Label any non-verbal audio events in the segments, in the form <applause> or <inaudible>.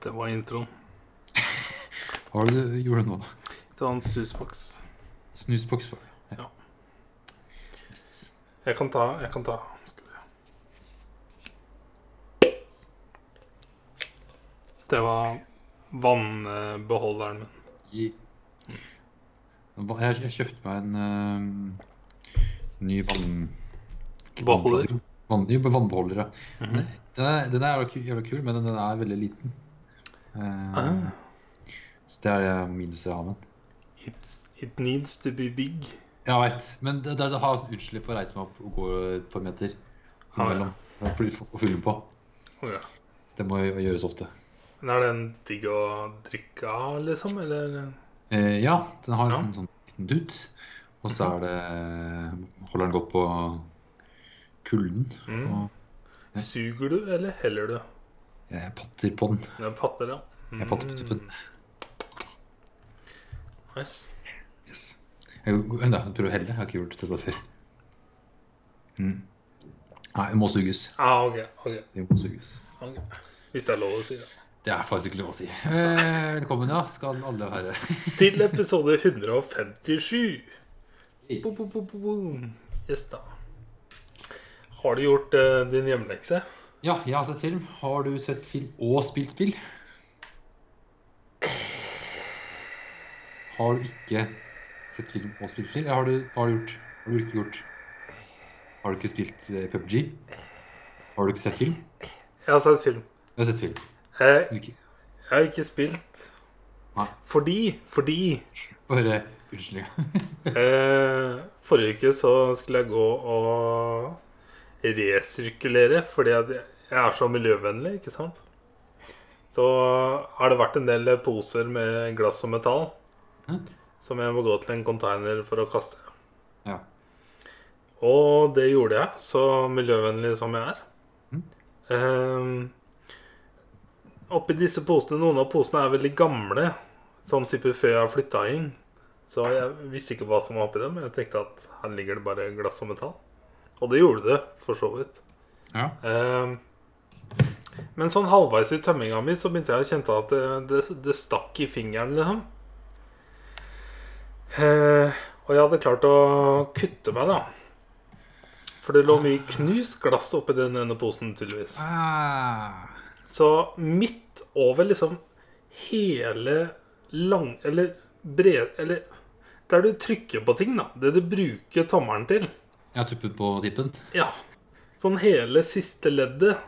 Det var introen. Hva var det du gjorde nå? Det var en snusboks. Snusboks? var det. Ja. Yes. Jeg kan ta. Jeg kan ta. Det var vannbeholderen min. Jeg, jeg kjøpte meg en uh, ny vann... Beholder? Vann, vannbeholder, ja. Mhm. Den er, den er jævla kul, men den er veldig liten. Eh, Ah. Så det er det minuset av den. It, it needs to be big. Jeg veit. Men det, det, har utslipp å reise meg opp og gå et par meter Ah, ja. Og fylle den på. Oh, ja. Så det må gjøres ofte. Men er den digg å drikke av, liksom? Eller? Eh, ja, den har en Ja. sånn, sånn liten dut. Og så er det Holder den godt på kulden. Mm. Og Suger du, eller heller du? jeg patter på den. Er patter, ja. Jeg patter på tuppen. Nice. Yes. Jeg, jeg prøver å helle. Jeg har ikke gjort testa før. Mm. Nei, det må suges. Ah, ok. ok, Det må suges. Okay. Hvis det er lov å si det. Det er faktisk ikke lov å si. Eh, velkommen, ja. Skal alle være Til episode 157. Bo, bo, bo, bo, bo. Yes, da. Har du gjort uh, din hjemmelekse? Ja, jeg har sett film. Har du sett film og spilt spill? Har du ikke sett film og spilt film? Eller har du, har du gjort? Har du ikke gjort? Har du ikke spilt eh, PubG? Har du ikke sett film? Jeg har sett film. Du har sett film. Jeg, jeg har ikke spilt Nei. fordi Fordi Bare unnskyld. <laughs> eh, Forrige uke så skulle jeg gå og resirkulere fordi at jeg er så miljøvennlig, ikke sant? Så har det vært en del poser med glass og metall Som jeg må gå til en container for å kaste. Ja. Og det gjorde jeg, så miljøvennlig som jeg er. Mm. Um, oppi disse posene, Noen av posene er veldig gamle, sånn type før jeg har flytta inn. Så jeg visste ikke hva som var oppi dem. Jeg tenkte at her ligger det bare glass og metall. Og det gjorde det, for så vidt. ja. Um, men sånn halvveis i tømminga mi så begynte jeg å kjenne at det, det, det stakk i fingeren, liksom. Eh, og jeg hadde klart å kutte meg, da. For det lå mye knust glass oppi den ene posen, tydeligvis. Ah. Så midt over liksom hele lang... Eller bred... Eller der du trykker på ting, da. Det du bruker tommelen til. Ja, har tuppet på tippen. Ja. Sånn hele siste leddet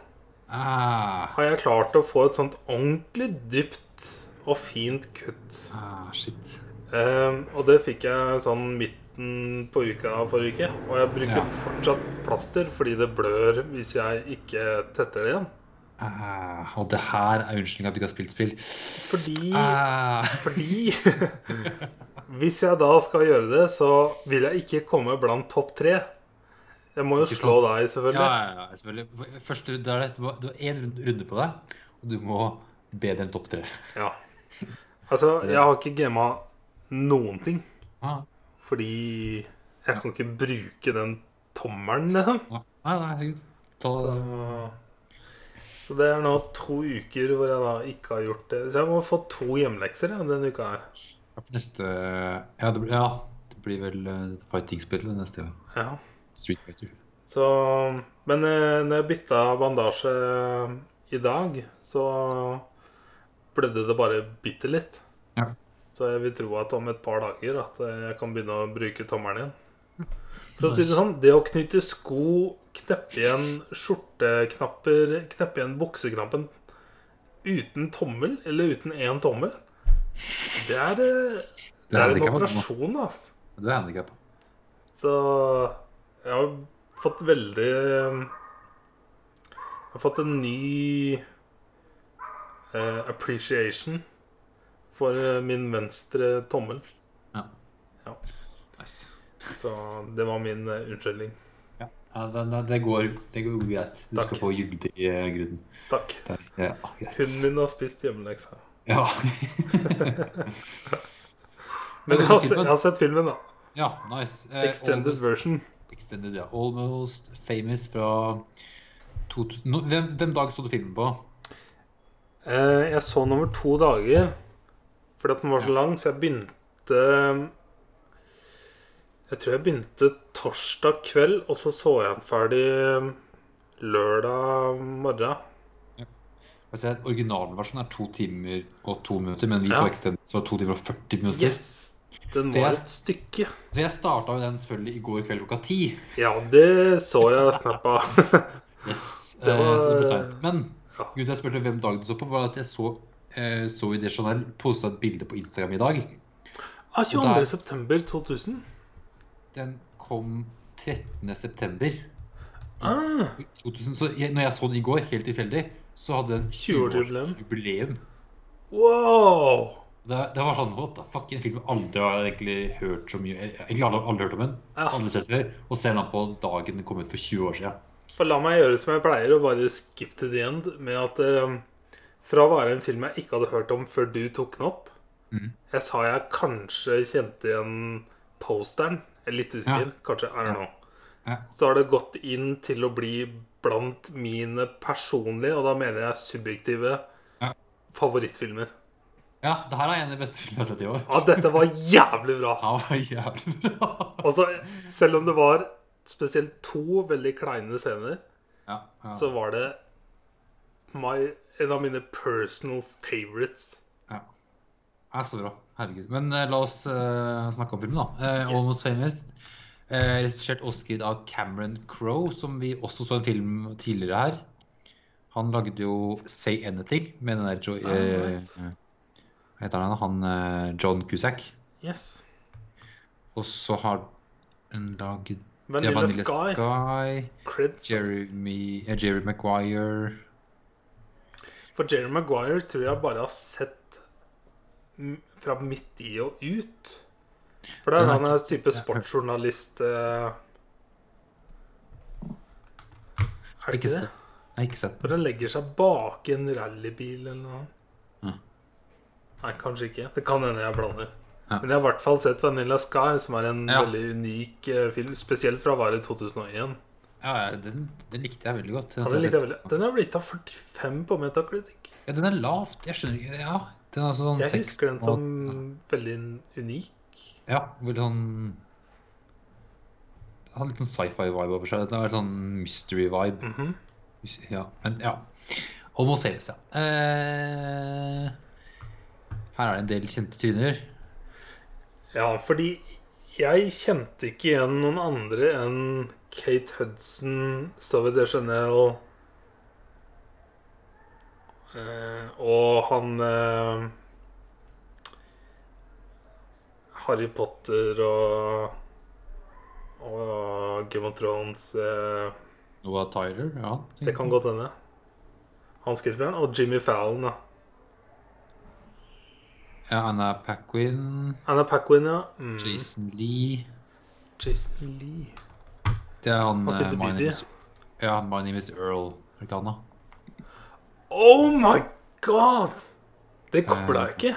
Ah. har jeg klart å få et sånt ordentlig dypt og fint kutt. ah, shit. Ehm, og det fikk jeg sånn midten på uka forrige uke. Og jeg bruker Ja. fortsatt plaster fordi det blør hvis jeg ikke tetter det igjen. Uh, og det her er unnskyldninga at du ikke har spilt spill. Fordi uh. Fordi <laughs> Hvis jeg da skal gjøre det, så vil jeg ikke komme blant topp tre. Jeg må jo slå deg, selvfølgelig. ja, ja, selvfølgelig. Første runde er det. Du har én runde på deg, og du må bedre enn topp tre. Ja. Altså, jeg har ikke gama noen ting. Ja. Fordi jeg kan ikke bruke den tommelen, liksom. Nei, nei. Ta Så, så det er nå to uker hvor jeg da ikke har gjort det. Så jeg må få to hjemmelekser ja, denne uka her. Ja, for neste ja det, blir, ja, det blir vel uh, fighting-spillet neste gang. Ja. Street Fighter. Så Men eh, når jeg bytta bandasje i dag, så blødde det bare bitte litt. Ja. Så jeg vil tro at om et par dager at jeg kan begynne å bruke tommelen igjen. For å si det sånn, det å knytte sko, kneppe igjen skjorteknapper, kneppe igjen bukseknappen uten tommel, eller uten én tommel, det er, eh, det er en operasjon, altså. Du er handikappa. Så jeg har fått veldig Jeg har fått en ny uh, appreciation for eh, min venstre tommel. Nice. Så det var min eh, unnskyldning. Ja, ja det, det, det, går, det går greit. Du Takk. skal få jugd i grunnen. Takk. Der. Ja. Hunden min har spist hjemmeleksa. Ja. <laughs> Men jeg har, sett filmen? jeg har sett filmen, da. ja, nice. Eh, Extended almost, version. Extended, ja. Almost Famous fra 2000 Hvem, hvem dag så du filmen på? Eh, jeg så den over to dager fordi at den var så lang, så jeg begynte Jeg tror jeg begynte torsdag kveld, og så så jeg den ferdig lørdag morgen. Altså, Originalversjonen er to timer og to minutter, men vi Ja. så extended, så var to timer og 40 minutter. Yes! Den var jeg, et stykke. Så jeg starta den selvfølgelig i går kveld klokka ti. Ja, det så jeg snap av. <laughs> Yes. Det var- Eh, så det ble sent. Men Ja. grunnen til at jeg spurte hvem dagen du så på, var at jeg så, eh, så vi det Chanel posta et bilde på Instagram i dag. Ah, Og 22. september 2000. Den kom 13. september Ah, 2000. Så jeg, når jeg så den i går, helt tilfeldig, så hadde den 20-årsjubileum. 20-årsjubileum. wow! Det, det var sånn What the fuck? En film jeg aldri har egentlig hørt så mye Egentlig aldri, aldri hørt om den. Ja. Aldri sett før. Og ser den på dagen den kom ut for 20 år siden. For la meg gjøre som jeg pleier, og bare skip to the end med at eh, fra å være en film jeg ikke hadde hørt om før du tok den opp mm. Jeg sa jeg kanskje kjente igjen posteren. Jeg er litt usikker. Ja. Kanskje. I don't nå. Så har det gått inn til å bli blant mine personlige, og da mener jeg subjektive, Ja. favorittfilmer. Ja, det her er en av de beste filmene jeg har sett i år. Ja, dette var jævlig bra. Ja, var jævlig bra. <laughs> Altså, selv om det var spesielt to veldig kleine scener, Ja, ja. så var det my, en av mine personal favorites. ja. Det er så bra. Herregud. Men uh, la oss uh, snakke om filmen, da. Uh, Yes. Almost Famous. Uh, Regissert og skrevet av Cameron Crowe, som vi også så en film tidligere her. Han lagde jo Say Anything med den der jo, Ah. Hva heter han? Han John Cusack. Yes. Og så har han lagd Vanilla, Vanilla Sky. Sky. Jeremy, Jerry Maguire. For Jerry Maguire tror jeg bare har sett fra midt i og ut. For da er han en type sportsjournalist eh. Er det Ikke det? Jeg har ikke sett. For den legger seg bak en rallybil eller noe. Mm. Nei, kanskje ikke. Det kan hende jeg blander. Ja. Men jeg har i hvert fall sett Vanilla Sky, som er en Ja. veldig unik eh, film. Spesielt fra året 2001. Ja, den, den likte jeg veldig godt. Ja, den, likte jeg veldig. den er rata 45 på Metacritic. Ja, den er lavt. Jeg skjønner ikke Ja, den er sånn Jeg husker den som ja. veldig unik. Ja, veldig sånn Det har litt sånn sci-fi-vibe over seg. Det er sånn mystery-vibe. Mhm. Ja, men ja. Almost famous, ja. Eh, her er det en del kjente tryner. Ja, fordi jeg kjente ikke igjen noen andre enn Kate Hudson, Zoe Deschanel eh, og han eh, Harry Potter og og Game of Thrones eh, Noah Tyler, ja. Det kan godt hende. Han skuespilleren. Og Jimmy Fallon, da. Ja, Anna Paquin, Anna Paquin, ja. Mm. Jason Lee Jason Lee. Det er han eh, Bibi. is, Ja, My name is Earl. Er da? Oh my god! Det kobla jeg ikke.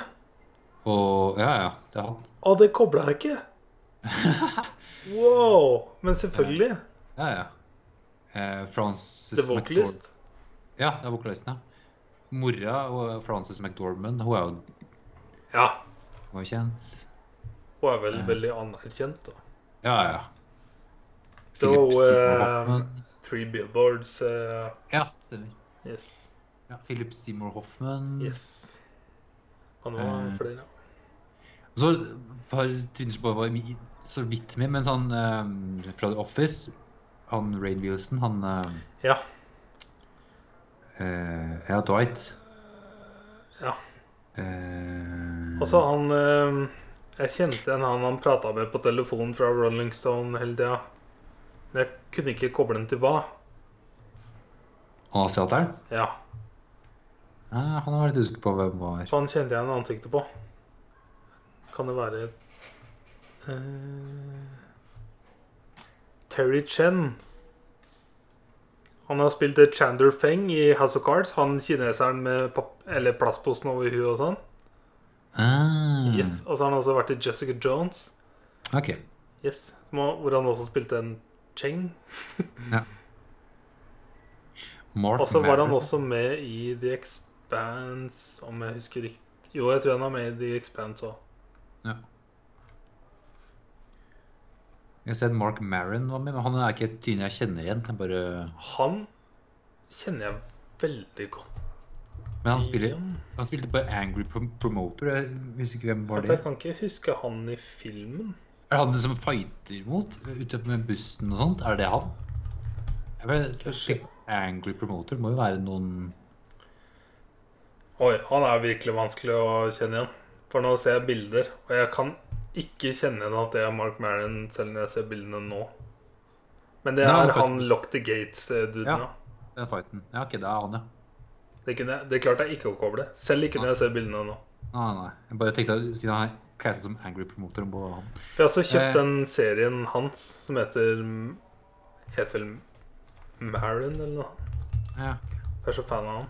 Og Ja, ja, det er han. Å, det kobla jeg ikke. <laughs> Wow. Men selvfølgelig. Ja, ja. Eh, Frances The Vocalist. McDormand- Ja, det er vokalisten, ja. Mora og Frances McDormand, hun er jo, Ja. hun er kjent. Hun er vel veldig anerkjent, da. Ja, ja. Det var eh, Hoffman. Three Billboards. Uh, Ja, stemmer. yes. Ja, Philip Seymour Hoffman. Yes. Han var uh, flere. Og Så et par tryner som bare var så vidt med, men sånn eh, fra The Office Han Rain Wilson, han eh, Ja. eh, Ja, Dwight. Ja. Eh, Og så han eh, Jeg kjente en han han prata med på telefon fra Rolling Stone hele tida. Men jeg kunne ikke koble den til hva. Han asiateren? Ja. Ja, han var litt usikker på hvem var. Så han kjente jeg igjen ansiktet på. Kan det være uh, Terry Chen. Han har spilt Chander Feng i House of Cards. Han kineseren med eller plastposen over huet og sånn. Ah, Yes. Og så har han også vært i Jessica Jones. Ok. Yes. Hvor han også spilte en Cheng. Mark Og så var han også med i The Expanse, om jeg husker riktig Jo, jeg tror han er med i The Expanse òg. Ja. Jeg har sett Mark Maron var med, men han er ikke et tyne jeg kjenner igjen. Jeg bare... Han kjenner jeg veldig godt Men han, spiller, han spilte på Angry Promoter. Jeg husker ikke hvem var det. Jeg kan ikke huske han i filmen. Er det han som fighter mot ute med bussen og sånt? Er det han? Jeg vet. Angry Promoter må jo være noen Oi, han er virkelig vanskelig å kjenne igjen. For nå ser jeg bilder, og jeg kan ikke kjenne igjen at det er Mark Marion, selv når jeg ser bildene nå. Men det Nei, er han- han Lock the Gates-duden, Ja. ja. er fighten. Ja, ok, det er han, ja. Det, kunne det klarte jeg ikke å koble. Selv ikke når jeg ser bildene nå. Nei, nei. Jeg bare tenkte at siden han castet som Angry Promoter må han. For jeg har også kjøpt Eh. den serien hans som heter Heter vel Maron eller noe. Ja. Jeg er så fan av han.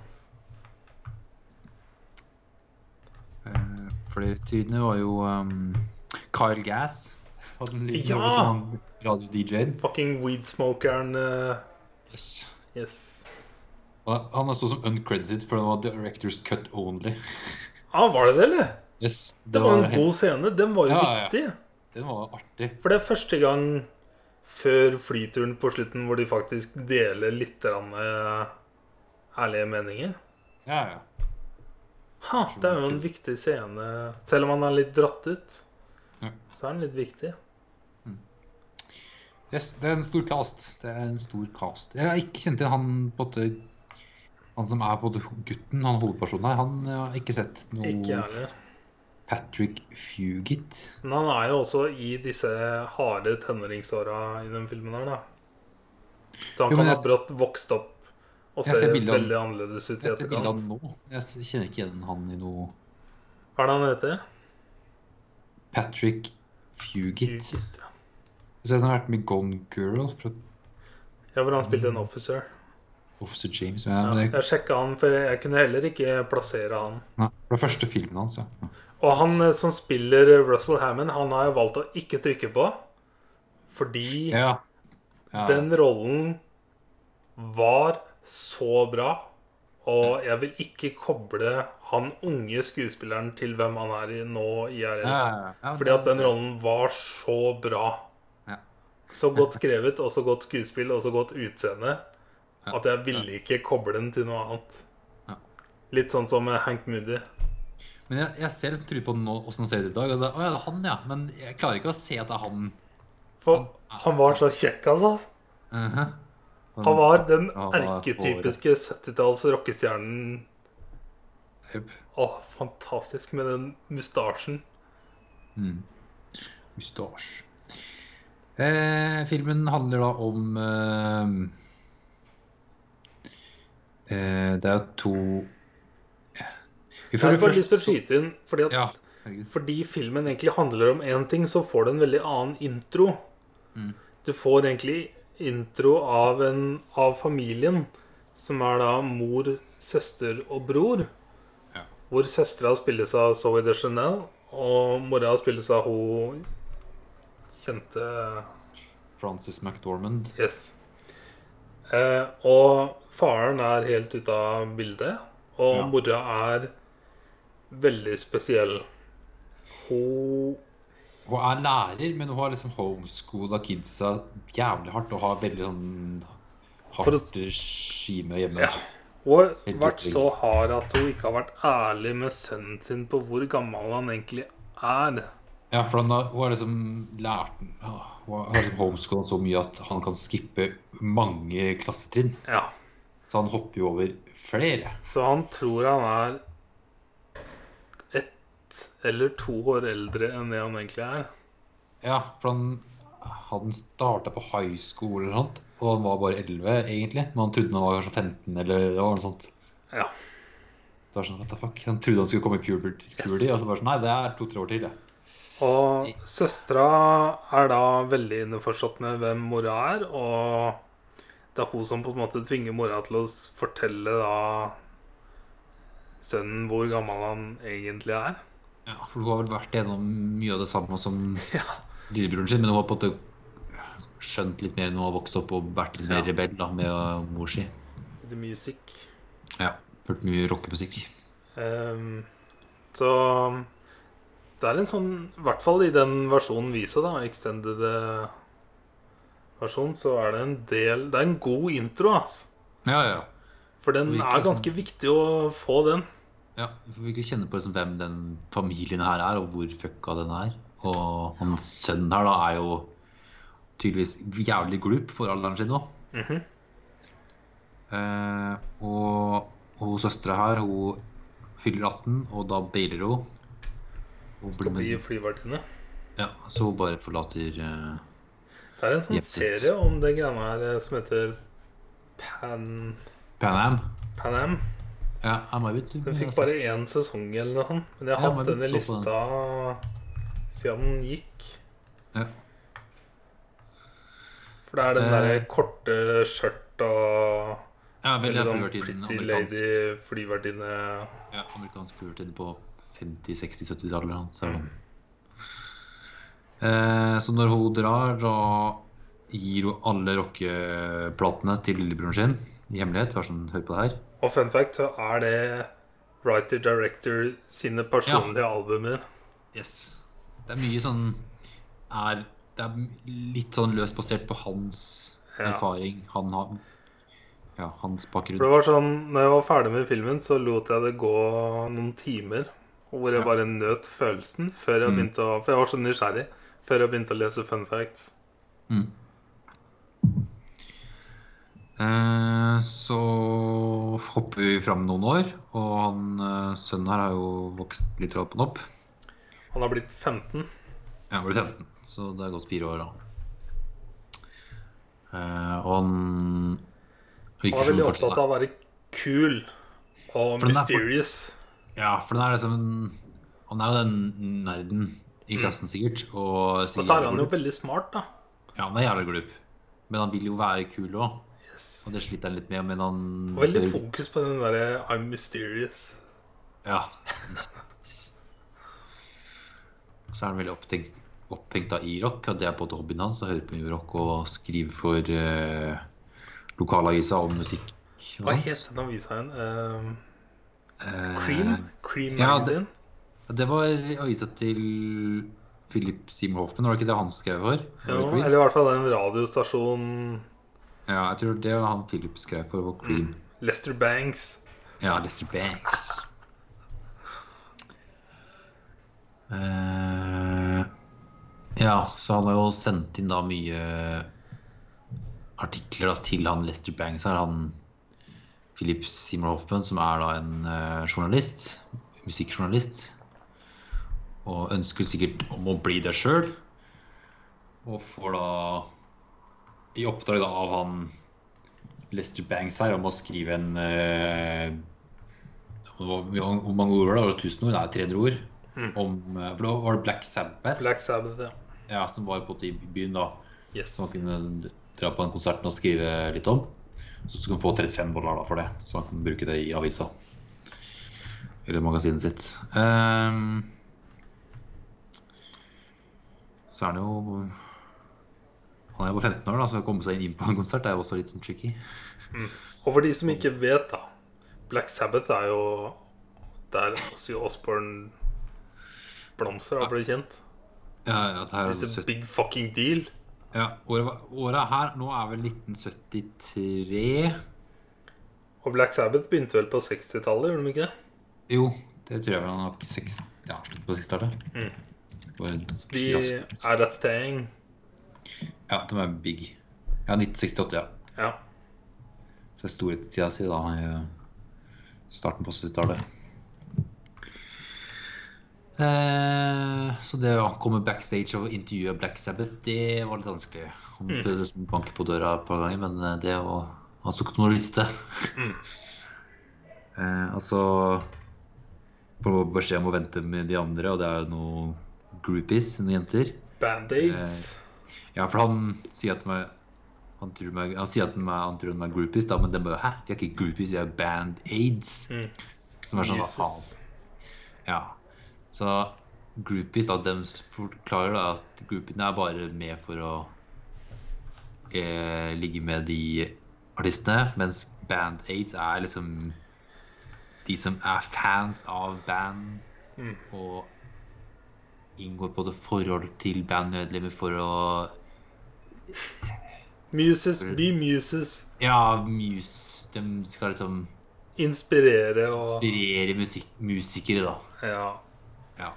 Eh, flere var jo um, Kyle Gass. Hadde en liten Ja! som radio-DJ-en. Fucking weedsmokeren. Uh, Yes. yes. Han har stått som uncredited, for det var directors cut only. Ah, var det det, eller? Yes, Det var en helt- god scene. Den var jo Ja, ja. viktig. Den var artig. For det er første gang før flyturen på slutten hvor de faktisk deler litt eh, ærlige meninger. Ja, ja. Ha, det er jo en viktig scene. Selv om han er litt dratt ut, Ja. så er den litt viktig. Yes, det er en stor cast. Det er en stor cast. Jeg har ikke kjent til han på en Han som er både gutten, han hovedpersonen her. Han har ikke sett noe Ikke heller. Patrick Fugit. Men han er jo også i disse harde tenåringsåra i den filmen her, da. Så han Jo, kan kan ha brått vokst opp og ser, ser veldig annerledes ut i Jeg ser bildet av nå. Jeg kjenner ikke igjen han i noe Hva er det han heter? Patrick Fugit. Fugit, ja. Så han har vært med Gone Girl fra Ja, hvor han spilte en officer. Officer James. Ja, Ja, jeg... jeg sjekka han, for jeg kunne heller ikke plassere han. Nei, fra første filmen hans, ja. Og han eh, som spiller Russell Hammond, han har jeg valgt å ikke trykke på. Fordi Ja. ja. den rollen var så bra. Og jeg vil ikke koble han unge skuespilleren til hvem han er i nå i RL. ja, Fordi at den rollen var så bra. Ja. Så godt skrevet, og så godt skuespill, og så godt utseende. At jeg ville ikke koble den til noe annet. Litt sånn som Hank Moody. Men jeg, jeg ser liksom tydelig på nå, han ser ut i dag. Altså, å ja, det er han, ja. Men jeg klarer ikke å se at det er han. For han var så kjekk, altså. Mhm. Han var den han erketypiske 70-talls rockestjernen. Yep. Å, fantastisk med den mustasjen. Mm. Mustasje. Eh, filmen handler da om eh, eh, Det er to Jeg har bare lyst til å skyte inn, fordi, at, Ja, fordi filmen egentlig handler om én ting, så får du en veldig annen intro. Mm. Du får egentlig intro av, en, av familien, som er da mor, søster og bror. Ja. Hvor søstera spilles av Zoe de Chanel, og mora spilles av hun kjente Frances McDormand. Yes. Eh, og faren er helt ute av bildet, og Ja. mora er veldig spesiell. Hun Hun er lærer, men hun har liksom homeschoola kidsa jævlig hardt og har veldig sånn hardt å- regime hjemme. Ja. Hun har vært så hard at hun ikke har vært ærlig med sønnen sin på hvor gammel han egentlig er. Ja, for han har, hun har liksom lært Hun har liksom homeschoola så mye at han kan skippe mange klassetrinn. Ja. Så han hopper jo over flere. Så han tror han er ett eller to år eldre enn det han egentlig er. Ja, for han hadde starta på high school eller noe, og han var bare 11 egentlig. Men han trodde han var kanskje 15 eller noe sånt. Ja. Så det var sånn, what the fuck? Han trodde han skulle komme i puberty, yes. og så bare sånn, nei, det er to-tre år til, det. Og søstera er da veldig innforstått med hvem mora er, og det er hun som på en måte tvinger mora til å fortelle da sønnen hvor gammel han egentlig er. Ja, for hun har vel vært gjennom mye av det samme som <laughs> Ja. lillebroren sin, men hun har på en måte skjønt litt mer når hun har vokst opp og vært litt mer Ja. rebell da, med mor si. The music. Ja. Hørt mye rockemusikk. Um, så det er en sånn I hvert fall i den versjonen vi så, da, extended eh, versjon, så er det en del Det er en god intro, altså. Ja, ja. For den er sånn- ganske viktig å få den. Ja. Vi får virkelig kjenne på liksom hvem den familien her er, og hvor fucka den er. Og hans sønn her da er jo tydeligvis jævlig glup for alderen sin nå. Mhm. Eh, og, og søstera her, hun fyller 18, og da bailer hun. hun Skal bli flyvertinne. ja, så hun bare forlater eh, Det er en sånn Jepp, serie om det greiene her eh, som heter Pan Pan Am. Pan Am. Ja. Den fikk bare én sesong eller noe sånt. Men jeg har Ja, hatt lista den siden den gikk. Ja. For det er den Eh. derre korte skjørt og Ja, veldig sånn pretty lady flyvertinne. ja, amerikansk flyvertinne på 50-, 60-, 70-tallet. Så. Mm. Eh, så når hun drar, da gir hun alle rockeplatene til lillebroren sin i hemmelighet. Vær sånn, hør på det her. Og fun fact, så er det writer-director sine personlige albumer. Yes. Det er mye sånn er, Det er litt sånn løst basert på hans Ja. erfaring. Han har Ja, hans For det var sånn, når jeg var ferdig med filmen, så lot jeg det gå noen timer. Hvor jeg Ja. bare nøt følelsen før jeg Mm. begynte å For jeg var så nysgjerrig før jeg begynte å lese fun facts. Mm. Eh, så hopper vi fram noen år, og han eh, sønnen her har jo vokst litt opp og opp. Han har blitt 15. Ja, han blitt 15, så det er gått fire år, da. Eh, og han Han er veldig opptatt av å være kul og For er for- mysterious. Ja, for den er liksom Han er jo den nerden i klassen, sikkert. Og, Og så er han jo veldig smart, da. Ja, han er jævlig glup. Men han vil jo være kul òg. Yes. Og det sliter han litt med. Men han Og Veldig fokus på den derre I'm mysterious. Ja. Så er han veldig opptenkt, opphengt av i rock, og det er både hobbyen hans å høre på rock og skrive for uh, lokalavisa om musikk. Hva het den avisa igjen? Uh, Cream? Cream ja, Magazine? Det var avisa til Philip Seymour Hoffman, var det ikke det han skrev for? Det Cream? eller i hvert fall en radiostasjon Ja, jeg tror det var han Philip skrev for, Cream. Lester Banks. Ja, Lester Banks. Uh, ja, så han har jo sendt inn da mye artikler da, til han Lester Banks her, han Philip Seymour Hoffman, som er da en uh, journalist, musikkjournalist, og ønsker sikkert om å bli det sjøl, og får da i oppdrag da av han Lester Banks her om å skrive en uh, hvor mange ord var det? Var det 1000 ord? Nei, 300 ord. Om, eh, for da var det Black Sabbath Black Sabbath, ja. ja, som var på i byen da. Yes. Så han kunne dra på den konserten og skrive litt om. Så skulle han få 35 dollar da for det, så han kan bruke det i avisa. Eller magasinet sitt. Um, så er det jo Han er jo på 15 år, da, så å komme seg inn på en konsert er jo også litt sånn tricky. Og for de som ikke vet, da Black Sabbath er jo der Ozzy Osbourne blomster har blitt kjent. Ja, ja, det er It's a big fucking deal. Ja, året, året her nå er vel 1973. Og Black Sabbath begynte vel på 60-tallet, gjorde de ikke det? Jo, det tror jeg vel han har ja, slutt på 60-tallet. Mm. Det De er a thing. Ja, de er big. Ja, 1968, ja. Ja. Så det er storhetstida si da, i starten på 70-tallet. Eh, så det å komme backstage og intervjue Black Sabbath, det var litt vanskelig. Han prøvde liksom å banke på døra et par ganger, men eh, det å Han sto ikke på noen liste. <laughs> eh, altså Får beskjed om å vente med de andre, og det er noen groupies, noen jenter. Band-aids. Ja, for han sier at de er han, er, han sier at de er, han tror de er groupies, da, men de bare Hæ, de er ikke groupies, de er band-aids. Mm. Som er sånn Jesus. Ja. Så groupies, da, de forklarer da at groupiene er bare med for å eh, ligge med de artistene, mens band-aids er liksom de som er fans av band, Mm. og inngår på det forhold til bandmedlemmer for å Muses be muses. Ja, mus, de skal liksom Inspirere og inspirere musik musikere, da. Ja. Ja.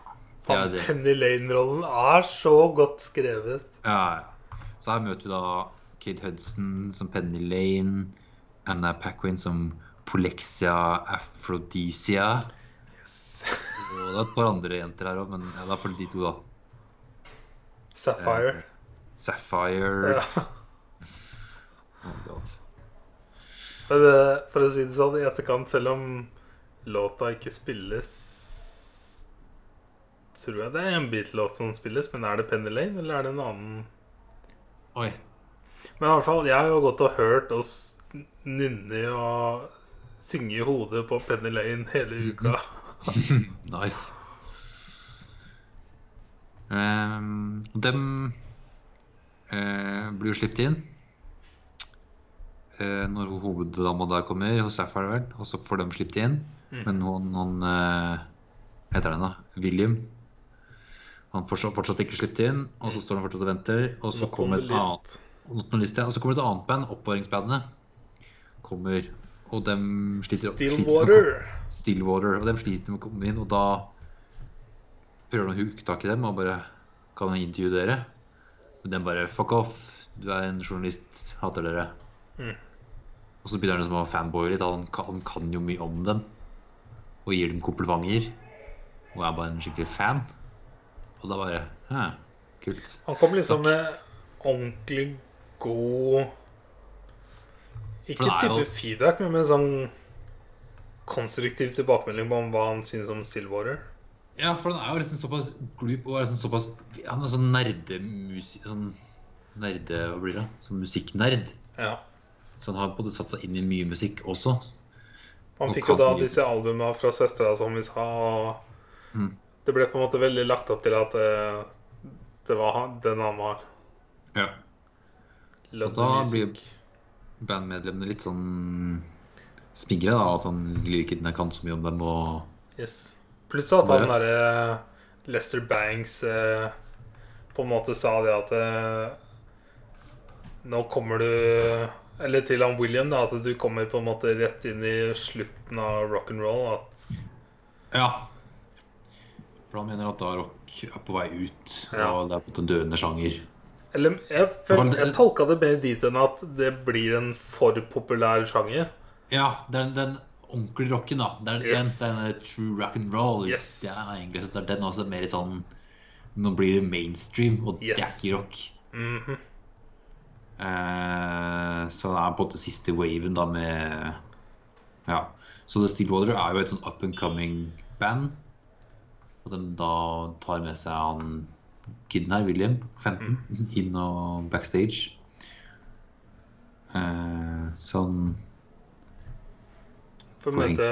Det. Penny Lane-rollen er så godt skrevet. Ja, ja. Så her møter vi da Kate Hudson som Penny Lane, Anna Paquin som Polexia Aphrodisia. Og det er et par andre jenter her òg, men ja, det er for de to, da. Sapphire. Sapphire. Ja. <laughs> Oh, God. Men eh, for å si det sånn, i etterkant, selv om låta ikke spilles Tror jeg det er en Beatle-låt som spilles, men er det Penny Lane, eller er det en annen Oi. Men i hvert fall, jeg har jo gått og hørt oss nynne og synge i hodet på Penny Lane hele uka. <laughs> Nice. Um, dem uh, blir jo sluppet inn uh, når hoveddama der kommer, hos Sapphire, vel. Og så får de sluppet inn. Mm. Men noen, noen uh, heter den, da? William. Han får fortsatt, fortsatt ikke sluppet inn, og så står han fortsatt og venter. Og så kommer et annet list. Ja. Og så kommer et annet band, oppvarmingsbandet. Kommer, og dem sliter, sliter Stillwater. Stillwater, og de sliter med å komme inn, og da prøver han å huke tak i dem og bare Kan jeg intervjue dere? Og de bare Fuck off, du er en journalist, hater dere. Mm. Og så begynner han liksom å fanboye litt. Han kan, han kan jo mye om dem. Og gir dem komplimenter. Og er bare en skikkelig fan. Og da bare Hæ, kult. Han kom liksom med ordentlig god Ikke jo- type feedback, men med sånn konstruktiv tilbakemelding på hva han synes om Stillwater. Ja, for han er jo liksom såpass glup og er liksom såpass Han er sånn nerdemusik... Sånn nerde... Hva blir det? Sånn musikknerd. Ja. Så han har både satt seg inn i mye musikk også. Han Og fikk jo da mye. disse albumene fra søstera, som vi sa. Og Mm. det ble på en måte veldig lagt opp til at det, det var den han var. Ja. Love Og da the blir-. Bandmedlemmene litt sånn smigre, da. At han ikke kan så mye om dem og Yes. Pluss at han derre Lester Banks eh, på en måte sa det at eh, Nå kommer du Eller til han William, da, at du kommer på en måte rett inn i slutten av rock'n'roll. At Ja. For han mener at da rock er på vei ut, Ja. og det er på en måte en døende sjanger. Eller jeg, føl, jeg tolka det mer dit enn at det blir en for populær sjanger. Ja, det er den ordentlige rocken, da. Det er Yes. den, den true rock and roll. Yes. Det er egentlig så det er den også mer sånn Nå blir det mainstream, og det er Yes. ikke rock. Mhm. Eh, så det er på en måte siste waven da med Ja. Så The Stillwater er jo et sånn up and coming band. Og den da tar med seg han kiden her, William, 15, inn og backstage. Eh, sånn For å møte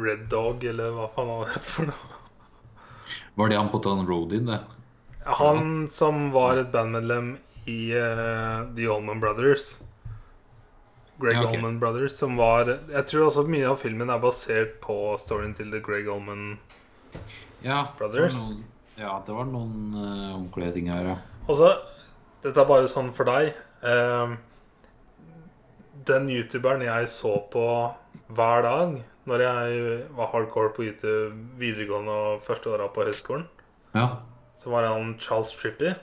Red Dog, eller hva faen han heter for noe. Var det han på den roadien, det? Han som var et bandmedlem i uh, The Allman Brothers. Greg Ja, okay. Allman Brothers, som var Jeg tror også mye av filmen er basert på storyen til The Greg Allman Ja. Brothers? Noen, ja, det var noen uh, ordentlige ting her, ja. Altså, dette er bare sånn for deg. Eh, den youtuberen jeg så på hver dag når jeg var hardcore på YouTube videregående og første åra på høyskolen, Ja. så var han Charles Trippy.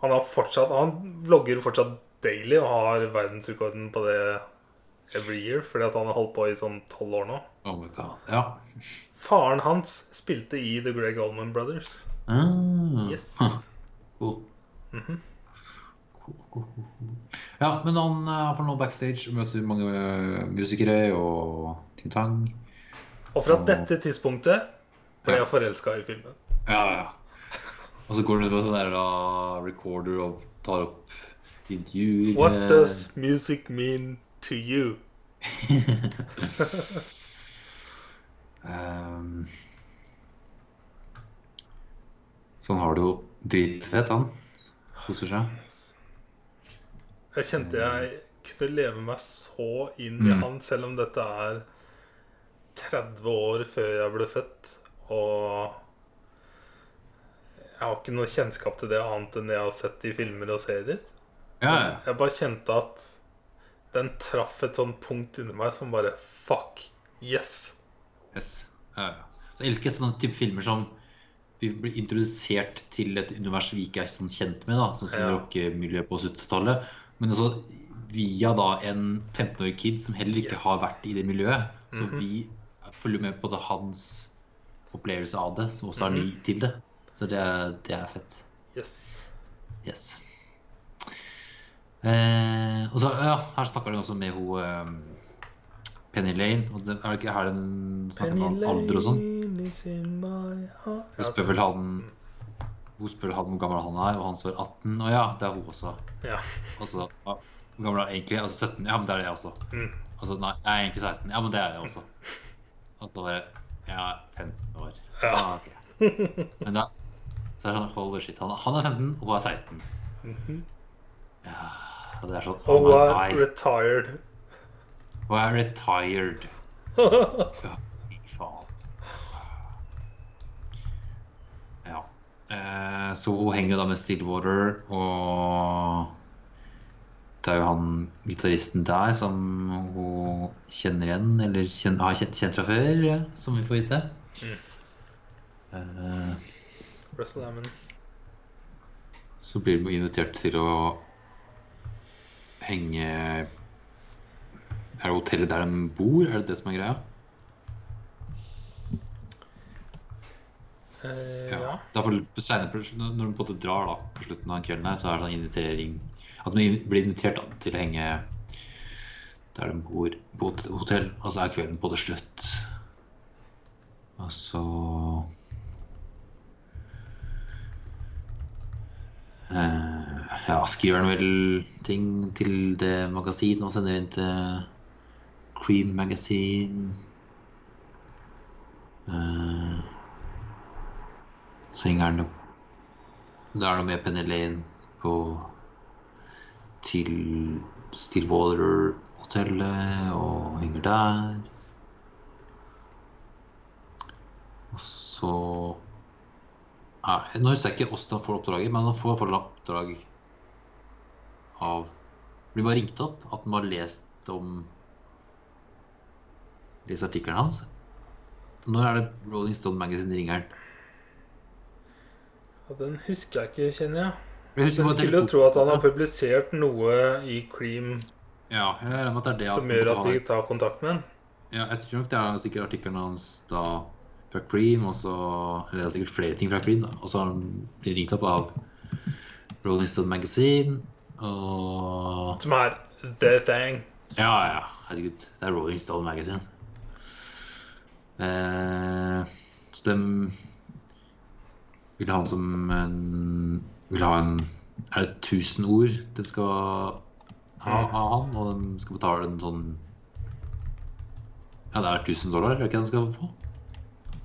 Han har fortsatt Han vlogger fortsatt daily og har verdensrekorden på det every year fordi at han har holdt på i sånn tolv år nå. Oh my god. Ja. Faren hans spilte i The Greg Allman Brothers. Ah. Yes. Cool. Mm -hmm. cool, cool. cool. Ja, men han får for nå backstage møter mange eh, musikere og ting tang. Og fra og... dette tidspunktet ble jeg forelska i filmen. Ja, ja. Og så går han ut med sånn der da, recorder og tar opp intervjuer. What does music mean to you? <laughs> um, sånn har det jo dritfett, han. Koser seg. Jeg kjente jeg kunne leve meg så inn i Mm. han, selv om dette er 30 år før jeg ble født, og jeg har ikke noe kjennskap til det annet enn det jeg har sett i filmer og serier. Ja, ja. Jeg bare kjente at den traff et sånt punkt inni meg som bare Fuck! Yes! Yes. Ja, ja. Så jeg elsker sånne type filmer som vi blir introdusert til et univers vi ikke er sånn kjent med, da, sånn som Ja. rockemiljøet på 70-tallet. Men også via da en 15-årig kid som heller ikke Yes. har vært i det miljøet. Så Mhm. vi følger med på det hans opplevelse av det, som også er ny Mhm. til det. Så det, det er fett. Yes. Yes. Eh, og så, ja, her snakker de også med hun eh, Penny Lane. Og det, er det ikke her den snakker om alder og sånn? Hun spør vel han Hun spør han hvor gammel han er, og han svarer 18. Og ja, det er hun også. Ja. Og så ja, Hvor gammel er egentlig? Altså 17? Ja, men det er det jeg også. Mm. Altså, nei, jeg er egentlig 16. Ja, men det er jeg også. Og så bare Jeg er 15 år. Ja. Ah, okay. Men da så er det sånn Holy shit. Han, han er 15, og hun er 16. Mhm. Ja, og det er sånn Oh, Oh my retired. Hun er retired. <laughs> Ja, fy faen. Ja. Eh, så hun henger jo da med Stillwater, og det er jo han gitaristen der som hun kjenner igjen, eller kjenner, har kjent, kjent fra før, ja, som vi får vite. Mm. Eh, så blir hun invitert til å henge Er det hotellet der de bor? Er det det som er greia? Uh, Ja. ja. Da senere, når de på en drar da, på slutten av kvelden, her, så er det sånn invitering At de blir invitert da, til å henge der de bor på et hotell, og så er kvelden på det slutt. Og så eh, Ja, skriver han vel ting til det magasinet og sender inn til Cream Magazine. Uh, så henger han opp Da er det med Penny Lane på til Stillwater-hotellet og henger der. Og så er, Nå husker jeg ikke hvordan han får oppdraget, men han får får oppdrag av Blir bare ringt opp at han har lest om Lest artikkelen hans. Når er det Rolling Stone Magazine ringer han? Ja, Den husker jeg ikke, kjenner jeg. Jeg Jeg skulle jo tro at han har publisert noe i Cream Ja, det det som gjør at de tar kontakt med han. Ja, jeg tror nok det er sikkert artikkelen hans da fra Cream, og så Eller det er sikkert flere ting fra Cream, da. Og så har han blitt ringt opp av Rolling Stone Magazine, og Som er The Thing. Ja, ja, herregud. Det er Rolling Stone Magazine. Eh, så de vil ha en som en Vil ha en Er det 1000 ord de skal ha av han, og de skal betale en sånn Ja, det er 1000 dollar, er det ikke det de skal få?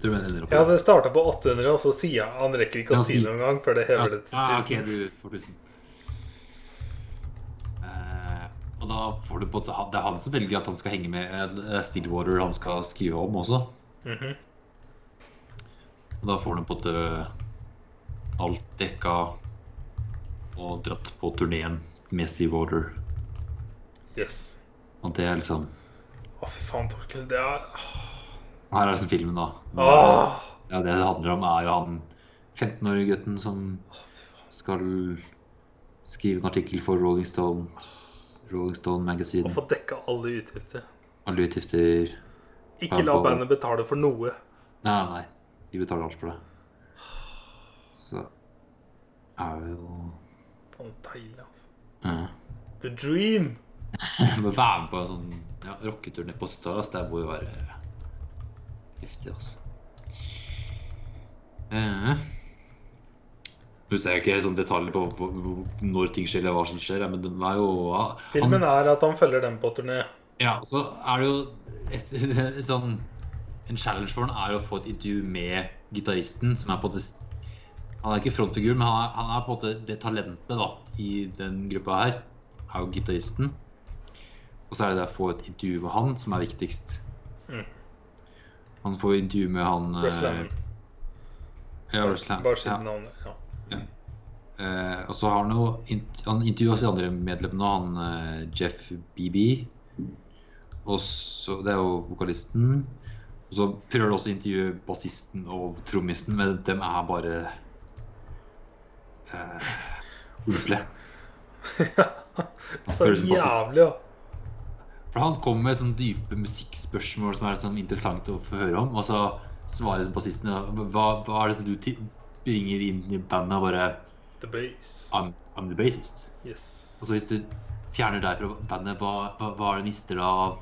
Ja, det starta på 800, og så sier han rekker ikke å Ja, si det engang før det hever det til Ah, ok, 1000. du får 1000. da får du på Det er han som velger at han skal henge med eh, er Stillwater han skal skrive om også. Mhm. Og da får han på en alt dekka og dratt på turneen med Stillwater. Yes. Og det er liksom Å, fy faen, Torkel. Det er Her er liksom filmen, da. Åh! Ja, det det handler om, er jo han 15-årige gutten som skal skrive en artikkel for Rolling Stone Rolling Stone Magazine. Og få dekka alle utgifter. Alle utgifter Ikke la bandet betale for noe. Nei, nei. De betaler alt for det. Så er det jo Faen, deilig, altså. ja. The dream! Å være med på en sånn ja, rocketur ned på altså. det må jo være heftig, altså. Eh. Nå ser jeg ikke sånn detaljer på når ting skjer, eller hva som skjer, men den er jo ja, han- Filmen er at han følger dem på turné. Ja, så er det jo et, <laughs> et sånn En challenge for han er å få et intervju med gitaristen, som er på en måte Han er ikke frontfigur, men han er, han er på en måte det talentet da, i den gruppa her. Er jo gitaristen. Og så er det det å få et intervju med han som er viktigst. Mm. Han får intervju med han Russland. Hammond. Ja, Russland, Hammond. Bare Ja. siden navnet. Ja. Eh, og så har han jo Han intervjua de andre medlemmene, han eh, Jeff BB. Og så Det er jo vokalisten. Og så prøver de også å intervjue bassisten og trommisten, men dem er bare uh, simple. <laughs> Så jævlig, ja. For han kommer med sånne dype musikkspørsmål som er sånn interessant å få høre om, og så svarer bassisten hva, hva er det som du bringer inn i bandet? Og bare The Base. I'm, I'm the bassist. Yes. Og så hvis du fjerner deg fra bandet, hva, hva, hva er det mister da av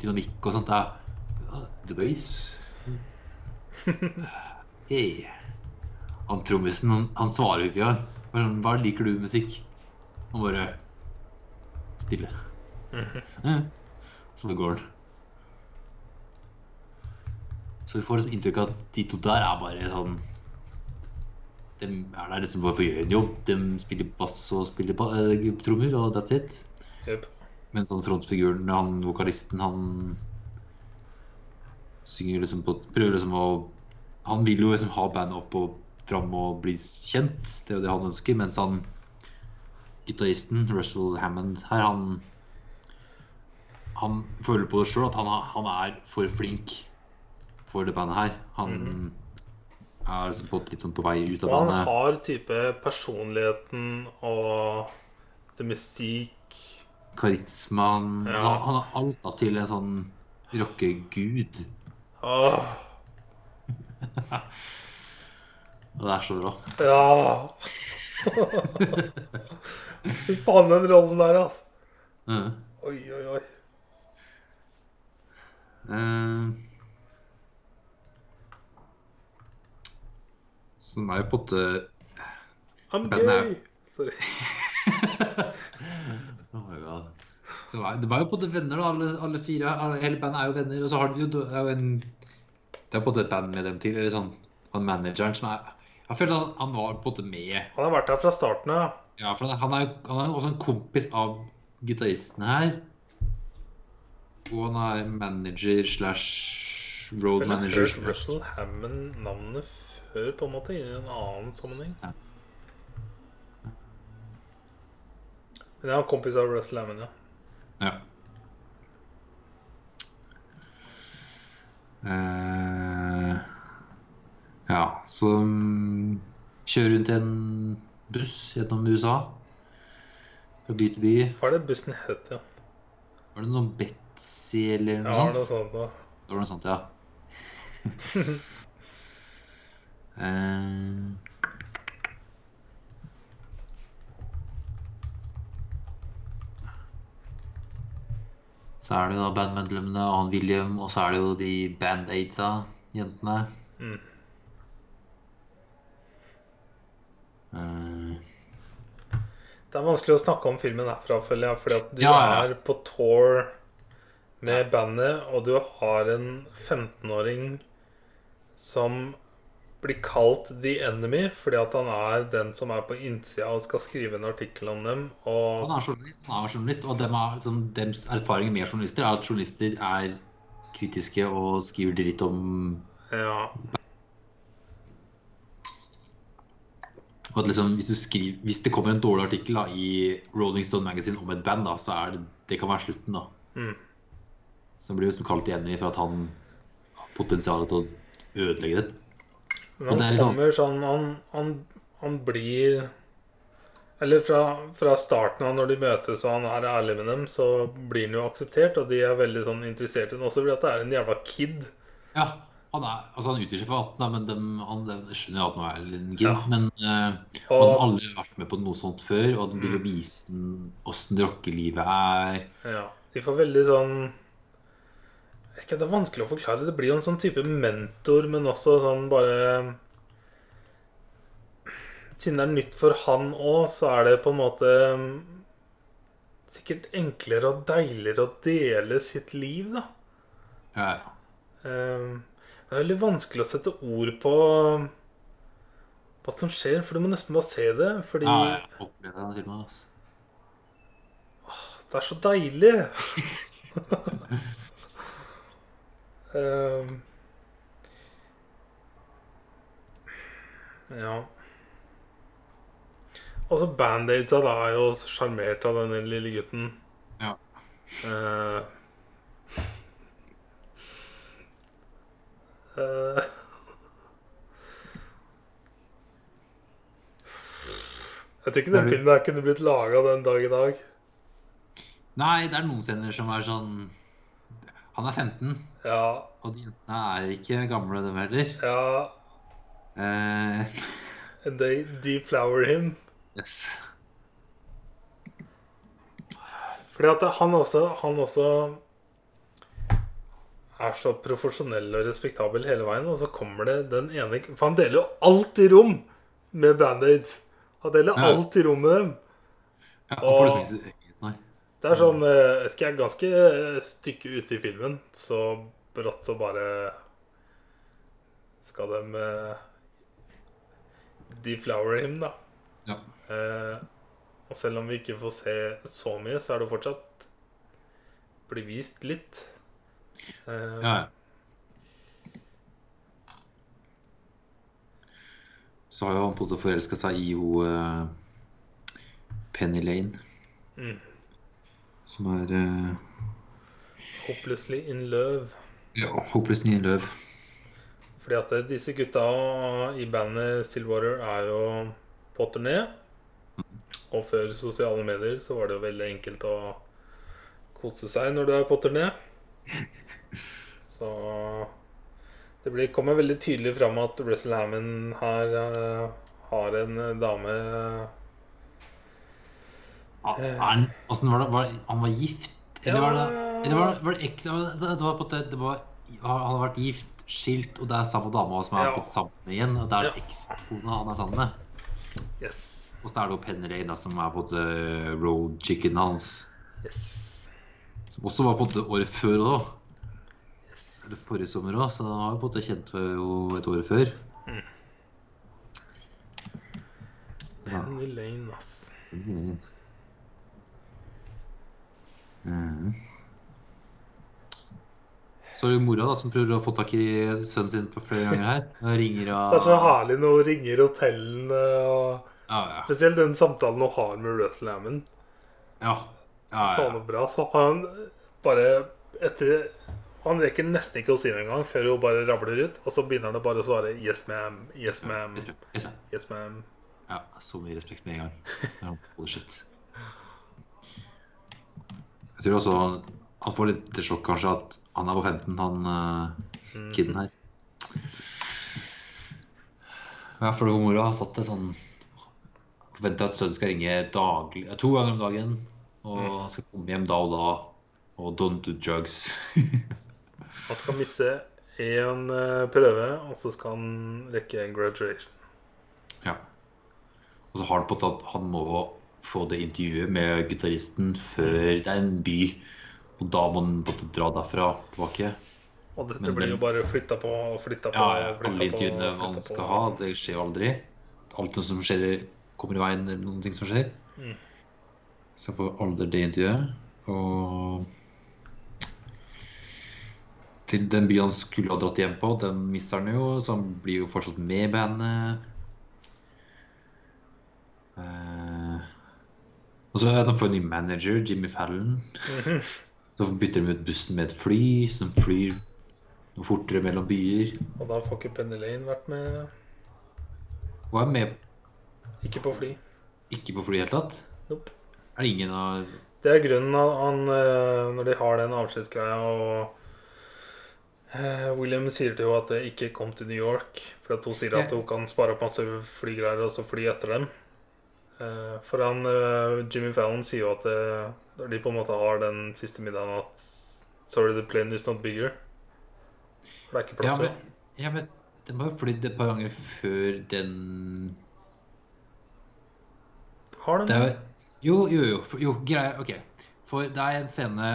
dynamikk og sånt? Da? The bass. <laughs> Hei. Han trommisen, han, han svarer jo ikke engang. Sånn, Hva liker du musikk? Han bare Stille. Ja. <laughs> Så går han. Så vi får liksom inntrykk av at de to der er bare sånn De er der liksom for å gjøre en jobb. De spiller bass og spiller ba eh, trommer, og that's it. Yep. Men sånn frontfiguren, han vokalisten, han synger liksom på Prøver liksom å Han vil jo liksom ha bandet opp og fram og bli kjent. Det er jo det han ønsker. Mens han gitaristen, Russell Hammond her, han Han føler på det sjøl at han, han er for flink for det bandet her. Han er liksom på, litt sånn på vei ut av Og han har type personligheten og det mystikk Karisma. Han, Ja. han, han har alt da til en sånn rockegud. Åh, <laughs> Og det er så bra. ja. <laughs> Fy faen, den rollen der, altså. Mm. Oi, oi, oi. Eh, Den er jo på en måte I'm gay. Sorry. <laughs> Oh my god. Så det var, det var jo på en måte venner, da. Alle, alle fire. Alle, hele bandet er jo venner. Og så har de jo det er jo en Det er på en måte et band med dem til. Eller sånn Han manageren som er Jeg føler han, han var på en måte med. Han har vært der fra starten av. Ja, for han er han er også en kompis av gitaristene her. Og han er manager slash road manager. Russell Hammond navnet før, på en måte, i en annen sammenheng. Ja. Men jeg har kompis av Russ Hammond, ja. Ja. Uh, ja, så um, kjører rundt i en buss gjennom USA. Fra by til by. Hva er det bussen het, ja? Var det noe Betzy eller noe Ja, sånt? noe sånt da. Det var noe sånt, ja. <laughs> Eh, så er det da bandmedlemmene og han William, og så er det jo de Band-Aidsa, jentene. Mm. Uh, Det er vanskelig å snakke om filmen herfra, føler jeg, fordi at du Ja, ja. er på tour med bandet, og du har en 15-åring som blir kalt The Enemy fordi at han er den som er på innsida og skal skrive en artikkel om dem. Og han er journalist, han er journalist og dem er, liksom, dems erfaring med journalister er at journalister er kritiske og skriver dritt om ja, Og at liksom, hvis, du skriver, hvis det kommer en dårlig artikkel da, i Rolling Stone Magazine om et band, da, så er det, det kan være slutten. da. Mm. Så han blir liksom kalt enig for at han har potensial til å ødelegge det. Men han er kommer sånn Han, han, han blir Eller fra, fra starten av, når de møtes og han er ærlig med dem, så blir han jo akseptert, og de er veldig sånn interessert i ham også, fordi at det er en jævla kid. Ja, han, er, altså han utgir seg for 18, men de, han de skjønner at han er en kid. Ja. Men eh, han har aldri vært med på noe sånt før, og de vil jo Mm. vise åssen rockelivet er. ja, de får veldig sånn ikke, Det er vanskelig å forklare. Det blir jo en sånn type mentor, men også sånn bare Siden det er nytt for han òg, så er det på en måte sikkert enklere og deiligere å dele sitt liv, da. Ja, ja. Det er veldig vanskelig å sette ord på hva som skjer, for du må nesten bare se det. Fordi ja, jeg opplevde den filmen. Altså. det er så deilig. <laughs> Uh, ja. Altså, Band-Aidsa er jo sjarmert av denne lille gutten. Ja. Uh, uh, <laughs> jeg tror ikke den filmen her kunne blitt laga den dag i dag. Nei, det er noen scener som er sånn han er 15, Ja, og de jentene er ikke gamle, dem heller. ja Eh, And they deflower him. yes. Fordi at han også, han også er så profesjonell og respektabel hele veien, og så kommer det den ene For han deler jo alt i rom med Band-Aids. Han deler Ja. i rom med dem. Ja, han får liksom ikke. Det er sånn jeg vet ikke, jeg er ganske stykke ute i filmen, så brått så bare skal de eh, deflower him, da. Ja. Eh, og selv om vi ikke får se så mye, så er det fortsatt blir vist litt. Eh, Ja, ja. Så har jo han på en måte forelska seg i jo uh, Penny Lane. Mm. Som er eh, Hopelessly in love. ja, Hopelessly in love. Fordi at disse gutta i bandet Stillwater er jo på turné. Og før sosiale medier så var det jo veldig enkelt å kose seg når du er på turné. <laughs> Så det blir, kommer veldig tydelig fram at Russell Hammond her uh, har en dame han, Åssen var det? Var, han var gift? Eller var det Eller var det, var det. Det det var på det, det var, Han har vært gift, skilt, og det er samme dama som er blitt sammen med igjen. Og det er Ja. ekskona han er sammen med. Yes. Og så er det jo Penny Lane da, som er på en road chicken hans. Yes. Som også var på en året før òg. yes. Eller forrige sommer òg, så han har jo på en måte kjent henne et år før. Mm. Ja. Penny Lane, ass. Mm. Så det jo mora da, som prøver å få tak i sønnen sin på flere ganger her. Og Det er så herlig når hun ringer hotellene og Ja, ja. Spesielt den samtalen hun har med Russell Hammond. ja. ja, Faen ja. bra. Så han bare etter Han rekker nesten ikke å si det engang før hun bare rabler ut. Og så begynner han bare å svare 'yes, ma'am', 'yes, ma'am', 'yes, ma'am'. 'yes, ma Ja, så mye respekt med en gang. Ja, holy shit. Jeg tror også han, får litt sjokk kanskje at han er på 15, han uh, kiden her. Ja, for mora har satt det sånn Forventer at sønnen skal ringe daglig, to ganger om dagen. Og han skal komme hjem da og da. Og don't do drugs. <laughs> Han skal misse én eh, prøve, og så skal han rekke en graduation. ja. Og så har han på tatt at han må få det intervjuet med gitaristen før det er en by. Og da må den måtte dra derfra tilbake. Og dette Men blir jo bare flytta på og flytta på. Ja, ja, alle intervjuene man skal på. ha, det skjer jo aldri. Alt som skjer, kommer i veien, eller noen ting som skjer. Mm. Så jeg får aldri det intervjuet. Og til den byen han skulle ha dratt hjem på, den mister han jo, så han blir jo fortsatt med i bandet. Eh, og så har han fått ny manager, Jimmy Fallon. Mhm. Så bytter de ut bussen med et fly, som flyr noe fortere mellom byer. Og da får ikke Penny Lane vært med. Hun er med Ikke på fly. ikke på fly i det hele tatt. Nope. Er det ingen av Det er grunnen av han, eh, når de har den avskjedsgreia og eh, William sier til henne at det ikke kom til New York. For at hun sier at hun kan spare opp masse flygreier og så fly etter dem. Eh, For han, eh, Jimmy Fallon sier jo at eh, de på en måte har den siste middagen at Sorry, the plane is not bigger. For det er ikke plass til ja, men den har jo flydd et par ganger før den Har den det er, jo, jo, jo, jo, greia Ok. For det er en scene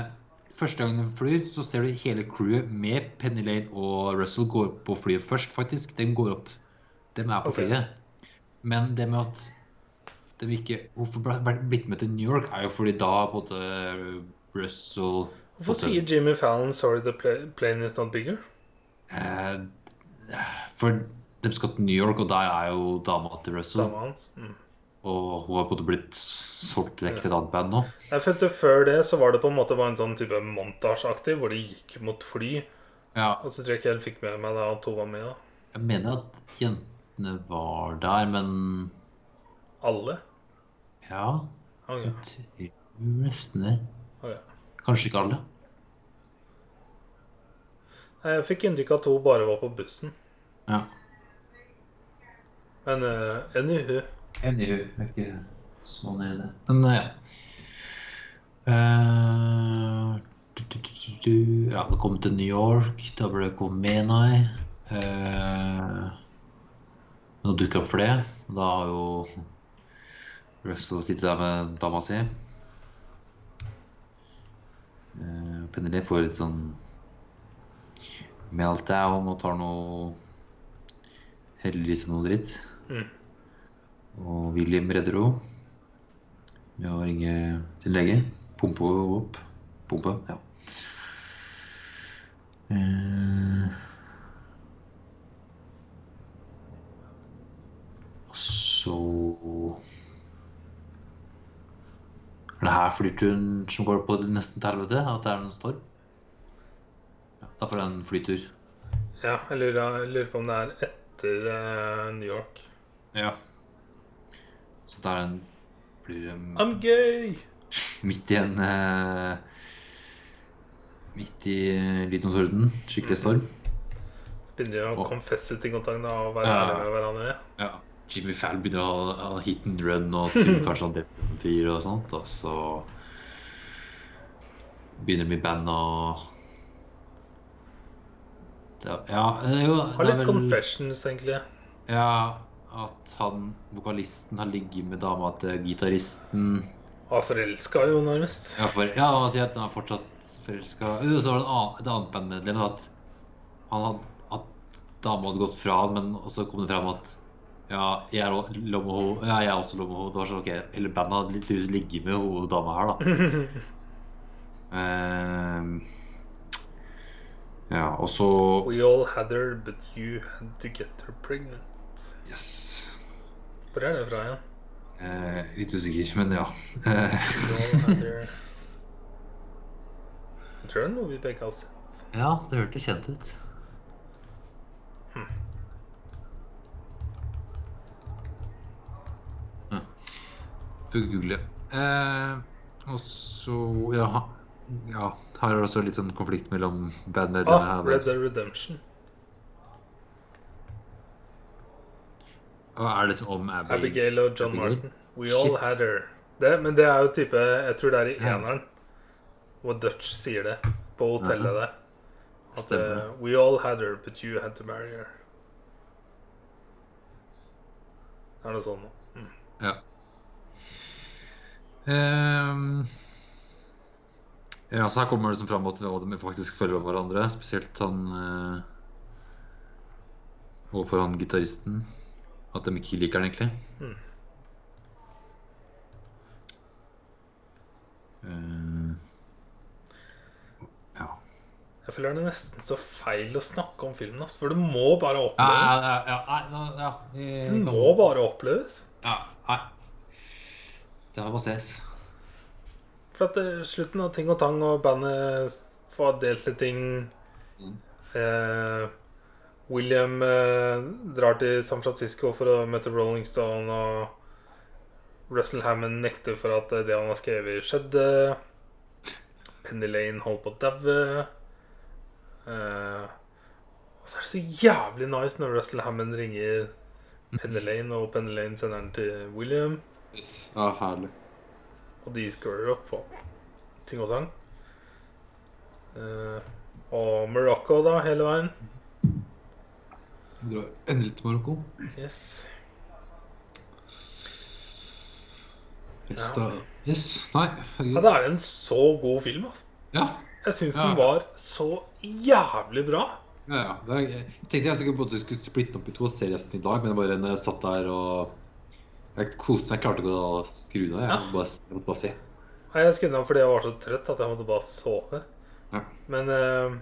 Første gang den flyr, så ser du hele crewet med Penny Lane og Russell går på flyet først, faktisk. De går opp. De er på okay. flyet. Men det med at de ikke Hvorfor blitt med til New York, er jo fordi da på en måte Russell Hvorfor sier Jimmy Fallon 'Sorry, the plane is not bigger'? Eh, For De skal til New York, og der er jo dama til Russell. Dama hans. Mm. Og hun har på en måte blitt solgt vekk til et annet band nå. Jeg følte Før det så var det på en måte bare en sånn type montasjeaktig, hvor de gikk mot fly. Ja, Og så tror jeg ikke jeg fikk med meg da at hun var med. da jeg mener at jentene var der, men Alle? Ja. Jeg tror nesten det. Kanskje ikke alle. Jeg fikk inntrykk av at hun bare var på bussen. Ja. Men uh, anywho Anywho, hu, er ikke så det. Men ja. Uh, du, du, du. Ja, det kom til New York. Da ble det Komenai. Uh, nå dukka opp det. Da har jo Russell sitter der med dama si. Uh, Pennelly får litt sånn meltdown og tar noe Heller i seg noe dritt. Mm. Og William redder henne med å ringe til lege. Pumpe henne opp. Pumpe, ja. Uh, så Er det her flyturen som går på nesten til helvete? At det er en storm? Ja, da får jeg en flytur. Ja, jeg lurer, jeg lurer på om det er etter uh, New York. Ja. Så det er en blir um, I'm gay! midt i en uh, Midt i uh, Lidonsorden. Skikkelig storm. Begynner jo å Åh. confesse ting og tang og være Ja. ærlige med hverandre. Ja. Jimmy Fall begynner å ha, hit and run og <laughs> tror kanskje han dreper en fyr og sånt. Og så begynner mitt band å Ja, det er jo Har litt vel- confessions, egentlig. Ja, at han, vokalisten har ligget med dama til gitaristen. Var forelska jo, nærmest. Ja, for, ja, han sier at han er fortsatt forelska. Så var det annen- et annet bandmedlem at han at dama hadde gått fra han, men så kom det fram at ja, jeg er, henne- ja, jeg er også lå. Det var sånn, ok, Hele bandet hadde litt tydeligvis ligge med hun dama her, da. uh, <laughs> ja, og så We all had her, but you had to get her pregnant. Yes. Hvor er det fra igjen? Eh, litt usikker, men ja. <laughs> Jeg tror det er noe vi begge har sett. ja, det hørtes kjent ut. Google. Eh, og så ja, ja, her er det også litt sånn konflikt mellom bandmedlemmene. Ah. Red Dead Redemption. Og er det som om Abbey? Abigail og John Abigail? Marston. We all had her. Det, men det er jo type Jeg tror det er i eneren hvor Dutch sier det på hotellet der. At eh, We all had her, but you had to marry her. Det er noe sånn. Mm. Ja. Ehm, ja, så her kommer det som fram at de faktisk følger hverandre. Spesielt han eh, overfor han gitaristen. At de ikke liker han egentlig. Mm. Uh, ja. Jeg føler det er nesten så feil å snakke om filmen, ass, for det må bare Ja, ja, oppleves. ja, ja, nei, ja, ja, ja. Det må bare oppleves. ja, nei. Det må ses. For at eh, slutten av Ting og Tang og bandet får delt litt ting Mm. eh, William eh, drar til San Francisco for å møte Rolling Stone, og Russell Hammond nekter for at eh, det han har skrevet, skjedde. Penny Lane holder på å daue. Eh, og så er det så jævlig nice når Russell Hammond ringer Penny Lane, og Penny Lane sender den til William. Yes. Ja, herlig. Og de scorer opp på ting og sang. Uh, og Morocco, da, hele veien. Du drar endelig til Marokko. Yes. Yes, Ja. da. yes. Nei, Ja, det er en så god film. Altså. Ja. Jeg syns Ja. den var så jævlig bra. Ja, ja. Er, jeg tenkte jeg sikkert du skulle splitte opp i to og se resten i dag, men bare når jeg satt der og Jeg koste meg. Jeg klarte ikke å skru den av. Jeg, Ja. bare, jeg måtte bare se. Nei, Jeg skrudde den av fordi jeg var så trøtt at jeg måtte bare sove. Ja. Men uh,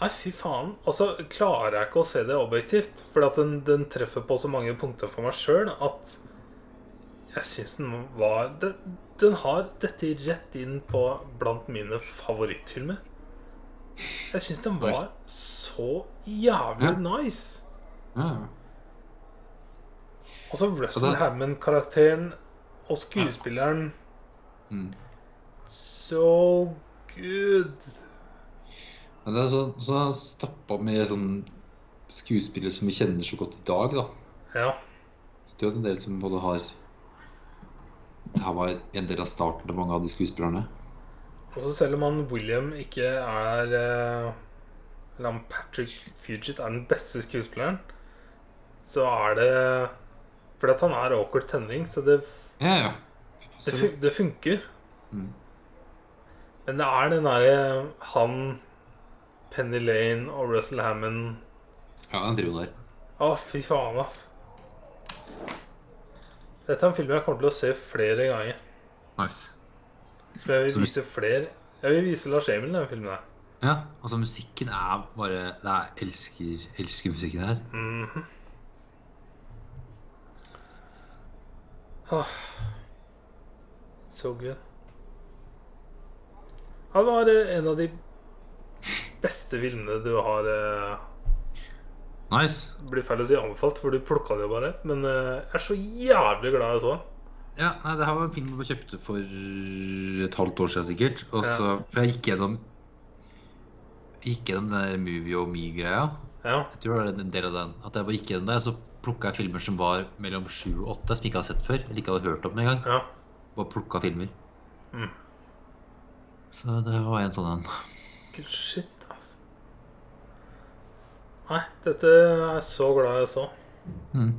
Nei, fy faen. Altså, klarer jeg ikke å se det objektivt. Fordi at den, den treffer på så mange punkter for meg sjøl at jeg syns den var den, den har dette rett inn på blant mine favorittfilmer. Jeg syns den var så jævlig nice. Ja. Altså Russell Altså- Hammond-karakteren og skuespilleren Mm. So good. Ja, det er så, så stappa med sånn skuespillere som vi kjenner så godt i dag, da. Ja. Så det er jo en del som både har Det her var en del av starten til mange av de skuespillerne. Og så selv om han William ikke er eh, Eller han Patrick Fugit er den beste skuespilleren, så er det Fordi at han er awkward tenåring, så det, Ja, ja. det, fun det funker. Mm. Men det er den derre han, Penny Lane og Russell Hammond Ja, han driver der. Å, fy faen, altså. Dette er en film jeg kommer til å se flere ganger. Nice. Som jeg vil Så vise flere Jeg vil vise Lars Emil den filmen der. Ja, altså musikken er bare Jeg elsker, elsker musikken her. Mhm. Åh. So good. Han var eh, en av de beste filmene du har eh, Nice. Blir feil å si anbefalt, for du plukka det jo bare. Men eh, jeg er så jævlig glad jeg så den. Ja, nei, det her var en film jeg kjøpte for et halvt år siden sikkert. Og Ja. så, For jeg gikk gjennom Gikk gjennom den der Movie og Me-greia. Ja. Jeg tror det var en del av den. At jeg bare gikk gjennom det, så plukka jeg filmer som var mellom sju og åtte, som jeg ikke hadde sett før. Eller ikke hadde hørt om engang. ja. Bare plukka filmer. Mm. Så det var en sånn en. Shit, altså. Nei, dette er jeg så glad jeg så. Mm.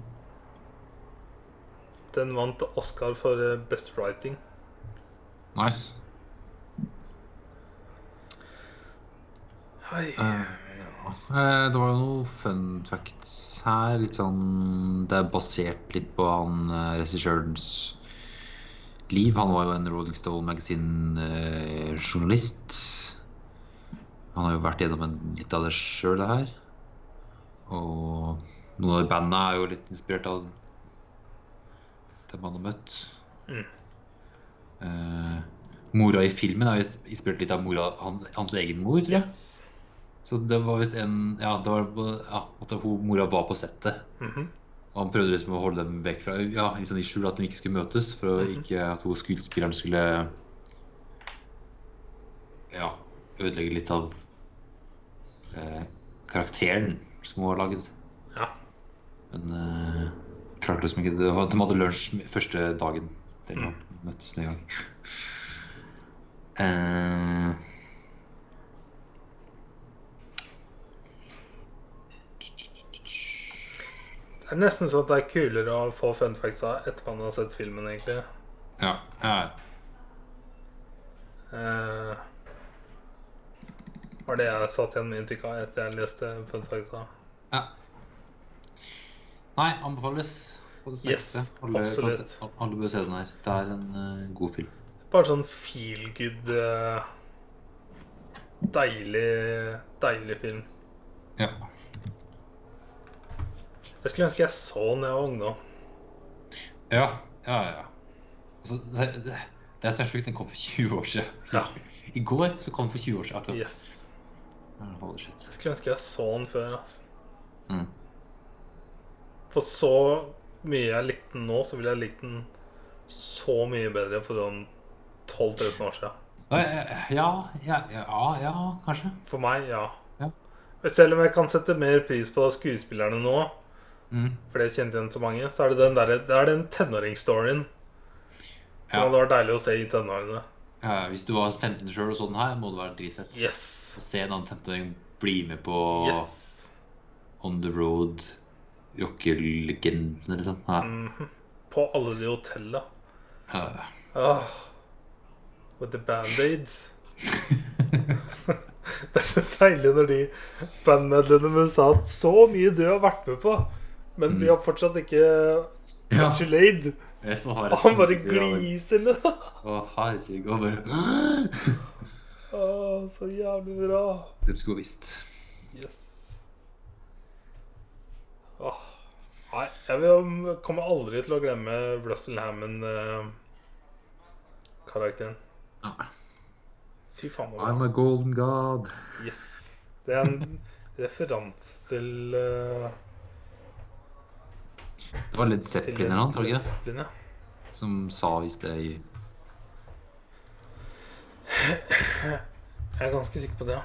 Den vant Oscar for eh, Best Writing. Nice. Hei. Eh, det var jo noen fun facts her. Litt sånn Det er basert litt på han eh, regissørens liv. Han var jo en Rolling Stone Magazine-journalist. han har jo vært gjennom en, litt av det sjøl, det her. Og noen av bandene er jo litt inspirert av dem han har møtt. Mm. Uh, mora i filmen er jo inspirert litt av mora, han, hans egen mor. tror jeg. Yes. Så det var visst en Ja, det var på- ja, at hun, mora var på settet. Mhm. Og han prøvde liksom å holde dem vekk fra Ja, litt sånn i skjul at de ikke skulle møtes, for å -hmm. ikke at hun skuespilleren skulle Ja, ødelegge litt av eh, karakteren som hun har laget. Ja. Men eh, klarte liksom ikke det. var- De hadde lunsj første dagen. Den Mm. møttes med en gang. Eh, Det er nesten sånn at det er kulere å få fun facts av etter man har sett filmen, egentlig. ja, ja. Uh, var det jeg satt igjen med inntrykk av etter jeg leste fun facts av. Ja. Nei, anbefales. Yes, alle, absolutt. se- alle bør se den her. Det er en uh, god film. Bare sånn feel good uh, Deilig, deilig film. Ja. Jeg skulle ønske jeg så den da jeg var ungdom. Ja, ja, ja. Altså, det, det, det som er sjukt, den kom for 20 år siden. Ja. I går så kom den for 20 år siden. akkurat. Yes. Holy shit. Jeg skulle ønske jeg så den før. Altså. Mm. For så mye jeg likte den nå, så ville jeg likt den så mye bedre for sånn 12-13 år siden. Ja, ja, ja, ja, ja, kanskje. For meg, ja. Ja. Selv om jeg kan sette mer pris på skuespillerne nå, Mm. for jeg kjente igjen så mange, så er det den, der, det er den tenåringsstoryen som Ja. hadde vært deilig å se i tenårene. Ja, hvis du var 15 sjøl og sånn her, må det være dritfett. Yes. Å se en annen 15-åring bli med på Yes. On the Road, rockelegenden, liksom. Ja. Mhm. På alle de hotella. Ja. Oh. with the band-aids. <laughs> <laughs> det er så deilig når de bandmedlemmene sa at så mye du har vært med på, men vi har fortsatt ikke Ja. Og han bare gliser litt. Å, herregud. Bare Å, så jævlig bra. De skulle visst. Yes. Åh. Nei, jeg vil, kommer aldri til å glemme Russell Hammond-karakteren. Ja. Fy faen. hvor I'm a golden god. Yes. Det er en <laughs> referanse til eh, Det var Led Zeppelin eller noe, tror du ikke det? Som sa hvis det i Jeg er ganske sikker på det. ja.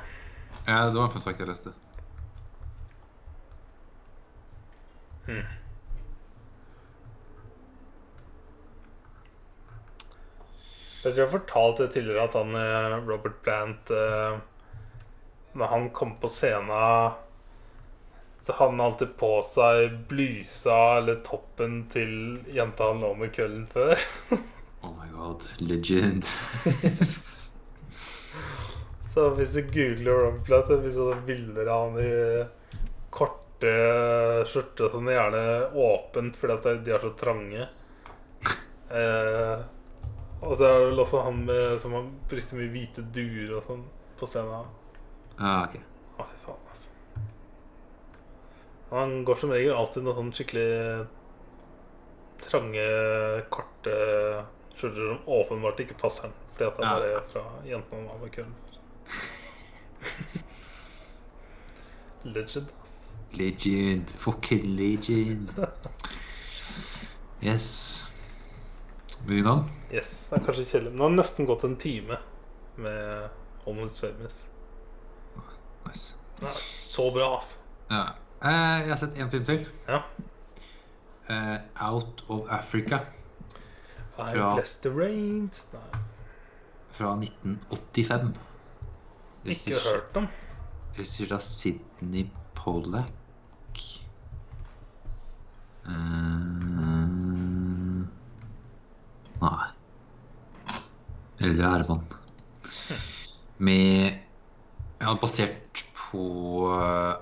Ja, det var en fun fact jeg leste. Jeg tror jeg har fortalt det tidligere at han eh, Robert Plant eh, Når han kom på scenen Så han har alltid på seg blusa eller toppen til jenta han lå med kvelden før. <laughs> Oh my god, legend. <laughs> Så hvis du googler Plant, hvis du har bilder av han i korte skjorter som er gjerne åpent fordi de er så trange. <laughs> Eh, og så er det vel også han med, som har brukte mye hvite duer og sånn på scenen. Ah, okay. Å, fy faen. Han går som regel alltid noen sånn skikkelig trange, korte skjorter som åpenbart ikke passer han. Fordi at han bare er fra jentene han var med køllen for. <laughs> Legend, ass. Legend. Fucking legend. Yes. Vil vi i gang? Yes, det er kanskje kjedelig. Men det har nesten gått en time med Almost Famous. Nice. Det er så bra, altså. Ja. Eh, jeg har sett én film til. Ja. Eh, Out of Africa I Fra- bless the rains. Nei, fra 1985. ikke hørt om. Regissert av Sidney Pollack. Uh, nei. Eldre herremann. Med Ja, basert på eh,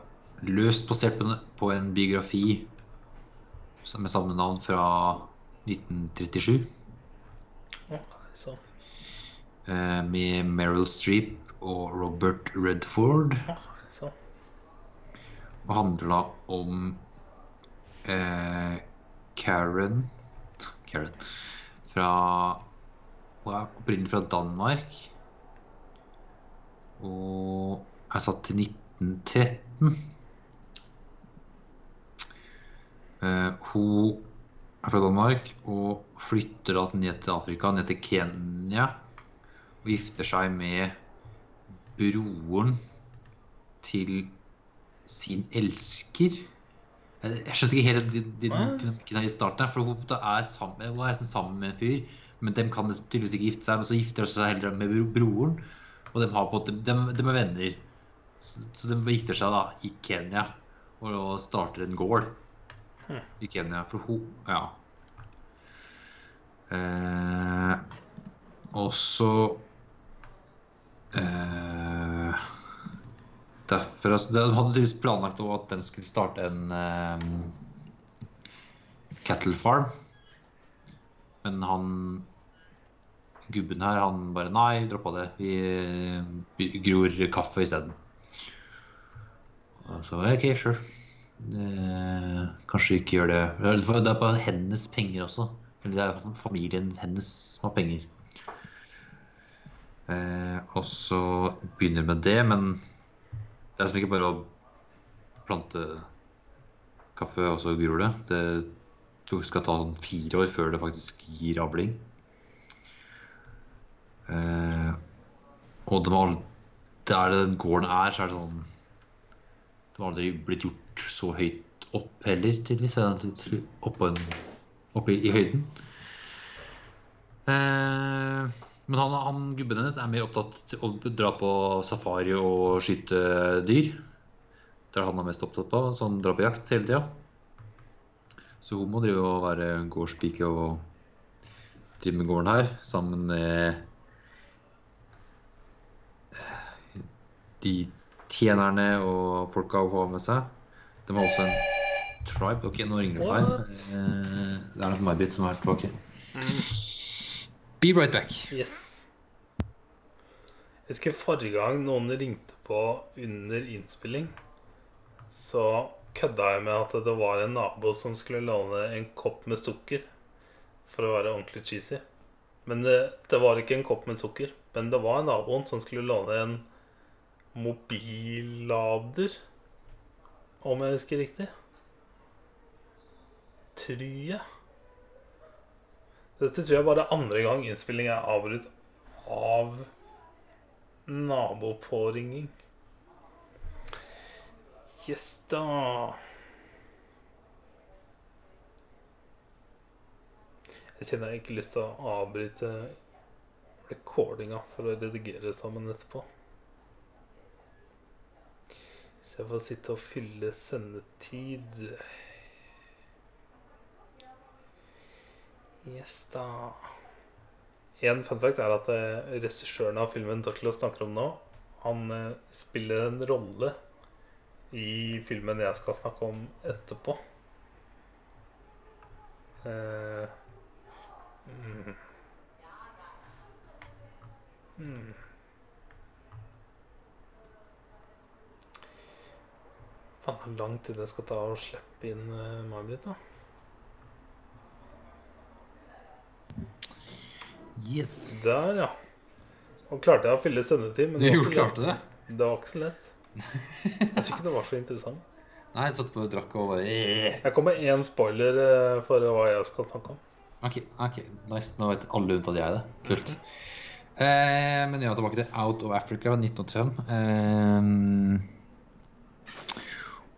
Løst basert på på en biografi med samme navn fra 1937. Ja, eh, Med Meryl Streep og Robert Redford. Ja, så. Og handla om eh, Karen Karen fra opprinnelig fra Danmark. Og er satt til 1913. Eh, hun er fra Danmark og flytter da ned til Afrika, ned til Kenya. Og gifter seg med broren til sin elsker. Jeg skjønte ikke helt dynamikken her i starten. For hun er sammen, hun er sammen med en fyr, men de kan tydeligvis ikke gifte seg. Men så gifter de seg heller med broren, og de, har på, de, de, de er venner. Så, så de gifter seg da i Kenya og, og starter en gård. I Kenya. For hun Ja. Eh, og så eh, Derfor, altså, De hadde tydeligvis planlagt at den skulle starte en eh, cattle farm. Men han gubben her, han bare Nei, droppa det. Vi, vi gror kaffe isteden. Og Så OK, sure. Eh, kanskje ikke gjør det. Det er på hennes penger også. Eller det er familien hennes som har penger. Eh, og så begynner med det, men det er liksom ikke bare å plante kaffe, og så gror. Det det skal ta sånn fire år før det faktisk gir avling. Eh, og det, var, der den gården er, så er det sånn Det har aldri blitt gjort så høyt opp heller, tydeligvis. Oppe, oppe i, i høyden. Eh, men han, han gubben hennes er mer opptatt til å dra på safari og skyte dyr. Det er han er mest opptatt av, så han drar på jakt hele tida. Så hun må drive og være gårdspike og drive med gården her, sammen med eh, de tjenerne og folka hun har med seg. De var også en tribe. Ok, nå ringer det på her. Eh, Det er nok May-Britt som er tilbake. Be right back. Yes. Jeg husker forrige gang noen ringte på under innspilling så kødda jeg med at det var en nabo som skulle låne en kopp med sukker. For å være ordentlig cheesy. Men det, det var ikke en kopp med sukker. Men det var naboen som skulle låne en mobillader. Om jeg husker riktig. Tror jeg. Dette tror jeg bare er andre gang innspilling er avbrutt av nabopåringing. Yes da. Jeg kjenner jeg ikke lyst til å avbryte recordinga for å redigere sammen etterpå. Så jeg får sitte og fylle sendetid. Yes da. En fun fact er at eh, regissøren av filmen Doklo snakker om nå, han eh, spiller en rolle i filmen jeg skal snakke om etterpå. Uh, mm. Mm. Faen, hvor lang tid det skal ta å slippe inn uh, May-Britt, da. Yes. Der, ja. Nå klarte jeg å fylle sendetid, men Du det var, ikke lett. det? det var ikke så lett. Jeg tror ikke det var så interessant. <laughs> Nei, jeg satt på og drakk og bare eh. Jeg kom med én spoiler eh, for hva jeg skal snakke om. Ok, ok, nice. Nå vet alle unntatt jeg det. Kult. Eh, men ja, tilbake til Out of Africa 1985. Eh,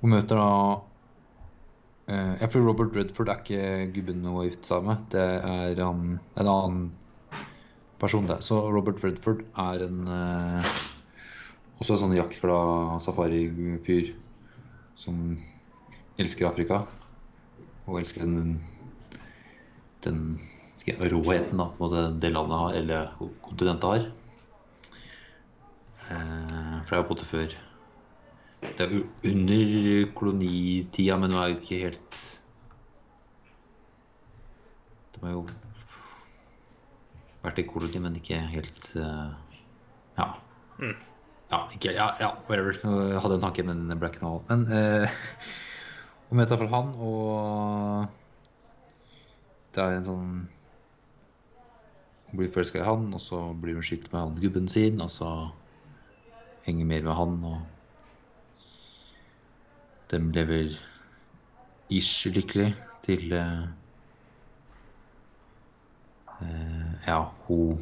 hun møter da eh, Jeg tror Robert Redford er ikke gubben hun er gift seg med. Det er han, en annen person, det. Så Robert Redford er en eh, også en sånn jaktglad safarifyr som elsker Afrika. Og elsker den den råheten da, på det, det landet har, eller kontinentet har. Eh, for det har på en før Det er jo under kolonitida, men nå er jo ikke helt De har jo vært i koloni, men ikke helt eh, Ja. Mm. Ja, ikke, ja, ja, whatever. Jeg hadde en tanke, men det ble ikke noe av. Men eh, Hun møter iallfall han, og det er en sånn Hun blir forelska i han, og så blir hun skilt med han gubben sin, og så henger mer med han, og de lever ish lykkelig til eh, eh, Ja, hun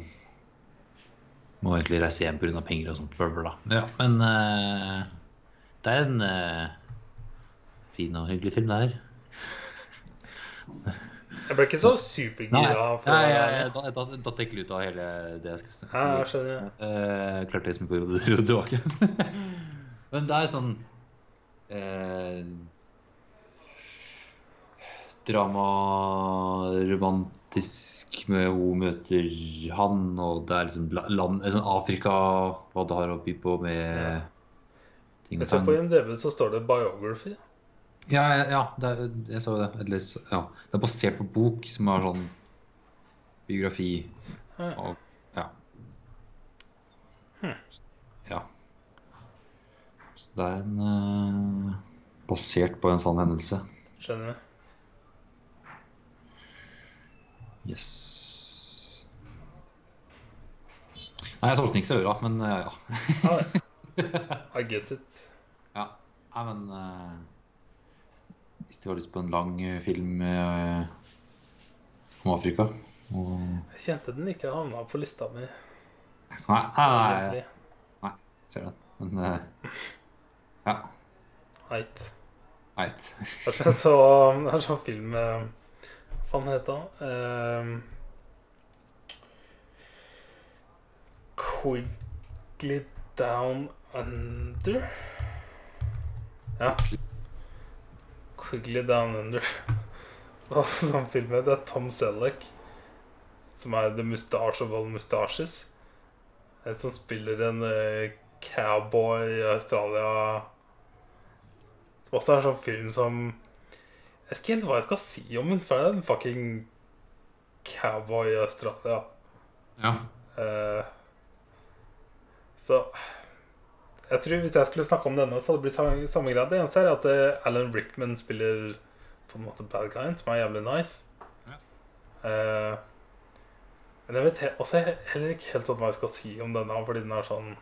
må egentlig reise hjem pga. penger og sånt. Bla, bla, bla. Ja, men eh, det er en fin og hyggelig film, det her. Jeg ble ikke så supergira. for Nei, jeg, jeg, da, da, da tenker jeg ut av hele det jeg skal si. Ja, jeg skjønner. Uh, klarte liksom ikke å ro tilbake. <laughs> Men det er sånn eh, Drama romantisk med hun møter han, og det er liksom land eh, sånn Afrika, hva det har å by på med Ja. ting Jeg og ser tang. på IMDb så står det 'biography'. Ja, ja, det er, jeg så det. Eller, ja. Det er basert på bok som har sånn biografi Ja. av Ja. Hm. Det er en eh, Basert på en sann hendelse. Skjønner du? Yes. Nei, jeg solgte den ikke så øra, men eh, ja. Ja. <laughs> I get it. ja. Nei, men uh, Hvis du har lyst på en lang film uh, om Afrika og Jeg kjente den ikke havna på lista mi. Nei, nei, nei, nei. nei ser den. Men eh, <laughs> ja. Heit. Eit. Det er så, sånn film eh, Hva faen heter den? Eh, Quickly Down Under? Ja. Quickly Down Under. <laughs> Det er også sånn film Det er Tom Selleck, som er The Mustache of All Mustaches. En som spiller en eh, cowboy i Australia. Som også er en sånn film som Jeg vet ikke helt hva jeg skal si om den, for det er en fucking cowboy i Australia. Ja. Uh, så Jeg tror Hvis jeg skulle snakke om denne, så hadde det blitt samme, samme grad. Det eneste er at eh, Alan Rickman spiller på en måte bad guyen, som er jævlig nice. Ja. Uh, men jeg vet he også heller ikke helt sånn hva jeg skal si om denne, fordi den er sånn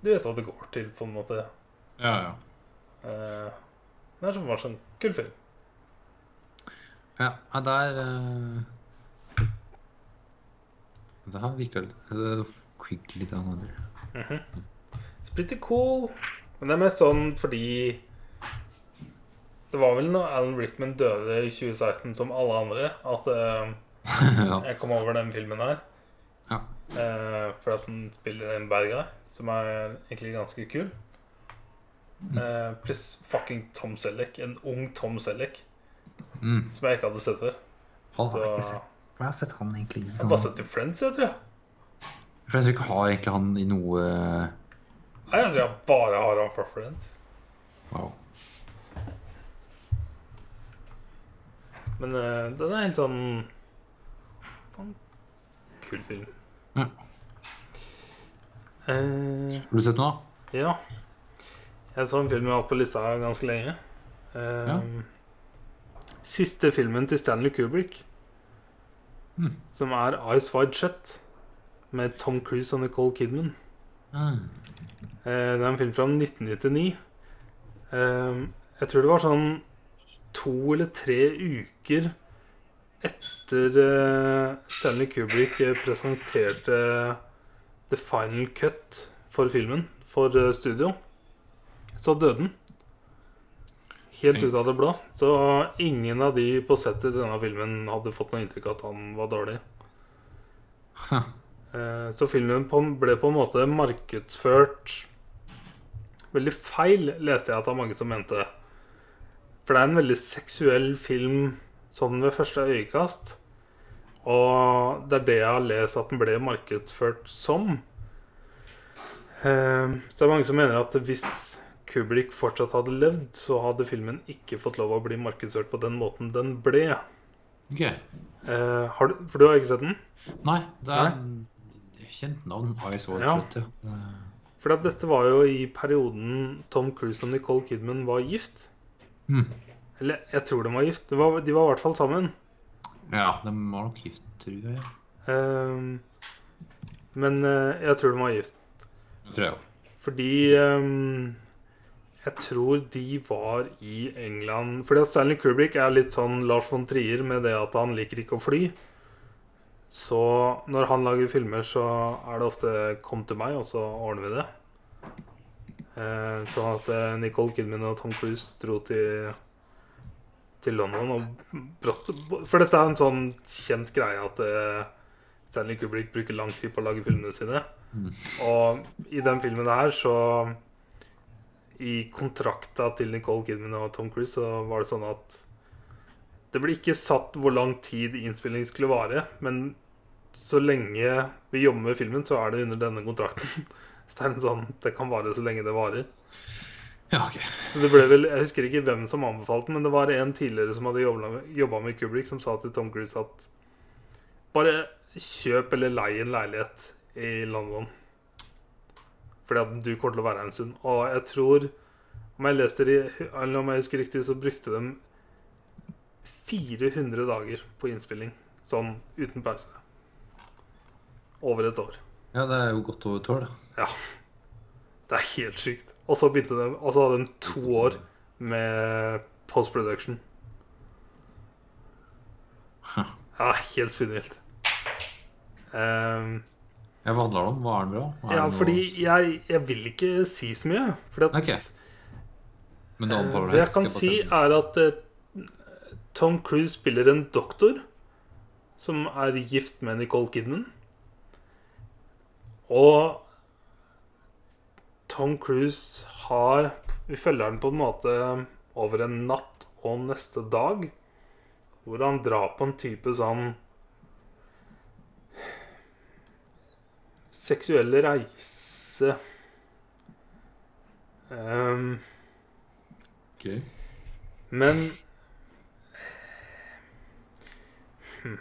Du vet hva det går til, på en måte. Ja, ja. Uh, det er som bare sånn kul film. Ja, der uh... Det har virka litt Quickly down under. litt -hmm. It's pretty cool. Men det er mest sånn fordi Det var vel når Alan Rickman døde i 2016 som alle andre, at <laughs> uh, jeg kom over den filmen her. Ja. Eh, for at han spiller en bad guy, som er egentlig ganske kul. Uh, Pluss fucking Tom Selleck. En ung Tom Selleck Mm. som jeg ikke hadde sett før. Han har ikke sett. For jeg har sett han egentlig i Jeg har sånn bare sett i Friends, jeg tror jeg. Jeg tror ikke ha egentlig han i noe Nei, jeg tror jeg bare har han fra Friends. Wow. Men uh, den er en sånn sånn Kul film. Ja. Eh, Har du sett noe, ja. Jeg så en film jeg har hatt på lista ganske lenge. Eh, Ja. Siste filmen til Stanley Kubrick, Mm. som er Eyes Wide Shut, med Tom Cruise og Nicole Kidman. Mm. Eh, det er en film fra 1999. Eh, jeg tror det var sånn to eller tre uker etter eh, Stanley Kubrick eh, presenterte the final cut for filmen for eh, studio, så døde den. Helt ut av det blå. Så ingen av de på settet i denne filmen hadde fått noe inntrykk av at han var dårlig. Huh. Så filmen ble på en måte markedsført veldig feil, leste jeg at det var mange som mente. For det er en veldig seksuell film sånn ved første øyekast. Og det er det jeg har lest at den ble markedsført som. Eh, Så det er mange som mener at hvis Kubrick fortsatt hadde levd, så hadde filmen ikke fått lov å bli markedsført på den måten den ble. Ok. Eh, har du, for du har ikke sett den? Nei, det er en kjent navn. Ice Watch, Ja. vet du. Eh, For dette var jo i perioden Tom Cruise og Nicole Kidman var gift. Mm. Eller jeg tror de var gift. De var, de var i hvert fall sammen. Ja, de var nok gift, tror jeg. Um, men uh, jeg tror de var gift. Det tror jeg òg. Fordi um, jeg tror de var i England Fordi Stanley Kubrick er litt sånn Lars von Trier med det at han liker ikke å fly. Så når han lager filmer, så er det ofte 'kom til meg', og så ordner vi det. Eh, sånn at eh, Nicole Kidman og Tom Cruise dro til til London For dette er en sånn kjent greie at eh, Stanley Kubrick bruker lang tid på å lage filmene sine. Og i den filmen her så I kontrakta til Nicole Kidman og Tom Cruise så var det sånn at det ble ikke satt hvor lang tid innspilling skulle vare, men så lenge vi jobber med filmen, så er det under denne kontrakten. <laughs> Så det er en sånn Det kan vare så lenge det varer. Ja, ok. Så det ble vel, Jeg husker ikke hvem som anbefalte den, men det var en tidligere som hadde jobba med Kubrick, som sa til Tom Cruise at bare kjøp eller lei en leilighet i London. Fordi at du kommer til å være her en stund. Og jeg tror, om jeg leste det, eller om jeg husker riktig, så brukte de 400 dager på innspilling. Sånn uten pause. Over et år. Ja, det er jo godt over et år, da. Ja. Det er helt sykt. Og så begynte de Og så hadde de to år med post-production. Ja, helt spinnvilt. Um, jeg hva handler det om? Hva er den bra? Er ja, fordi jeg, jeg vil ikke si så mye. Fordi at okay. Men du eh, anbefaler det jeg kan si, er at uh, Tom Cruise spiller en doktor som er gift med Nicole Kidman. Og Tom Cruise har Vi følger han på en måte over en natt og neste dag. Hvor han drar på en type sånn Seksuell reise Um, Ok. Men hmm.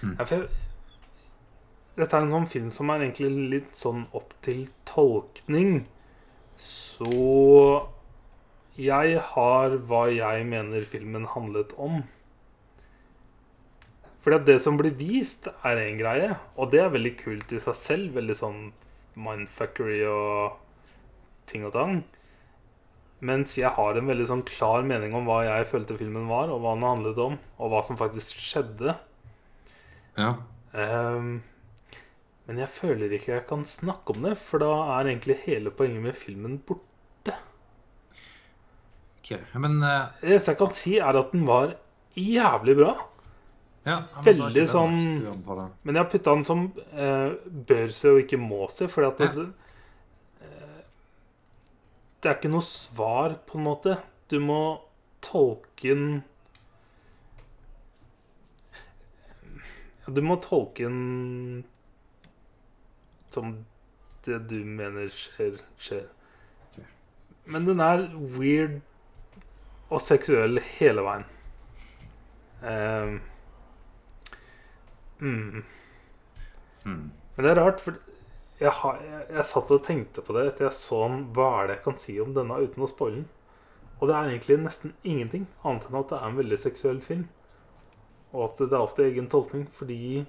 Hmm. Jeg- Dette er en sånn film som er egentlig litt sånn opp til tolkning, så Jeg har hva jeg mener filmen handlet om. Fordi at det som blir vist, er én greie, og det er veldig kult i seg selv. Veldig sånn mindfuckery og ting og tang. Mens jeg har en veldig sånn klar mening om hva jeg følte filmen var, og hva den handlet om, og hva som faktisk skjedde. Ja. Ehm, men jeg føler ikke jeg kan snakke om det, for da er egentlig hele poenget med filmen borte. ok. Men uh... Det eneste jeg kan si, er at den var jævlig bra. ja, Veldig sånn-. Men jeg har putta den som uh, bør se og ikke må se, fordi at det, uh, det er ikke noe svar, på en måte. Du må tolke den Ja, Du må tolke den som det du mener skjer, skjer. Men den er weird og seksuell hele veien. Um, mm. Mm. Men det er rart, for jeg, har, jeg, jeg satt og tenkte på det etter jeg så den. Hva er det jeg kan si om denne uten å spoile den? Og det er egentlig nesten ingenting, annet enn at det er en veldig seksuell film. Og at det er opp til egen tolkning, fordi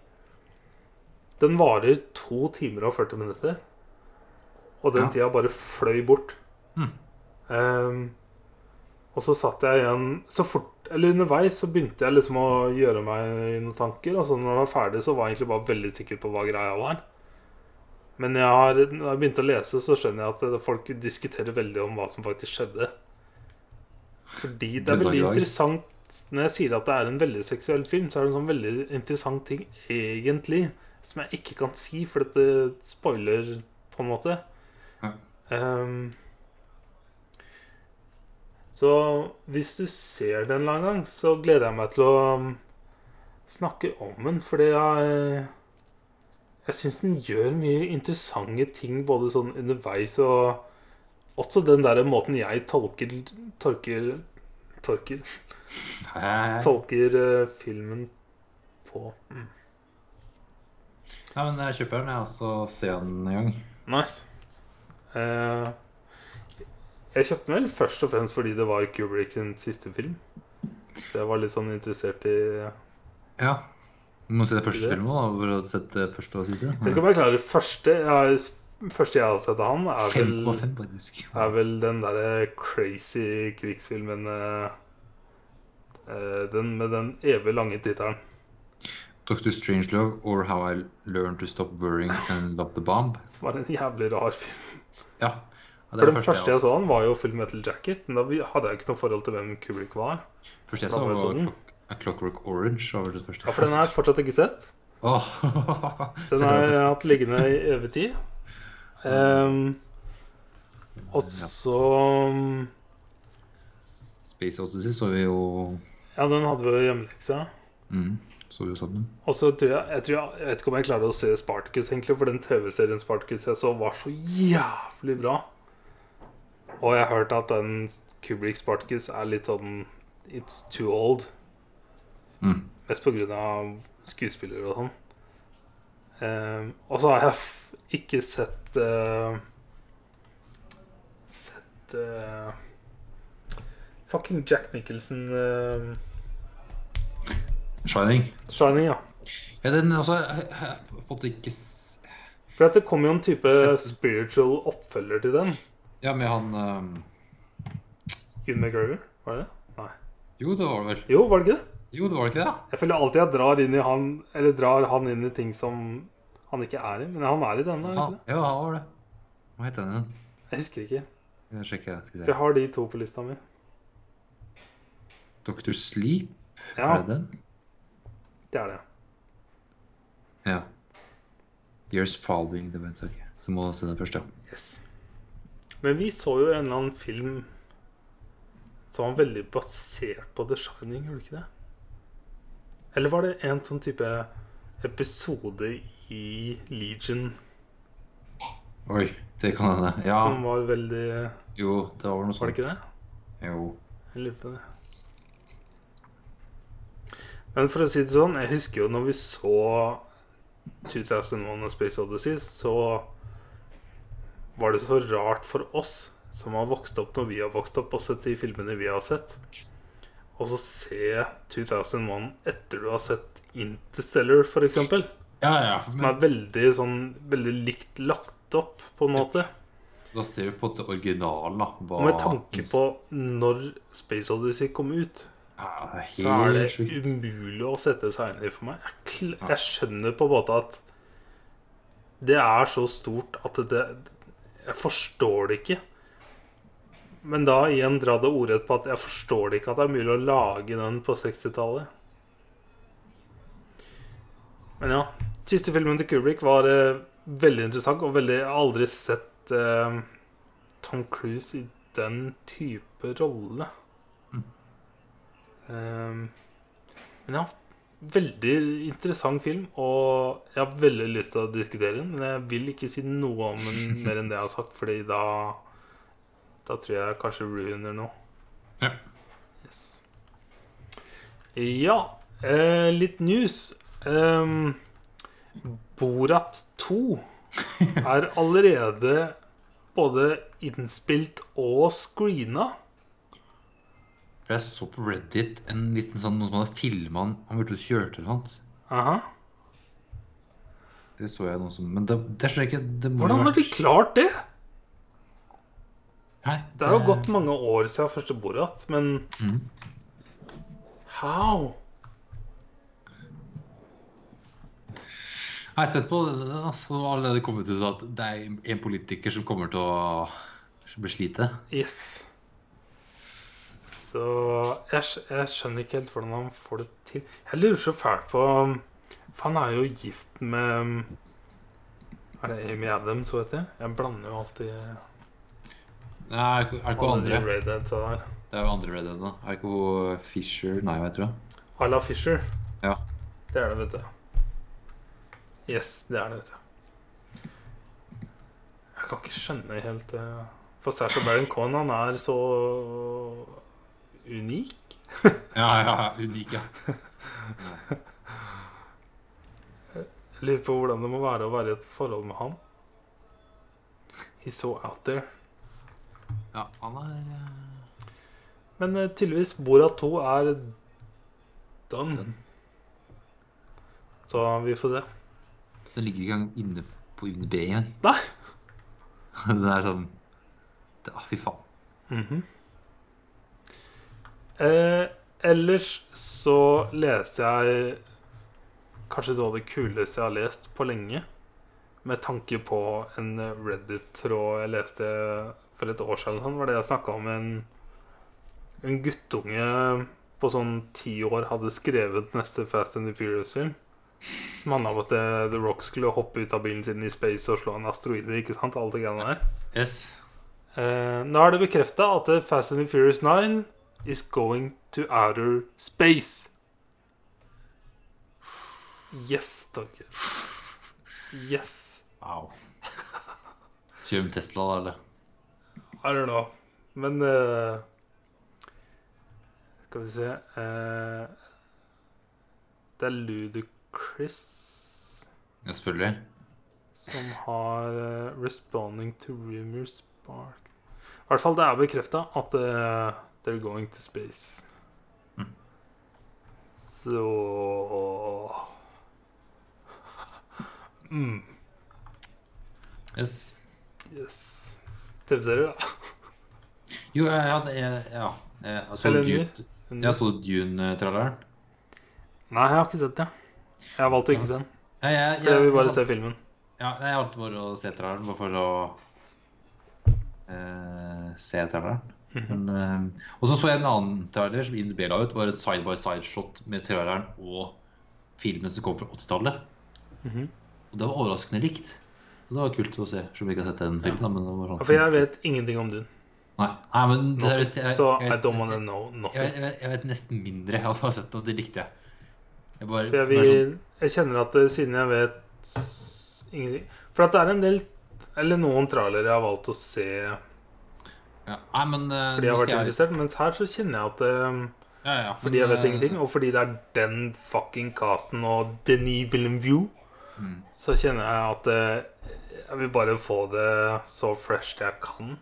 den varer to timer og 40 minutter. Og den Ja. tida bare fløy bort. Mm. Um, og så satt jeg igjen Så fort Eller underveis så begynte jeg liksom å gjøre meg noen tanker. Og så når jeg var ferdig, så var jeg egentlig bare veldig sikker på hva greia var. Men jeg har, når jeg begynte å lese, så skjønner jeg at folk diskuterer veldig om hva som faktisk skjedde. Fordi det er veldig interessant Når jeg sier at det er en veldig seksuell film, så er det en sånn veldig interessant ting egentlig som jeg ikke kan si, for dette spoiler på en måte. Ja. Ehm, så hvis du ser den en eller annen gang, så gleder jeg meg til å um, snakke om den, fordi jeg Jeg syns den gjør mye interessante ting både sånn underveis og også den der måten jeg tolker Tolker Tolker, tolker eh, filmen på. Mm. Ja, men jeg kjøper den, jeg, og så ser jeg den en gang. Nice. Eh, jeg kjøpte den vel først og fremst fordi det var Kubrick sin siste film. Så jeg var litt sånn interessert i Ja. Du må se det første filmen, da, for å det første og siste. Jeg skal bare jeg det første jeg, Første jeg har sett av han, er vel, 5,5 faktisk. er vel den derre crazy krigsfilmen eh, eh, Den med den evig lange tittelen. Dr. Strangelove or How I Learned to Stop Worrying and Love the Bomb. <laughs> Det var en jævlig rar film. Ja. For den første jeg så den, var jo Full Metal Jacket. Men da hadde jeg ikke noe forhold til hvem Kubrick var. Første jeg så, var sånn. A Clockwork Orange. var det første. Ja, For den har jeg fortsatt ikke sett. Oh. <laughs> Den har jeg hatt liggende i evig tid. Um, og så Space Odyssey så vi jo Ja, den hadde vi jo hjemmeleksa. mm, Så vi jo sammen. Og så tror jeg, jeg, tror jeg Jeg vet ikke om jeg klarer å se Spartacus, egentlig, for den TV-serien Spartacus jeg så, var så jævlig bra. Og jeg har hørt at den Kubrick Spartacus er litt sånn It's too old. Mm. Mest på grunn av skuespillere og sånn. Ehm, og så har jeg ikke sett uh, Sett uh, Fucking Jack Nicholson eh, Shining. Shining, ja. Ja, den altså på en måte ikke For at det kom jo en type Sett- spiritual oppfølger til den. Ja, med han um, Gunn McGregor, var det det? Nei. Jo, det var det vel. Jo, var det ikke det? Jo, det var det ikke det? Jeg føler alltid jeg drar inn i han Eller drar han inn i ting som han ikke er i. Men han er i denne, Ja, han ikke det? ja, han var det. Hva het den igjen? Jeg husker ikke. Jeg sjekker. Skal jeg. Jeg har de to på lista mi. Dr. Sleep, Ja, er det den? Det er det. Ja. Years Following the Events. Okay. Så må du se den først, ja. Yes. Men vi så jo en eller annen film som var veldig basert på The Shining, gjorde du ikke det? Eller var det en sånn type episode i Legion Oi, det kan hende. Ja. som var veldig Jo, det var noe sånt. Var det ikke det? Jo. Jeg lurer på det. Men for å si det sånn, jeg husker jo når vi så 2001 A Space Odyssey, så var det så rart for oss som har vokst opp når vi har vokst opp og sett de filmene vi har sett, og så se 2001 etter du har sett Interstellar, f.eks. Ja, ja. Som er veldig sånn Veldig likt lagt opp, på en måte. Da ser vi på det originalen, da. Hva med tanke på når Space Odyssey kom ut, ja, så er det umulig å sette seg inn i for meg. Jeg, jeg skjønner på en måte at det er så stort at det Jeg forstår det ikke. Men da igjen dra det ordrett på at jeg forstår det ikke at det er mulig å lage den på 60-tallet. Men ja. Siste filmen til Kubrick var eh, veldig interessant, og veldig, jeg har aldri sett eh, Tom Cruise i den type rolle. Um, men ja, veldig interessant film, og jeg har veldig lyst til å diskutere den. Men jeg vil ikke si noe om den <laughs> mer enn det jeg har sagt, Fordi da Da tror jeg kanskje ruiner noe. Ja. Yes. Ja, eh, litt news. Um, Borat 2 <laughs> er allerede både innspilt og screena. For Jeg så på Reddit en liten sånn, noen som hadde filma han han burde kjørte eller noe. Aha. Det så jeg noen som Men det, det skjønner jeg ikke det må Hvordan jo har de vært- klart det? Nei, Det har jo gått mange år siden første Borat, men Mhm. How? Jeg er spent på altså, allerede kommet ut at det er en politiker som kommer til å beslite. Yes. Så jeg, jeg skjønner ikke helt hvordan han får det til. Jeg lurer så fælt på For han er jo gift med Er det Amy Adams hun heter? Jeg blander jo alltid Nei, er det ikke- det hun andre? redheadsa. Det er jo andre Redhead, da. Er det ikke hun Fisher Nei, hva heter hun? Ala Fisher. Ja. Det er det, vet du. Yes, det er det, vet du. Jeg kan ikke skjønne helt det. For Sasha Baron Cohen, han er så unik. Ja, ja, unik, ja. Jeg lurer på hvordan det må være å være i et forhold med han. He's so out there. Ja, han er uh... Men uh, tydeligvis Borat 2 er done. Så vi får se. Den ligger ikke engang inne på UNB engang. Nei. <laughs> Den er sånn ah, Fy faen. Mhm. Eh, ellers så leste jeg kanskje noe av det kuleste jeg har lest på lenge. Med tanke på en Reddit-tråd jeg leste for et år siden. Sånn, var det jeg snakka om en, en guttunge på sånn ti år hadde skrevet neste Fast and the Furious-film. Som handla om at eh, The Rock skulle hoppe ut av bilen sin i space og slå en asteroide. Ikke sant? Alle de greiene der. Yes. Eh, nå er det bekrefta at Fast and the Furious 9 is going to outer space. Yes, Torgeir. Yes. Wow. Kjører Tesla, eller? I don't know. Men uh, Skal vi se uh, Det er Ludacris Ja, selvfølgelig. som har uh, 'Responding to rumors spark'. I hvert fall det er bekrefta at eh, they're going to space. Mm. Så mm, Yes. Yes. TV-serier, da. Jo, ja, ja, er, ja. Jeg så Dune-tralleren. Dune-traileren. Nei, jeg har ikke sett det. Jeg har valgt å ikke se den. Ja, jeg, ja, jeg vil bare se filmen. Ja, jeg valgte bare å se tralleren, bare for å eh, se traileren. Mhm. Men, eh, og så så jeg en annen trailer som IMDb la ut. var et side-by-side-shot med traileren og filmen som kom fra 80-tallet. Mhm. Og det var overraskende likt. Så det var kult å se, Som jeg ikke har sett den filmen. Ja. Men det var sånn. Ja, For jeg vet ingenting om Dune. Nei, nei, men det er, jeg, Så jeg, I don't jeg, jeg, nothing. jeg, vet- jeg vet nesten mindre jeg har sett, og det likte jeg. Jeg bare, For jeg, vil, sånn, jeg kjenner at eh, siden jeg vet ingenting For at det er en del Eller noen trailere jeg har valgt å se ja, nei, men, uh, fordi jeg har vært jeg- interessert, mens her så kjenner jeg at uh, ja, ja, Fordi jeg vet eh, ingenting, og fordi det er den fucking casten og Denis Villeneuve, Mm. så kjenner jeg at uh, Jeg vil bare få det så fresh jeg kan.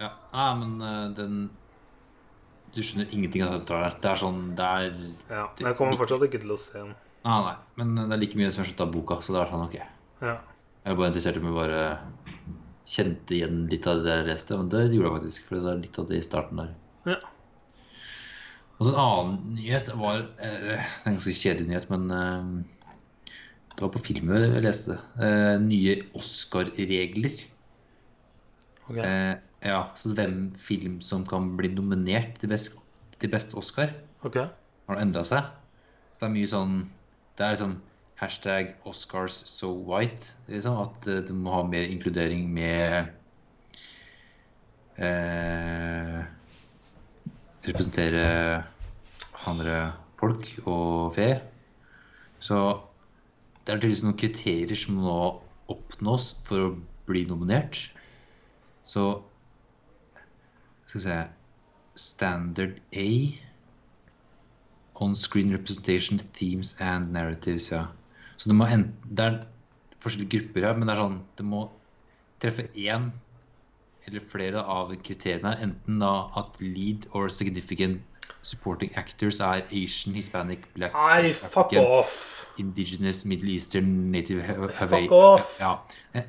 Ja, Nei, men den Du skjønner ingenting av dette. Det er sånn Det er Ja, Men jeg kommer fortsatt ikke til å se den. Nei, nei. Men det er like mye som har skjønt av boka, så det er sånn OK. Ja. Jeg er bare interessert i om vi bare kjente igjen litt av det jeg leste. Men det gjorde jeg faktisk, for det er litt av det i starten der. Ja. Og så en annen nyhet var eh, Det er en ganske kjedelig nyhet, men uh, det var på filmen jeg leste. Eh, nye Oscar-regler. Okay. Uh, ja, så hvem film som kan bli nominert til best, til best Oscar, okay. har endra seg. Så det er mye sånn Det er liksom hashtag Oscars so white. Liksom, at eh, du må ha mer inkludering med eh, Representere andre folk og fe. Så det er tydeligvis noen kriterier som må oppnås for å bli nominert. Så Skal vi se Standard A. On-screen representation, themes and narratives, ja. Så det må hente, Det er forskjellige grupper her, men det er sånn Det må treffe én eller flere av kriteriene her. Enten da at lead or significant supporting actors er Asian, Hispanic, Black, Nei, fuck African, off! Indigenous, Middle Eastern, Native Hawaii Fuck off! Ja,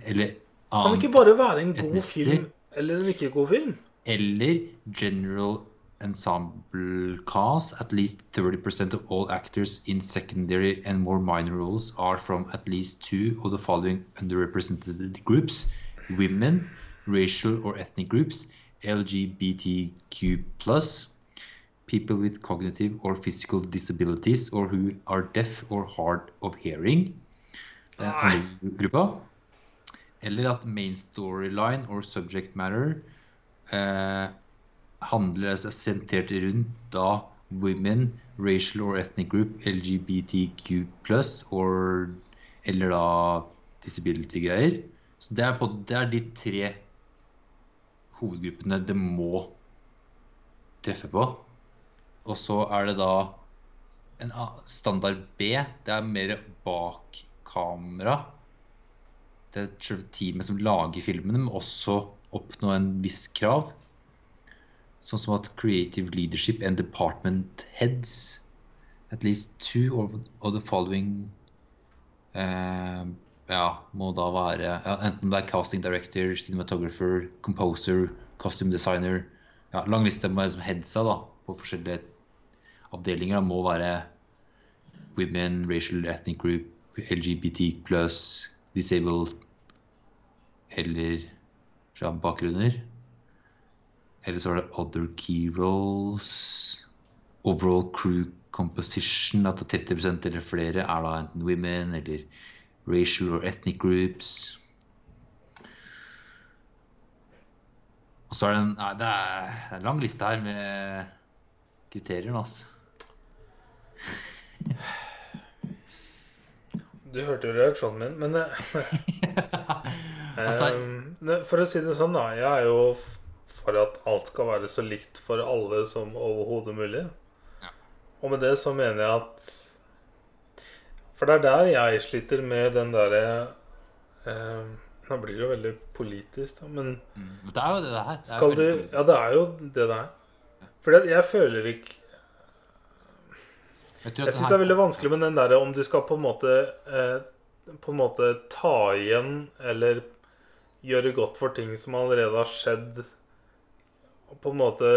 eller Kan det ikke bare være en god etnister, film eller en ikke god film? eller general ensemble cast, at least 30% of all actors in secondary and more minor roles are from at least two of the following underrepresented groups women, racial or ethnic groups, LGBTQ, people with cognitive or physical disabilities, or who are deaf or hard of hearing. Andre gruppa. Eller at main storyline or subject matter eh, handler altså sentrert rundt da women, racial or ethnic group, LGBTQ or, eller da disability-greier. Så det er, på, det er de tre hovedgruppene det må treffe på. Og så er det da en standard B. Det er mer bak kamera. Det er selve teamet som lager filmene, men også oppnå en viss krav. Sånn som at creative leadership and department heads at least two of, the following uh, ja, må da være ja, enten det er casting director, cinematographer, composer, costume designer ja, Lang liste med liksom headsa da, på forskjellige avdelinger. Da, må være women, racial ethnic group, LGBT pluss, disabled eller fra bakgrunner. Eller så er det other key roles. Overall crew composition, at 30 eller flere er da enten women eller racial or ethnic groups. Og så er det en Nei, det er en lang liste her med kriterier, altså. <laughs> Du hørte jo reaksjonen min, men eh, <laughs> <laughs> Altså- eh, For å si det sånn, da. Jeg er jo for at alt skal være så likt for alle som overhodet mulig. Ja. Og med det så mener jeg at For det er der jeg sliter med den derre eh, Nå blir det jo veldig politisk, da, men Mm. Det er jo det det her. Det er du. Ja, det er jo det det er. For jeg føler ikke Jeg Jeg syns det er veldig vanskelig med den derre om du skal på en måte eh, På en måte ta igjen eller gjøre godt for ting som allerede har skjedd. På en måte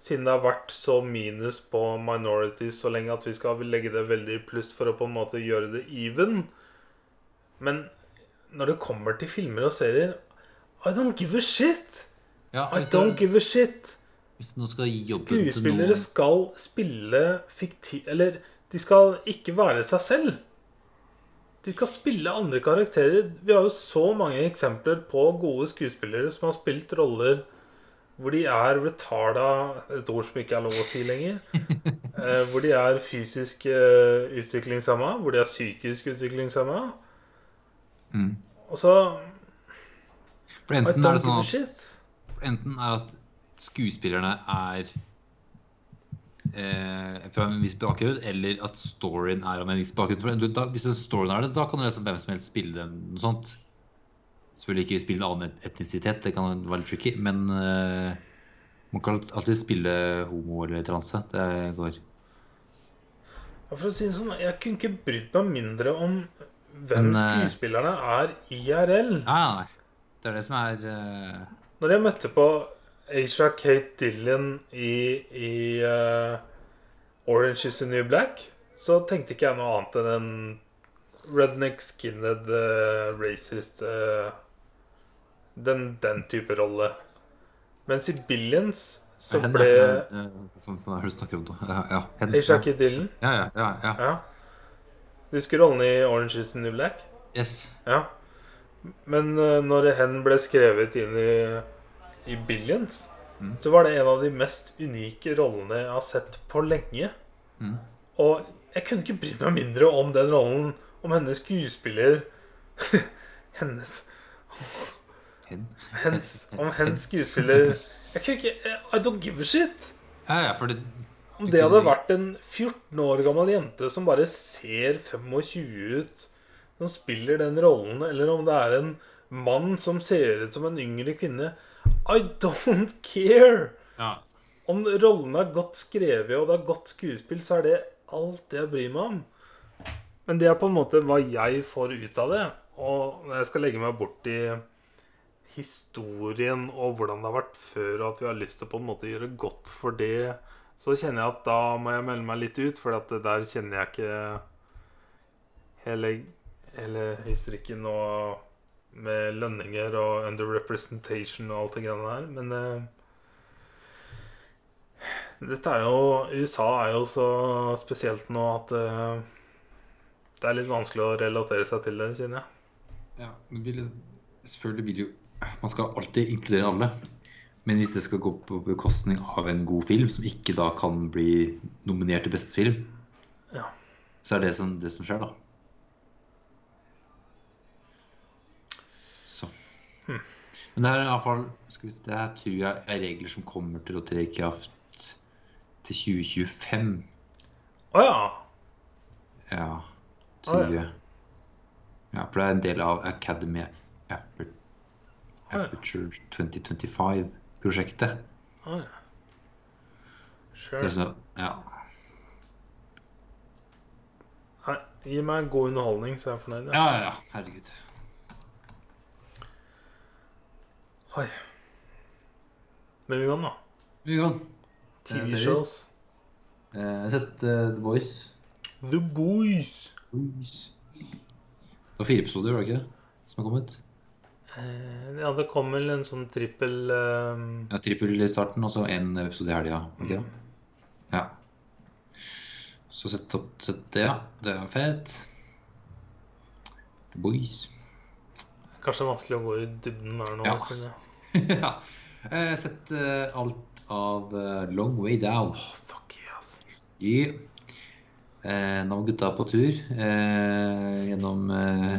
Siden det har vært så minus på minorities så lenge at vi skal legge det veldig i pluss for å på en måte gjøre det even. Men når det kommer til filmer og serier I don't give a shit! ja, I don't give a shit! Skuespillere skal spille fiktiv... Eller de skal ikke være seg selv. De skal spille andre karakterer. Vi har jo så mange eksempler på gode skuespillere som har spilt roller hvor de er retarda Et ord som ikke er lov å si lenger. <laughs> Eh, hvor de er fysisk eh, utviklingshemma, hvor de er psykisk utviklingshemma. mm. Og så For enten er det sånn at. Enten er at skuespillerne er eh, fra en viss bakgrunn, eller at storyen er av en viss bakgrunn. Da, hvis storyen er det, da kan du liksom hvem som helst spille den, noe sånt. Selvfølgelig ikke spille en annen etnisitet, det kan være litt tricky, men uh, man kan alltid spille homo eller transe. Det går. Ja, For å si det sånn, Jeg kunne ikke brydd meg mindre om hvem Men, eh, skuespillerne er IRL. Nei, nei. Det er det som er uh... Når jeg møtte på Asia Kate Dillon i, i uh, Orange is the New Black, så tenkte ikke jeg noe annet enn en redneck skinhead uh, racist eh, den, den type rolle. Mens i Billions så ble eh, Hva hva er det du snakker om, da? Ja, hen, ja. Ja, ja, ja, ja. Ja. Du husker rollen i Orange is the New Black? Yes. Ja. Men eh, når hen ble skrevet inn i, i Billions, Mm. så var det en av de mest unike rollene jeg har sett på lenge. Mm. Og jeg kunne ikke brydd meg mindre om den rollen, om hennes skuespiller <laughs> Hennes Hen. hens, Om hennes skuespiller Jeg kunne ikke I don't give a shit. Ja, ja, for det Om det hadde vært en 14 år gammel jente som bare ser 25 ut, som spiller den rollen, eller om det er en mann som ser ut som en yngre kvinne I don't <laughs> care! Ja. Om rollen er godt skrevet og det er godt skuespill, så er det alt jeg bryr meg om. Men det er på en måte hva jeg får ut av det. Og når jeg skal legge meg bort i historien og hvordan det har vært før, og at vi har lyst til å på en måte gjøre godt for det, så kjenner jeg at da må jeg melde meg litt ut, for at der kjenner jeg ikke hele, hele historikken og med lønninger og underrepresentation og alt det greiene der. Men eh, dette er jo USA er jo så spesielt nå at eh, det er litt vanskelig å relatere seg til det, kjenner jeg. Ja, vil, selvfølgelig vil jo Man skal alltid inkludere alle. Men hvis det skal gå på bekostning av en god film, som ikke da kan bli nominert til beste film, Ja. så er det som, det som skjer, da. Så. Men det er iallfall Det her tror jeg er regler som kommer til å tre i kraft til 2025. Å ja. Ja, Tror oh, ja. jeg. Ja, for det er en del av Academy ja. Aperture 2025-prosjektet. Å ja. Så det er Sure. sånn, ja. Nei, gi meg god underholdning, så er jeg fornøyd. ja, ja, ja, herregud. Oi. Men vi kan, da. Vi kan. Eh. TV-shows. Eh, Jeg har sett uh, The Boys. The Boys. Boys. Det var fire episoder, var det ikke det? Som har kommet? Eh, ja, det kom vel en sånn trippel um... Ja, Trippel i starten, og så én episode i helga. Okay? Mm. Ja. Så sett opp til det. Det er fett. The Boys. Kanskje vanskelig å gå i dybden der nå. Ja. jeg. <laughs> ja. Jeg har sett uh, alt av uh, Long Way Down. Oh, fuck yeah, ass. I eh, Nå var gutta på tur eh, gjennom eh,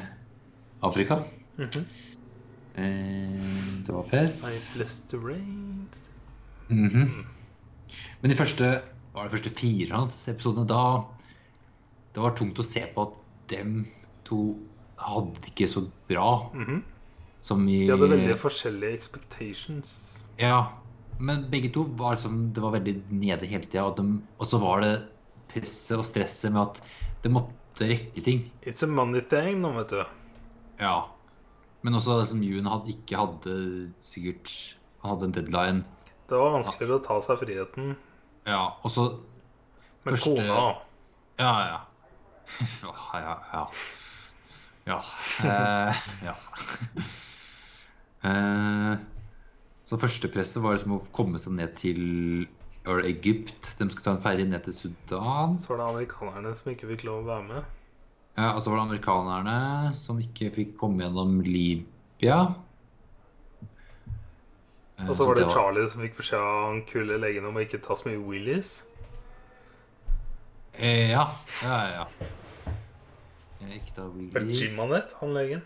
Afrika. Mhm. Eh, det var fett. I bless the rains. Mhm. Men de første, var de første fire hans episodene, da Det var tungt å se på at dem to hadde det ikke så bra Mhm. som i De hadde veldig forskjellige expectations. Ja, men begge to var liksom Det var veldig nede hele tida. Og, og så var det presset og stresset med at det måtte rekke ting. It's a money thing nå, vet du. Ja. Men også det som Jun hadde, ikke hadde sikkert Han hadde en deadline. Det var vanskeligere å ta seg friheten Ja, og så med Første- kona. Ja, ja. <laughs> Ja, ja, ja. Ja. Eh, ja. <laughs> Eh, så førstepresset var liksom å komme seg ned til Egypt. De skulle ta en ferje ned til Sudan. Så var det amerikanerne som ikke fikk lov å være med. Ja, og så var det amerikanerne som ikke fikk komme gjennom Libya. Eh, Og så var det Charlie som fikk beskjed av han kule legen om å ikke ta så mye Willies. Eh, ja, ja, ja. Eh, Ikke ta Var det Jim han het, han legen?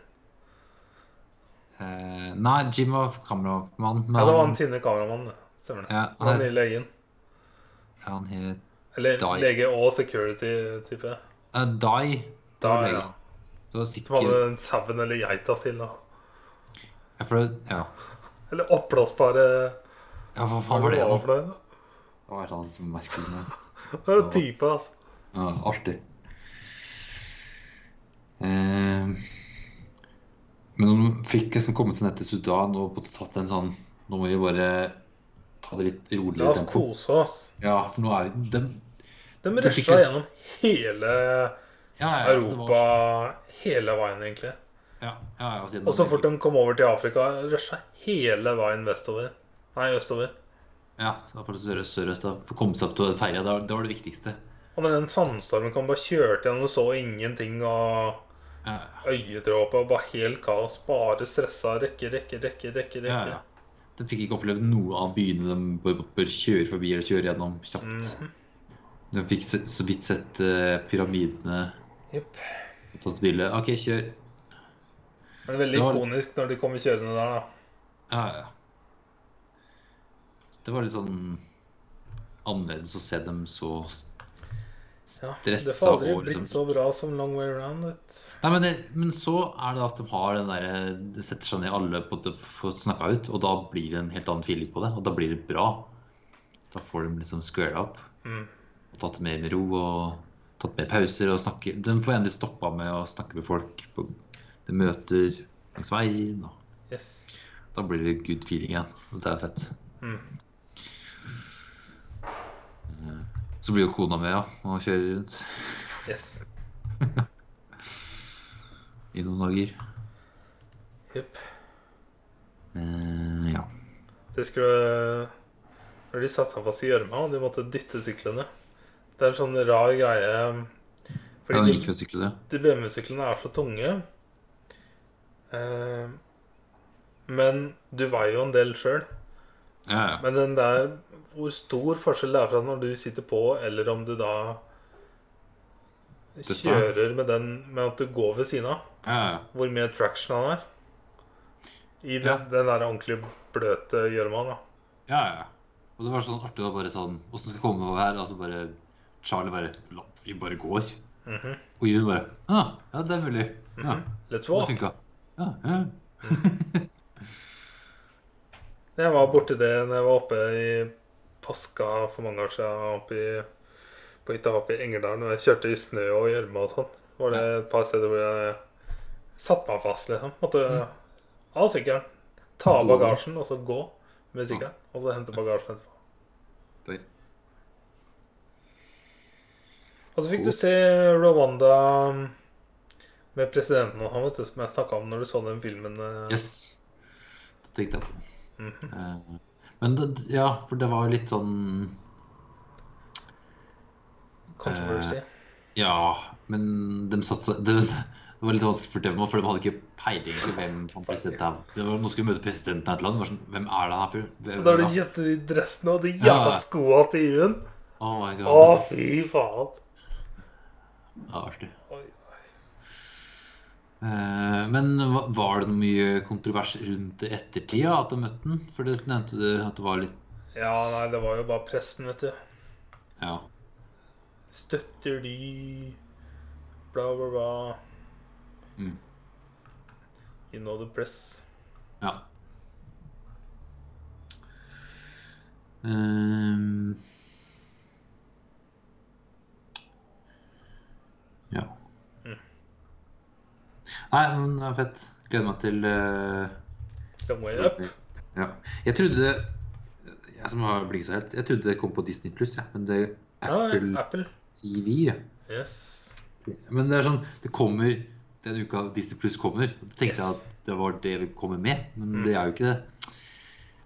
Eh, nei, Jim var kameramann. men Ja, det var han- tynne kameramannen. Stemmer det. Ja, Han het- nye legen. Ja, han het Eller lege og security-type. uh, Dai. Legen. ja. Det var Som var det den sauen eller geita sin. da Ja, for det, ja. Eller oppblåsbare ja, hva faen var det, da? for noe? da? Det var sånn som merkelig med <laughs> Det er type, altså. Ja, artig. Eh, men de fikk liksom kommet seg ned til Sudan og på tatt en sånn Nå må vi bare ta det litt La roligere oss kose oss. Ja, for nå er De, De fikk rusha gjennom hele Europa hele veien, egentlig. Ja, ja, ja, Og så fort de kom over til Afrika, rusha hele veien vestover. Nei, østover. Ja, så for sør- sørøst da, For å komme seg opp til ferja, det, det var det viktigste. Og når den sandstormen kom, bare kjørte gjennom og så ingenting og Ja, øyedråpe og bare helt kaos. Bare stressa. Rekke, rekke, rekke, rekke. rekke. ja. De fikk ikke opplevd noe av byene de bør, bør kjøre forbi eller kjøre gjennom kjapt. Mhm. De fikk så vidt sett uh, pyramidene Jepp. tatt bilde. OK, kjør. Det er veldig Det var- ikonisk når de kommer kjørende der, da. Ja, ja. Det var litt sånn annerledes å se dem så s- Ja, det stressa får aldri og liksom blitt så bra som Long Way Around. Nei, men, det, men så er det at de har den derre Det setter seg ned alle på det får snakka ut, og da blir det en helt annen feeling på det, og da blir det bra. Da får de liksom square up. Mm. og tatt det mer med ro og tatt mer pauser og snakke De får endelig stoppa med å snakke med folk på de møter langs veien, og Yes. da blir det good feeling igjen. Det er fett. Mm. Så blir jo kona med, ja, og kjører rundt Yes. <laughs> i noen dager. Jepp. Uh, ja. Det skulle Når de satte seg fast i gjørma, og de måtte dytte syklene Det er en sånn rar greie ja, Fordi den de, gikk med sykkel, ja. de BMW-syklene er så tunge. Eh, men du veier jo en del sjøl. Ja, ja. Men den der hvor stor forskjell det er fra når du sitter på, eller om du da kjører med den med at du går ved siden av. ja, ja. Hvor mye traction han er. I den, Ja. den der ordentlig bløte gjørma. Ja, ja. Og det var sånn artig å bare sånn Åssen skal jeg komme over her? Altså bare Charlie bare Vi bare går. Mhm. Og Jun bare ah, Ja, det er mulig. Ja, Let's det walk. funka. Ja, ja. Jeg var borti det når jeg var oppe i påska for mange år siden. Oppe i, på hytta oppe i Engerdalen. Og jeg kjørte i snø og gjørme og sånt. Var det et par steder hvor jeg satte meg fast, liksom. Måtte av sykkelen. Ta av bagasjen, og så gå med sykkelen. Og så hente bagasjen etterpå. Oi. Og så fikk du se Rwanda med presidenten og han, vet du, som jeg snakka om når du så den filmen. eh. Yes. Det tenkte jeg på. Mm -hmm. Men det, ja, for det var jo litt sånn Controversy. Ja, men de satsa det, <laughs> det var litt vanskelig for dem, for de hadde ikke peiling på hvem han president er. Det var, nå skulle møte presidenten av et land. Sånn, hvem er det han? Hvem- Da de ja. kjøpte de dressene og de jævla Ja. skoa til Juen. Oh. Å, fy faen. Ja, artig. Oi. Eh, men var det noe mye kontrovers rundt det ettertida at de møtte den? For det nevnte du at det var litt Ja, nei, det var jo bare pressen, vet du. Ja. Støtter de Bla, bla, bla. Mm. You know the press. ja. Ehm. Ja. Mm. Nei, men det var fett. Gleder meg til uh, Long way up. Ja. Jeg trodde Jeg som har blinket så helt Jeg trodde det kom på Disney Pluss, ja. men det er Apple, Apple Apple. TV. Ja. Yes. Men det er sånn Det kommer den uka Disney Pluss kommer. Da tenkte jeg at det var det vi kommer med, men Mm. det er jo ikke det.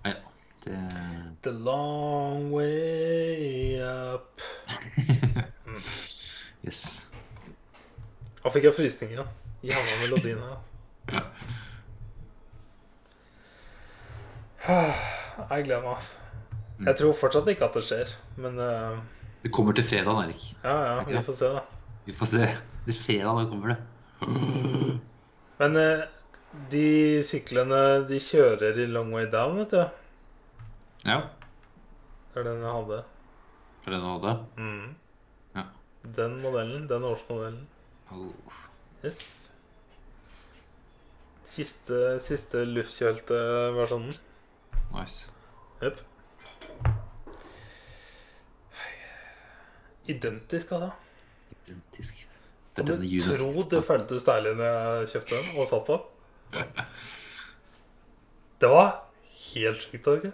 Nei, ja. Det The long way up. <laughs> Yes. Da fikk jeg frysninger. Jævla melodien her. Ja. <sighs> Jeg gleder meg, altså. Jeg tror fortsatt ikke at det skjer, men uh... Det kommer til fredag, Erik. ja, ja, vi får se, da. Vi får se. Det er fredag, da kommer det. <gasps> Men uh, de syklene de kjører i long way down, vet du. Ja. Det er den jeg hadde. For den hadde. Mm. Ja. Den modellen. Den årsmodellen. Yes. Siste, siste luftkjølte versjonen. Nice. Jepp. Identisk, altså. Identisk. Det er denne Judas. tro det føltes deilig når jeg kjøpte den og satt på? <laughs> Det var helt sjukt, Torgeir.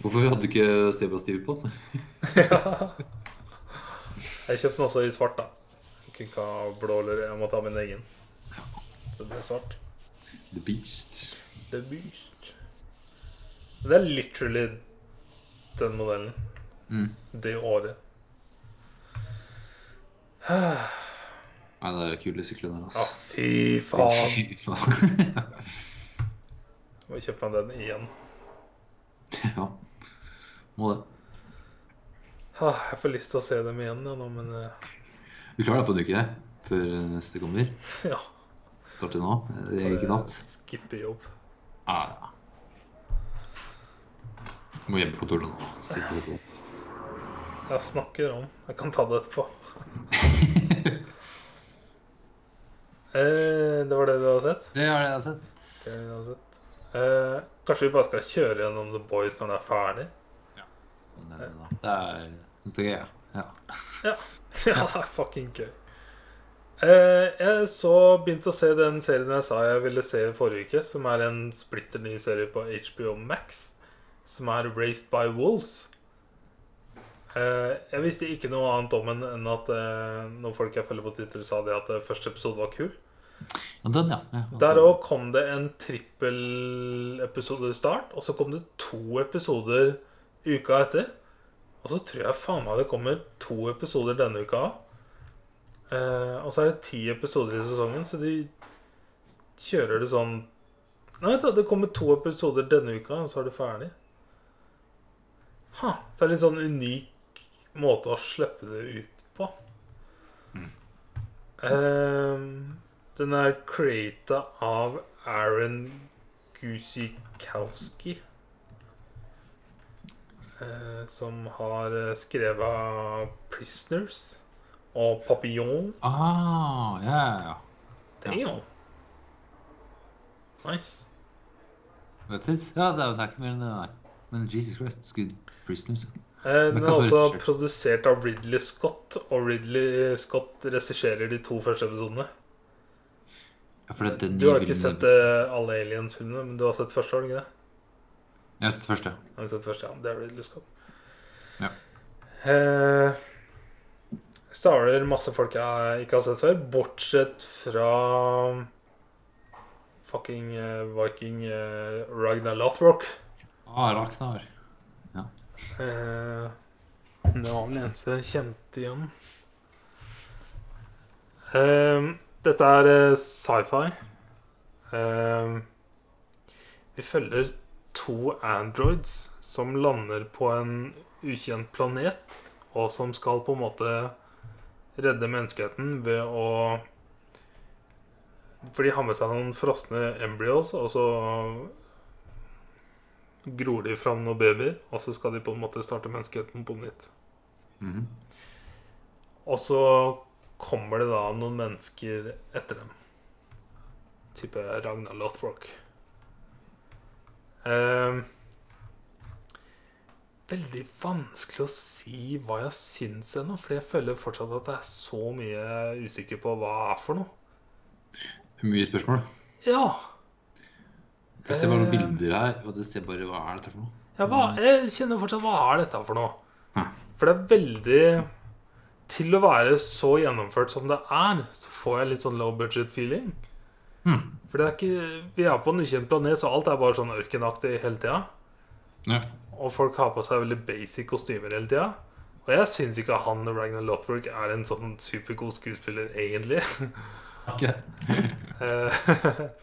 Hvorfor hadde du ikke Zebra Steve på den? <laughs> Jeg kjøpte den også i svart, da. Kunne ikke ha blå eller Jeg måtte ha min egen. Så det ble svart. The Beast. The Beast. Det er literally den modellen. Mm. Det året. Nei, det er kule sykler der, Ja, altså. fy faen. Fy faen. <laughs> Må kjøpe meg den igjen. <laughs> ja. Må det. Ah, Jeg får lyst til å se dem igjen, ja, nå, men eh, Du klarer deg på en uke, det? Før neste kommer? <laughs> ja. Starter nå? Det er ikke natt? Skippe jobb. Ah, ja. Må hjem på kontoret nå. Sitte på. Jeg snakker om Jeg kan ta det etterpå. <laughs> eh, det var det du har sett? Det er det jeg har sett. Det jeg har sett. Eh, kanskje vi bare skal kjøre gjennom The Boys når den er ferdig? Ja. Det er, det er, synes det er gøy, ja. ja. Ja, <laughs> ja det er fucking gøy. Eh, jeg så begynte å se den serien jeg sa jeg ville se forrige uke, som er en splitter ny serie på HBO Max, som er Raised by Wolves. Eh, jeg visste ikke noe annet om den enn at eh, noen folk jeg følger på Twitter, sa det at eh, første episode var kul. Ja, den, ja. ja. Der òg kom det en trippelepisode start, og så kom det to episoder uka etter. Og så tror jeg faen meg det kommer to episoder denne uka. Eh, og så er det ti episoder i sesongen, så de kjører det sånn Nei, det kommer to episoder denne uka, og så er det ferdig. Ha, så er litt sånn unik måte å slippe det ut på. Eh, den er creata av Aaron Gusikowski. Eh, som har eh, skrevet 'Prisoners' og 'Papillon'. Ah, ja, ja, ja. Nice. Vet du? Ja, det er, ikke mer enn det, der. Men Jesus Christ, Good Prisoners. Eh, den er også produsert av Ridley Scott, og Ridley Scott regisserer de to første episodene. Ja, Du har ikke sett alle Aliens-filmene, men du har sett første, har du ikke det? Jeg har sett første. Har du sett første, ja. Det er Ridley Scott. Ja. Eh, starter masse folk jeg ikke har sett før, bortsett fra fucking uh, Viking uh, Ragnar Lothrock. Ah, Ragnar. Eh, det var vel eneste jeg kjente igjen. Eh, dette er eh, sci-fi. Eh, vi følger to androids som lander på en ukjent planet, og som skal på en måte redde menneskeheten ved å For de har med seg noen frosne embryos, og så gror de fram noen babyer, og så skal de på en måte starte menneskeheten på nytt. Mm. Og så kommer det da noen mennesker etter dem. Type Ragnar Lothrock. Eh, veldig vanskelig å si hva jeg syns ennå, for jeg føler fortsatt at jeg er så mye usikker på hva det er for noe. Mye spørsmål. Ja, Jeg ser bare noen Eh. bilder her, og det ser bare hva er dette for noe. ja hva, jeg kjenner fortsatt hva er dette for noe? Hæ? For det er veldig Til å være så gjennomført som det er, så får jeg litt sånn low budget feeling. Hmm. For det er ikke, vi er på en ukjent planet, så alt er bare sånn ørkenaktig hele tida. Ja. Og folk har på seg veldig basic kostymer hele tida. Og jeg syns ikke han Ragnar Lothbrok er en sånn supergod skuespiller, egentlig. <laughs> Ok. Eh,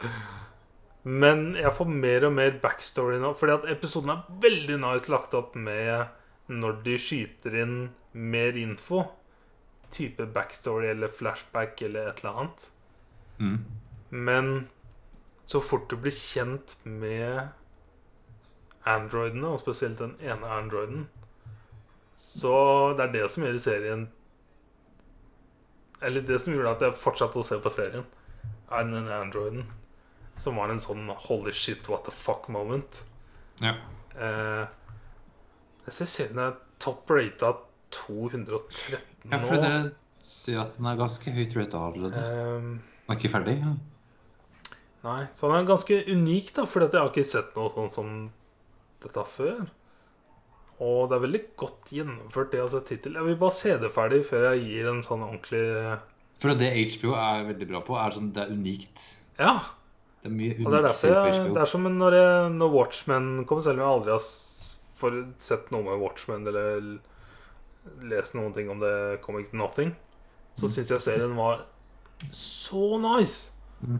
<laughs> Men jeg får mer og mer backstory nå. Fordi at episoden er veldig nice lagt opp med når de skyter inn mer info. Type backstory eller flashback eller et eller annet. Mm. Men så fort du blir kjent med androidene, og spesielt den ene androiden Så det er det som gjør serien Eller det som gjorde at jeg fortsatte å se på serien, er den androiden. som var en sånn holy shit, what the fuck moment. Ja. Eh, jeg ser serien er top rata 213 ja, for nå. dere sier at den er ganske høyt rata allerede. Eh, Den er ikke ferdig? Ja. Nei, så den er ganske unik, da, for jeg har ikke sett noe sånn som dette før. Og det er veldig godt gjennomført, det jeg har sett hittil. Jeg vil bare se det ferdig før jeg gir en sånn ordentlig For det HBO er veldig bra på, er sånn det er unikt. Ja. Det er mye Og det er derfor jeg, det er som når, jeg, når Watchmen kom, selv om jeg aldri har sett noe med Watchmen eller lest noen ting om det Comic Nothing, så Mm. syns jeg serien var så nice. Mm.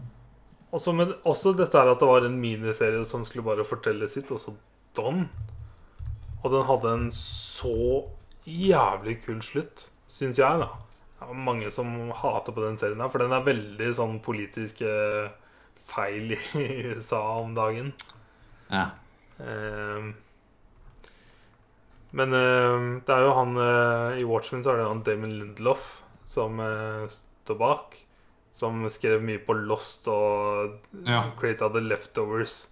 Også, men også dette her at det var en miniserie som skulle bare fortelle sitt, og så don. Og den hadde en så jævlig kul slutt, syns jeg, da. Det er mange som hater på den serien her, for den er veldig sånn politisk feil i USA om dagen. Ja. Eh, men eh, det er jo han eh, I Watchmen så er det han Damon Lindelof som eh, står bak. Som skrev mye på Lost og Ja. of The Leftovers.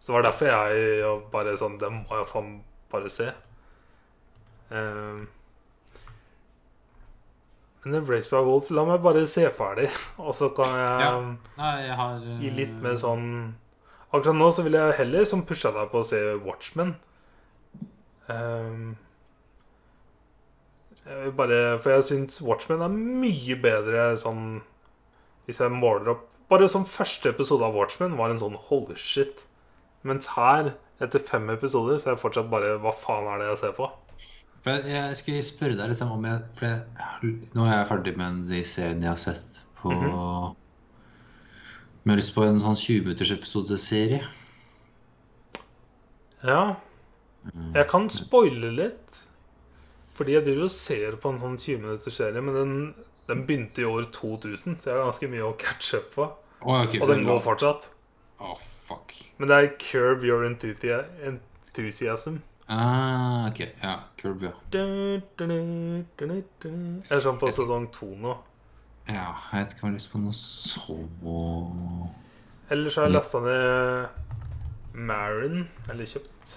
Så det var derfor jeg bare sånn Det må jeg faen bare se. Um, men det Race by Wolf, la meg bare se ferdig, <laughs> og så kan jeg Ja. Nei, jeg har uh... gi litt mer sånn Akkurat nå så vil jeg heller som pusha deg på å se Watchmen. Um, jeg vil bare For jeg syns Watchmen er mye bedre sånn Hvis jeg måler opp Bare som første episode av Watchmen var en sånn holy shit. Mens her, etter fem episoder, så er jeg fortsatt bare Hva faen er det jeg ser på? For jeg, skulle spørre deg liksom om jeg jeg, nå er jeg ferdig med de seriene jeg har sett på Mhm. Men jeg har lyst på en sånn 20 minutters episodeserie. Ja. Jeg kan spoile litt. Fordi jeg driver og ser på en sånn 20 minutters serie, men den, den begynte i år 2000, så jeg har ganske mye å catche up på. Oh, okay, Og den går fortsatt. Oh, fuck. Men det er Curb Your Enthusiasm. Ah, ok. Ja, Curb, ja. Jeg er sånn på sesong to nå. Ja, jeg vet ikke om jeg har lyst på noe så Ellers har jeg lasta ned Marin, eller kjøpt,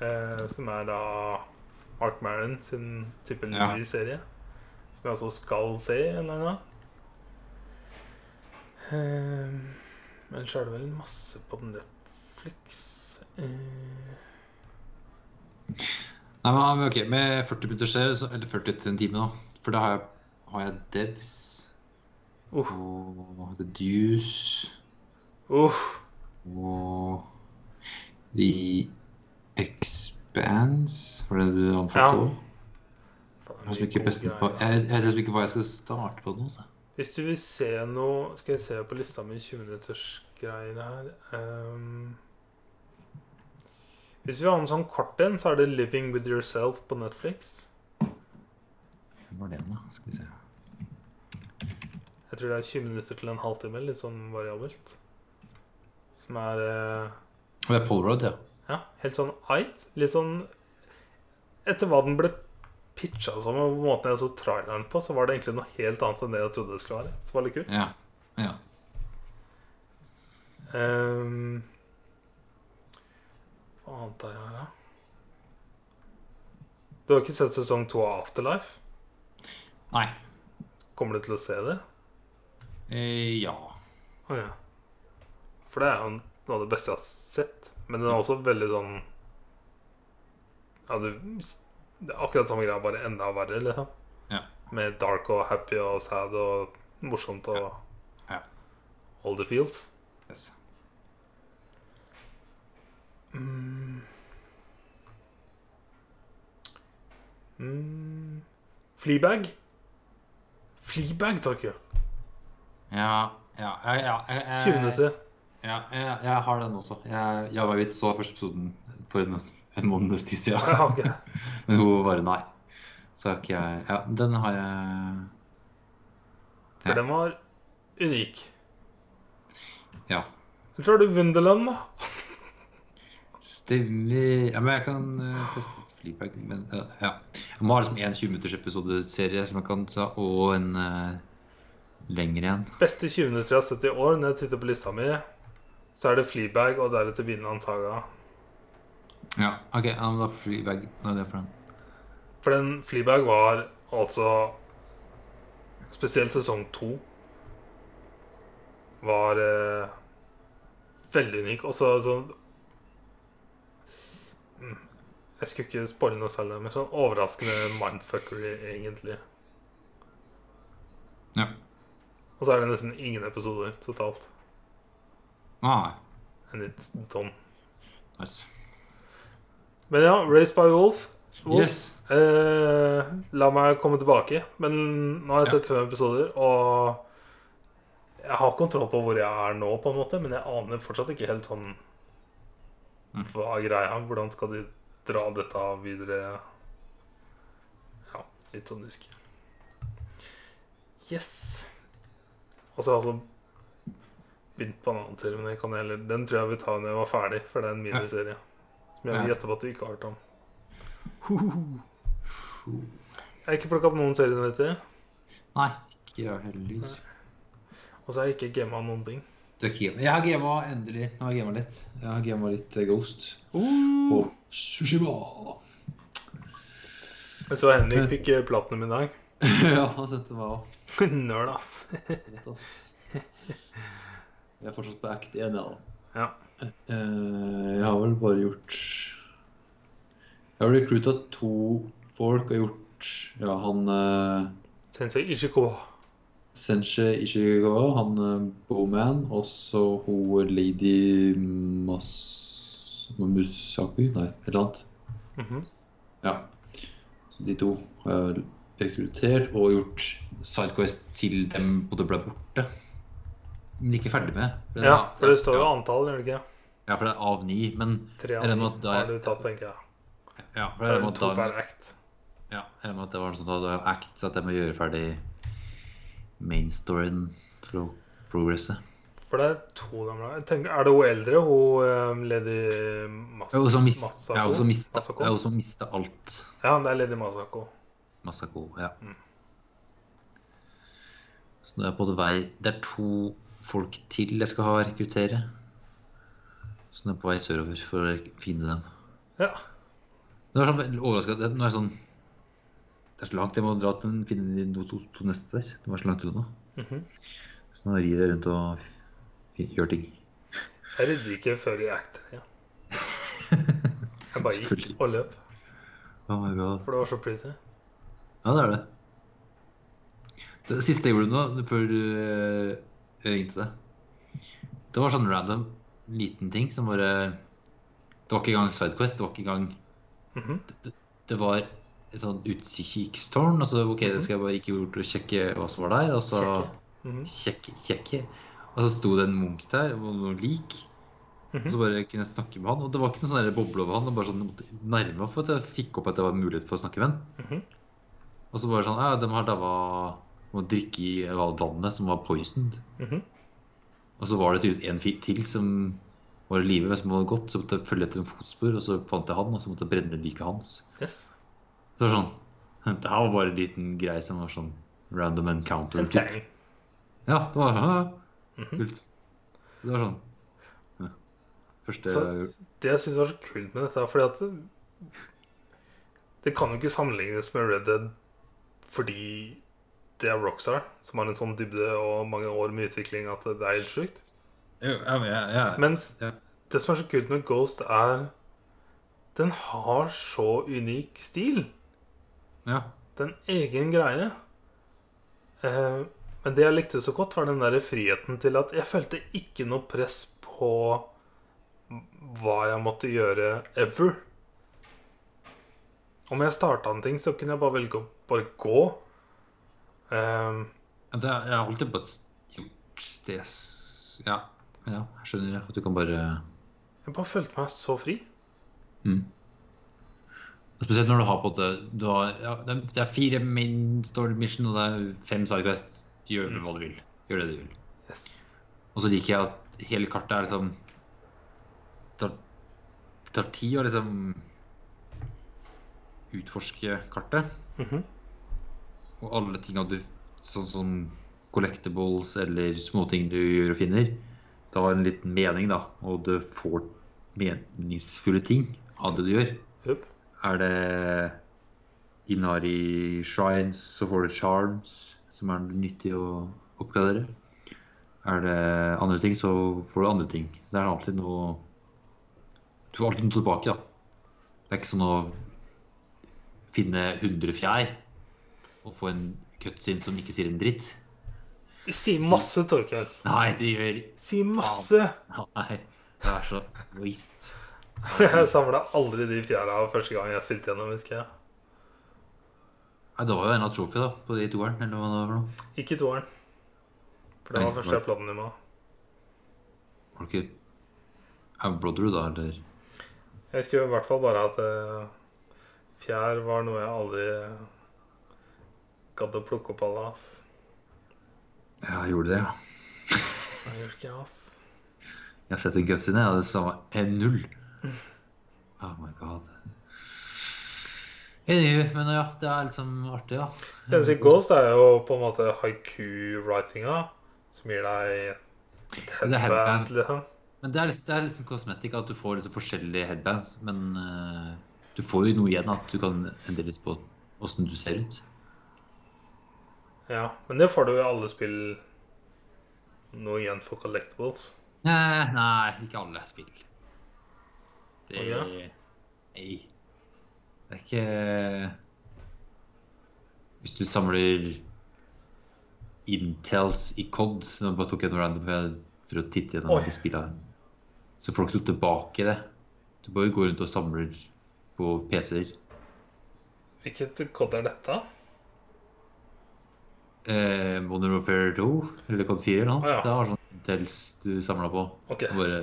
eh, som er da Mark Marin sin type Ja. Louis-serie. Som jeg også skal se en eller annen gang. Men så er det vel masse på Netflix Nei, men ok, med 40 minutter skjer, eller 40 til en time, da. For da har jeg, har jeg Devs uh. og The Deuce uh. og The Expanse. Var det du Ja. Jeg liksom ikke altså. hva jeg skal starte på nå. Så. Hvis du vil se noe Skal jeg se på lista mi 20 minutters greier her um, Hvis vi har en sånn kort en, så er det 'Living With Yourself' på Netflix. Hvem var den, da? Skal vi se. Jeg tror det er 20 minutter til en halvtime, litt sånn variabelt. Som er uh, det er Paul ja. ja, helt sånn eit. Litt sånn Etter hva den ble pitcha som, og måten jeg så traileren på, så var det egentlig noe helt annet enn det jeg trodde det skulle være. Så det var litt kult. Ja. ja. Um, Hva annet har jeg her, da? Du har ikke sett sesong to av Afterlife? Nei. Kommer du til å se det? Eh, ja. Å ja. For det er jo noe av det beste jeg har sett. Men den er også veldig sånn Ja, du Det er akkurat samme greia, bare enda verre, liksom. Ja. Med dark og happy og sad og morsomt og Ja. all the feels. Yes. Mm. Fleabag. Fleabag, takk. Ja, ja, ja, ja, ja jeg- 20 minutter. Ja, jeg, jeg har den også. Jeg, jeg var vidt så første episoden for en, en måneds tid siden. Ja, ok. <laughs> Men hun bare nei. Så har ikke jeg Ja, den har jeg For den var unik. Ja. Eller så har du Wunderland, da. Stemmer. Ja, men jeg kan uh, teste ut Fleabag. Men uh, ja. Jeg må ha liksom en 20-minuttersepisodeserie som jeg kan ta, og en uh, lengre en. Beste 20 minutter jeg har sett i år når jeg titter på lista mi. Så er det Fleabag, og deretter Vinland Saga. Ja, OK. Ja, men da Fleabag. Hva er det for den? For den Fleabag var altså Spesielt sesong to var eh, veldig unik. Og så sånn Jeg skulle ikke spoile noe særlig, men sånn overraskende mindfuckery, egentlig. Ja. Og så er det nesten ingen episoder totalt. Ah, En it's tonn. nice. Men ja, Raised by Wolf. Wolf. Yes. Eh, la meg komme tilbake. Men nå har jeg Ja. sett fem episoder, og jeg har kontroll på hvor jeg er nå, på en måte, men jeg aner fortsatt ikke helt sånn Mm. Hva er greia? Hvordan skal de dra dette videre? Ja, litt sånn husk. Yes. Og så har jeg altså begynt på en annen serie, men den, kan jeg, den tror jeg vi tar når jeg var ferdig, for det er en miniserie. Som jeg vil gjette på at du ikke har hørt om. Jeg har ikke plukka opp noen serier vet du. Nei, ikke jeg heller. Og så har jeg ikke gama noen ting. Du har ikke gama. Jeg har gama endelig. Nå har jeg gama litt. Jeg har gama litt eh, Ghost. Uh. Og Sushima. Jeg så Henrik fikk eh, platinum i dag. <laughs> ja, han sendte meg òg. <laughs> Nøl, ass. Vi er fortsatt på act 1, ja. Ja. Eh, Jeg har vel bare gjort Jeg har recruita to folk og gjort Ja, han uh, Sensei Ishikawa. Sensei Ishikawa, han uh, Bowman, og så hun lady Mas... Musaku? Nei, et eller annet. Mhm. Ja. Så de to har jeg rekruttert og gjort Sidequest til dem både ble borte. Men ikke ferdig med. Men Ja, for det står jo antall, gjør det ikke? Ja, for det er av ni, men Tre av ni har du tatt, tenker jeg. Ja, for Det er to per act. Ja, eller med at det var sånn at det var act, så at jeg må gjøre ferdig mainstoryen for å progresse. For det er to gamle jeg tenker, Er det hun eldre? Hun eh, Lady Mas Masako? Ja, hun mista, Masako? jeg har mista alt. Ja, det er Lady Masako. Masako, ja. Mm. Så nå er jeg på vei Det er to folk til jeg skal ha rekruttere. Så nå er jeg på vei sørover for å finne dem. Ja. Det var sånn overraska. Nå er jeg sånn Det er så langt jeg må dra til å finne de to, to, to neste der. Det var så langt unna. Mhm. Så nå rir jeg rundt og gjør ting. Jeg rydder ikke før jeg act Ja. Jeg bare gikk og løp, Oh my god. for det var så pretty. Ja, det er det. Det siste jeg gjorde nå, før eh, ringte det. det var sånn random liten ting som bare Det var ikke engang Sidequest. Det var ikke engang Mhm. det, det var et sånn utkikkstårn. Og så OK, det skal jeg bare ikke bort å sjekke hva som var der. Og så Sjekke. -hmm. Kjekke. Kjekke. Og så sto det en munk der, og noe lik. Og så Mhm. bare kunne jeg snakke med han. Og det var ikke noen sånn boble over han. Det var bare sånn nærme for at jeg fikk opp at det var mulighet for å snakke med han. Mhm. Og så bare sånn Ja, de har daua Må drikke i vannet som var poisoned. Mhm. Og så var det tydeligvis en til som var i live, men som hadde gått. Så måtte jeg følge etter en fotspor, og så fant jeg han, og så måtte jeg brenne liket hans. Yes. Så det var sånn <laughs> Det her var bare en liten greie som var sånn random encounter. Okay. Ja, det var ja, Mhm. kult. Så det var sånn ja. Første Så-. Det jeg syns var så kult med dette, fordi at det, det kan jo ikke sammenlignes med Red Dead fordi det er Rockstar, som har en sånn dybde og mange år med utvikling at det er helt sjukt. Ja, men jeg- jeg- Mens det som er så kult med Ghost, er Den har så unik stil. ja. Det er en egen greie. Eh, men det jeg likte så godt, var den der friheten til at jeg følte ikke noe press på hva jeg måtte gjøre ever. Om jeg starta en ting, så kunne jeg bare velge å bare gå. Ja, Det, jeg har alltid bare gjort det Ja, ja jeg skjønner at du kan bare jeg bare følte meg så fri. mm. Spesielt når du har på det du har, ja, det, er, fire main story mission og det er fem sidequest. Gjør hva du vil. Gjør det du vil. Yes. Og så liker jeg at hele kartet er liksom Det tar, tar tid å liksom utforske kartet. Mhm. Og alle tinga du Sånn som collectibles eller småting du gjør og finner. det har en liten mening, da, og du får meningsfulle ting av det du gjør. Jupp. Er det Inari Shrines, så får du Charms, som er nyttig å oppgradere. Er det andre ting, så får du andre ting. Så det er alltid noe Du får alltid noe tilbake, da. Det er ikke sånn å finne 100 fjær og få en cutscene som ikke sier en dritt. De sier masse, Torkel. Nei, de gjør Sier masse. Nei, det er så waste. <laughs> Jeg samla aldri de fjæra første gang jeg spilte gjennom, husker jeg. Nei, det var jo en av trofé da, på de toeren, eller hva det var for noe. Ikke toeren. For det var første jeg platinum. Var det ikke Er Brotherhood, da, eller? Jeg husker i hvert fall bare at uh, fjær var noe jeg aldri gadd å plukke opp alle, ass. Ja, jeg gjorde det, ja. Jeg gjorde ikke, ass. Jeg har sett en cutscene, og det sa en null. Oh my god. Enig, men ja, det er liksom artig. Det eneste Ghost er jo på en måte haiku-writinga, som gir deg et Det headband, liksom. Men det er, liksom, det er liksom kosmetikk, at du får liksom forskjellige headbands, men uh, du får jo noe igjen at du kan endre litt på åssen du ser ut. Ja, men det får du i alle spill noe igjen for collectibles. Nei, nei, ikke alle spill. Det Å, ja? Nei. Det er ikke Hvis du samler Intels i COD Nå bare tok jeg noe random for å titte gjennom de spillene. Så får du ikke noe tilbake i det. Du bare går rundt og samler på PC-er. Hvilket COD er dette? Eh, Modern Warfare 2 eller COD 4 eller noe. Ah, ja. Det var sånn Intels du samla på. Okay. Bare,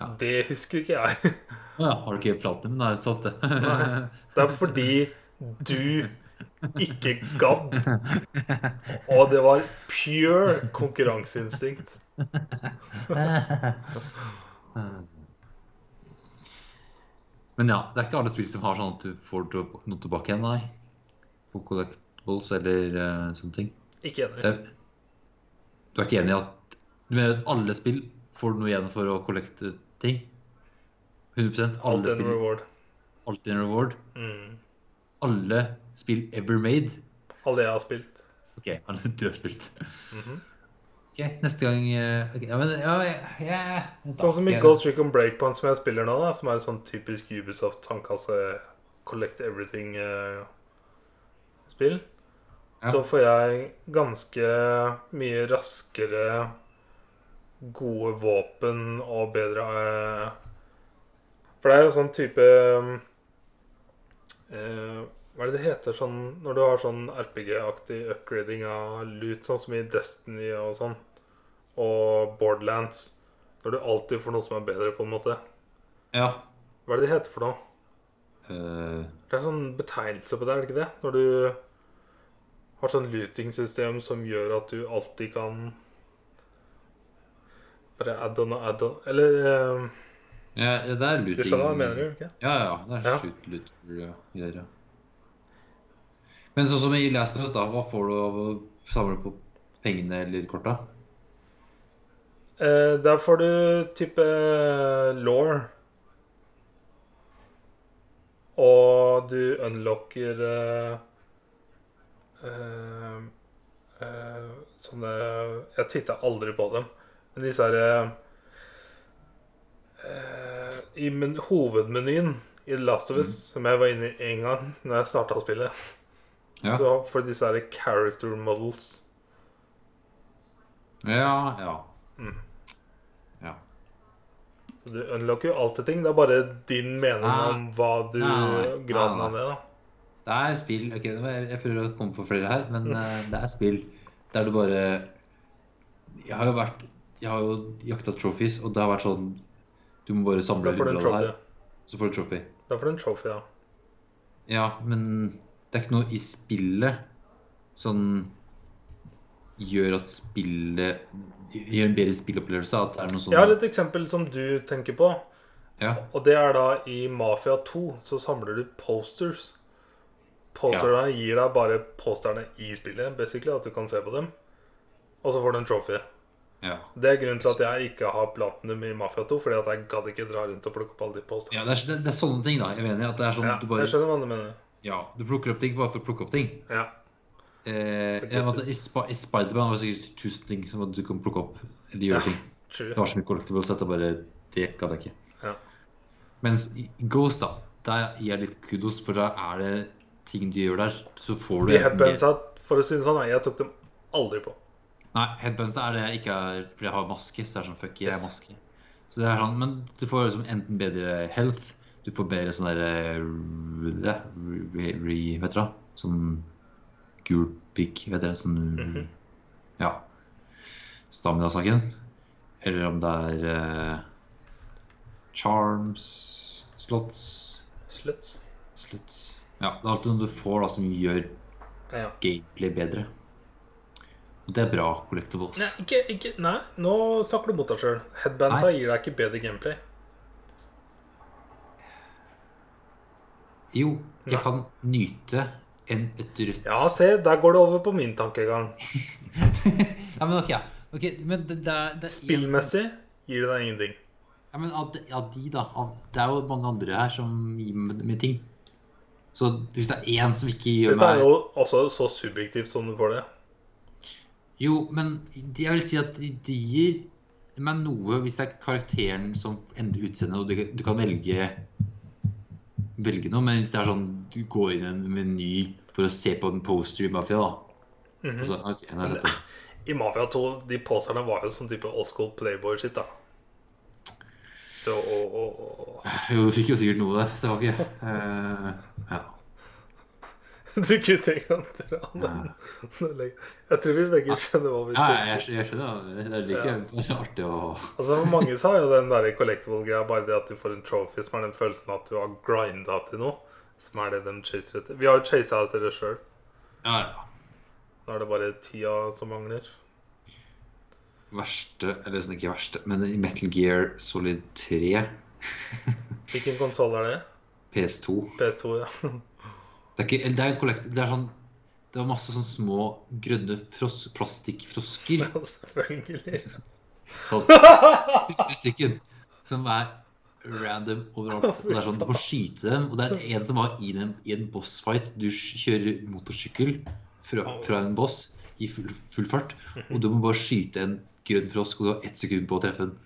Ja. det husker ikke jeg. Ja, har du ikke platinum? Nei, sånn det. Det er fordi du ikke gadd. Og det var pure konkurranseinstinkt. Men ja, det er ikke alle spill som har sånn at du får noe tilbake igjen, nei. På collectibles eller uh, sånne ting. Ikke enig. Du er ikke enig i at Du mener at alle spill får noe igjen for å kollekte ting? 100 alle Alt en reward. Alt en reward. Mm. Alle spill ever made. Alle jeg har spilt. OK, <laughs> alle du har spilt. Mhm. Ok, neste gang okay, Ja, men ja, ja. Sånn som i Gold Trick on Breakpoint som jeg spiller nå, da, som er sånn typisk Ubisoft tannkasse collect everything-spill, Ja. så får jeg ganske mye raskere gode våpen og bedre eh, For det er jo sånn type eh, Hva er det det heter sånn når du har sånn RPG-aktig upgrading av loot, sånn som i Destiny og sånn, og Borderlands? Når du alltid får noe som er bedre, på en måte. Ja. Hva er det det heter for noe? Uh... Det er en sånn betegnelse på det, er det ikke det? Når du har sånn looting-system som gjør at du alltid kan bare add-on og add-on Eller eh, ja, det er looting. Du skjønner hva jeg mener, ikke? Ja, ja. Det er Ja. shoot loot-greier. ja. Men sånn som i Last of Us, da, hva får du av å samle på pengene eller korta? Eh, der får du type law. Og du unlocker eh, eh, eh, sånne Jeg titta aldri på dem. Men disse herre eh, I men, hovedmenyen i The Last of Us, som jeg var inne i én gang når jeg starta spillet, Ja. så for disse herre character models. Ja, ja. Mm. Du unlocker jo alltid ting. Det er bare din mening Ah. om hva du Nei, graden nei, av det. da Det er spill Ok, jeg, prøver å komme på flere her, men eh, det er spill der du bare Jeg har jo vært Jeg har jo jakta trophies, og det har vært sånn Du må bare samle av her, så får du trophy. Da får du en trophy, ja. Ja, men det er ikke noe i spillet som gjør at spillet Gjør en bedre spillopplevelse. At det er noe sånn Jeg har et eksempel som du tenker på. Ja. Og det er da i Mafia 2 så samler du posters. Posterne gir deg bare posterne i spillet, basically, at du kan se på dem. Og så får du en trophy. Ja. Det er grunnen til at jeg ikke har platinum i Mafia 2, fordi at jeg gadd ikke dra rundt og plukke opp alle de postene. ja det, er, det, det er sånne ting, da. Jeg mener at det er sånn Ja, du bare jeg skjønner hva du mener. Ja, du plukker opp ting bare for å plukke opp ting. Ja. Eh, jeg vet, at I, Sp i Spiderman var det sikkert tusen ting som du kan plukke opp. Eller gjøre Ja. ting. <laughs> True. Det var så mye collectibles at jeg bare Det gadd jeg ikke. Ja. Mens i Ghost, da, der gir jeg litt kudos, for da er det ting du gjør der, så får du De headbandsa, for å si det sånn, jeg tok dem aldri på. Nei, headbunsa er det jeg ikke er fordi jeg har maske. Så det er sånn fuck, jeg Yes. maske. Så det er sånn, Men du får liksom enten bedre health, du får bedre sånn derre re, re, re, Vet dere? Sånn gul pikk, vet dere? Sånn Mhm. Ja. Stamina-saken. Eller om det er uh, charms, slots, Sluts. sluts Ja, det er alltid noe du får da som gjør Ja. gameplay bedre. Og det er bra collectibles. Nei, ikke, ikke, nei, nå snakker du mot deg sjøl. Headbandsa gir deg ikke bedre gameplay. Jo, jeg Nei. kan nyte en, et rødt Ja, se, der går det over på min tankegang. <laughs> Ja, men ok, ja. okay men det, det, det Spillmessig gir det deg ingenting. Ja, men av av de da av, Det er jo mange andre her som gir meg ting. Så hvis det er én som ikke gjør Dette er jo også så subjektivt som du får det. Jo, men jeg vil si at de, gir meg noe hvis det er karakteren som endrer utseendet, og du, du kan velge velge noe, men hvis det er sånn du går inn i en meny for å se på en poster i Mafia, da mm -hmm. altså, ok, nå har jeg sett det. I Mafia 2, de posterne var jo sånn type old school playboy-shit, da. Så Jo, du fikk jo sikkert noe, var ikke eh, Ja. <laughs> Du kunne ikke dra den Jeg tror vi begge skjønner hva vi ja tenker. jeg, jeg skjønner. Det er like ja. <laughs> artig å Altså For mange så har jo den der collectible-greia bare det at du får en trophy, som er den følelsen at du har grinda til noe. Som er det de chaser etter. Vi har jo chasa etter det sjøl. Ja, ja. Nå er det bare tida som mangler. Verste Eller sånn ikke verste, men i Metal Gear Solid 3, <laughs> Hvilken konsoll er det? PS2 PS2, ja. Det er, ikke, det er, en kollekt- det er sånn Det var masse sånn små grønne fros, plastikkfrosker Ja, Selvfølgelig. kalt 40 stykken, som er random overalt. Og det er sånn, Du må skyte dem, og det er en som var i en, i en bossfight. Du kjører motorsykkel fra, fra en boss i full, full fart, og du må bare skyte en grønn frosk, og du har ett sekund på å treffe den.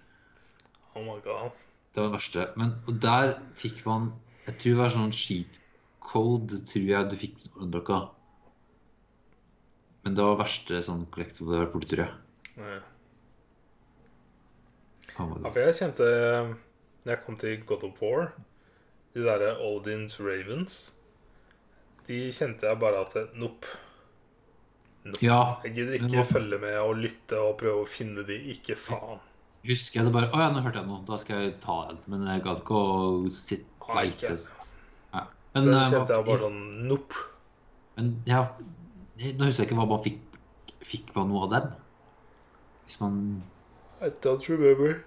Oh my god. Det var det verste. Men og der fikk man Jeg tror det var sånn cheat code, tror jeg du fikk unlocka. Men det var det verste sånn collectible det har vært borti, tror jeg. Nei. Han Ja, for jeg kjente Når jeg kom til God of War De derre Odins Ravens De kjente jeg bare at Nope. Ja, Jeg gidder ikke må... følge med og lytte og prøve å finne de. Ikke faen. husker jeg det bare Å ja, nå hørte jeg noe. Da skal jeg ta den. Men jeg gadd ikke å sitte og leite. altså. Ja. Men, Den eh, kjente jeg bare sånn Nope. men ja, nå husker jeg ikke hva man fikk Fikk man noe av dem? Hvis man I don't remember.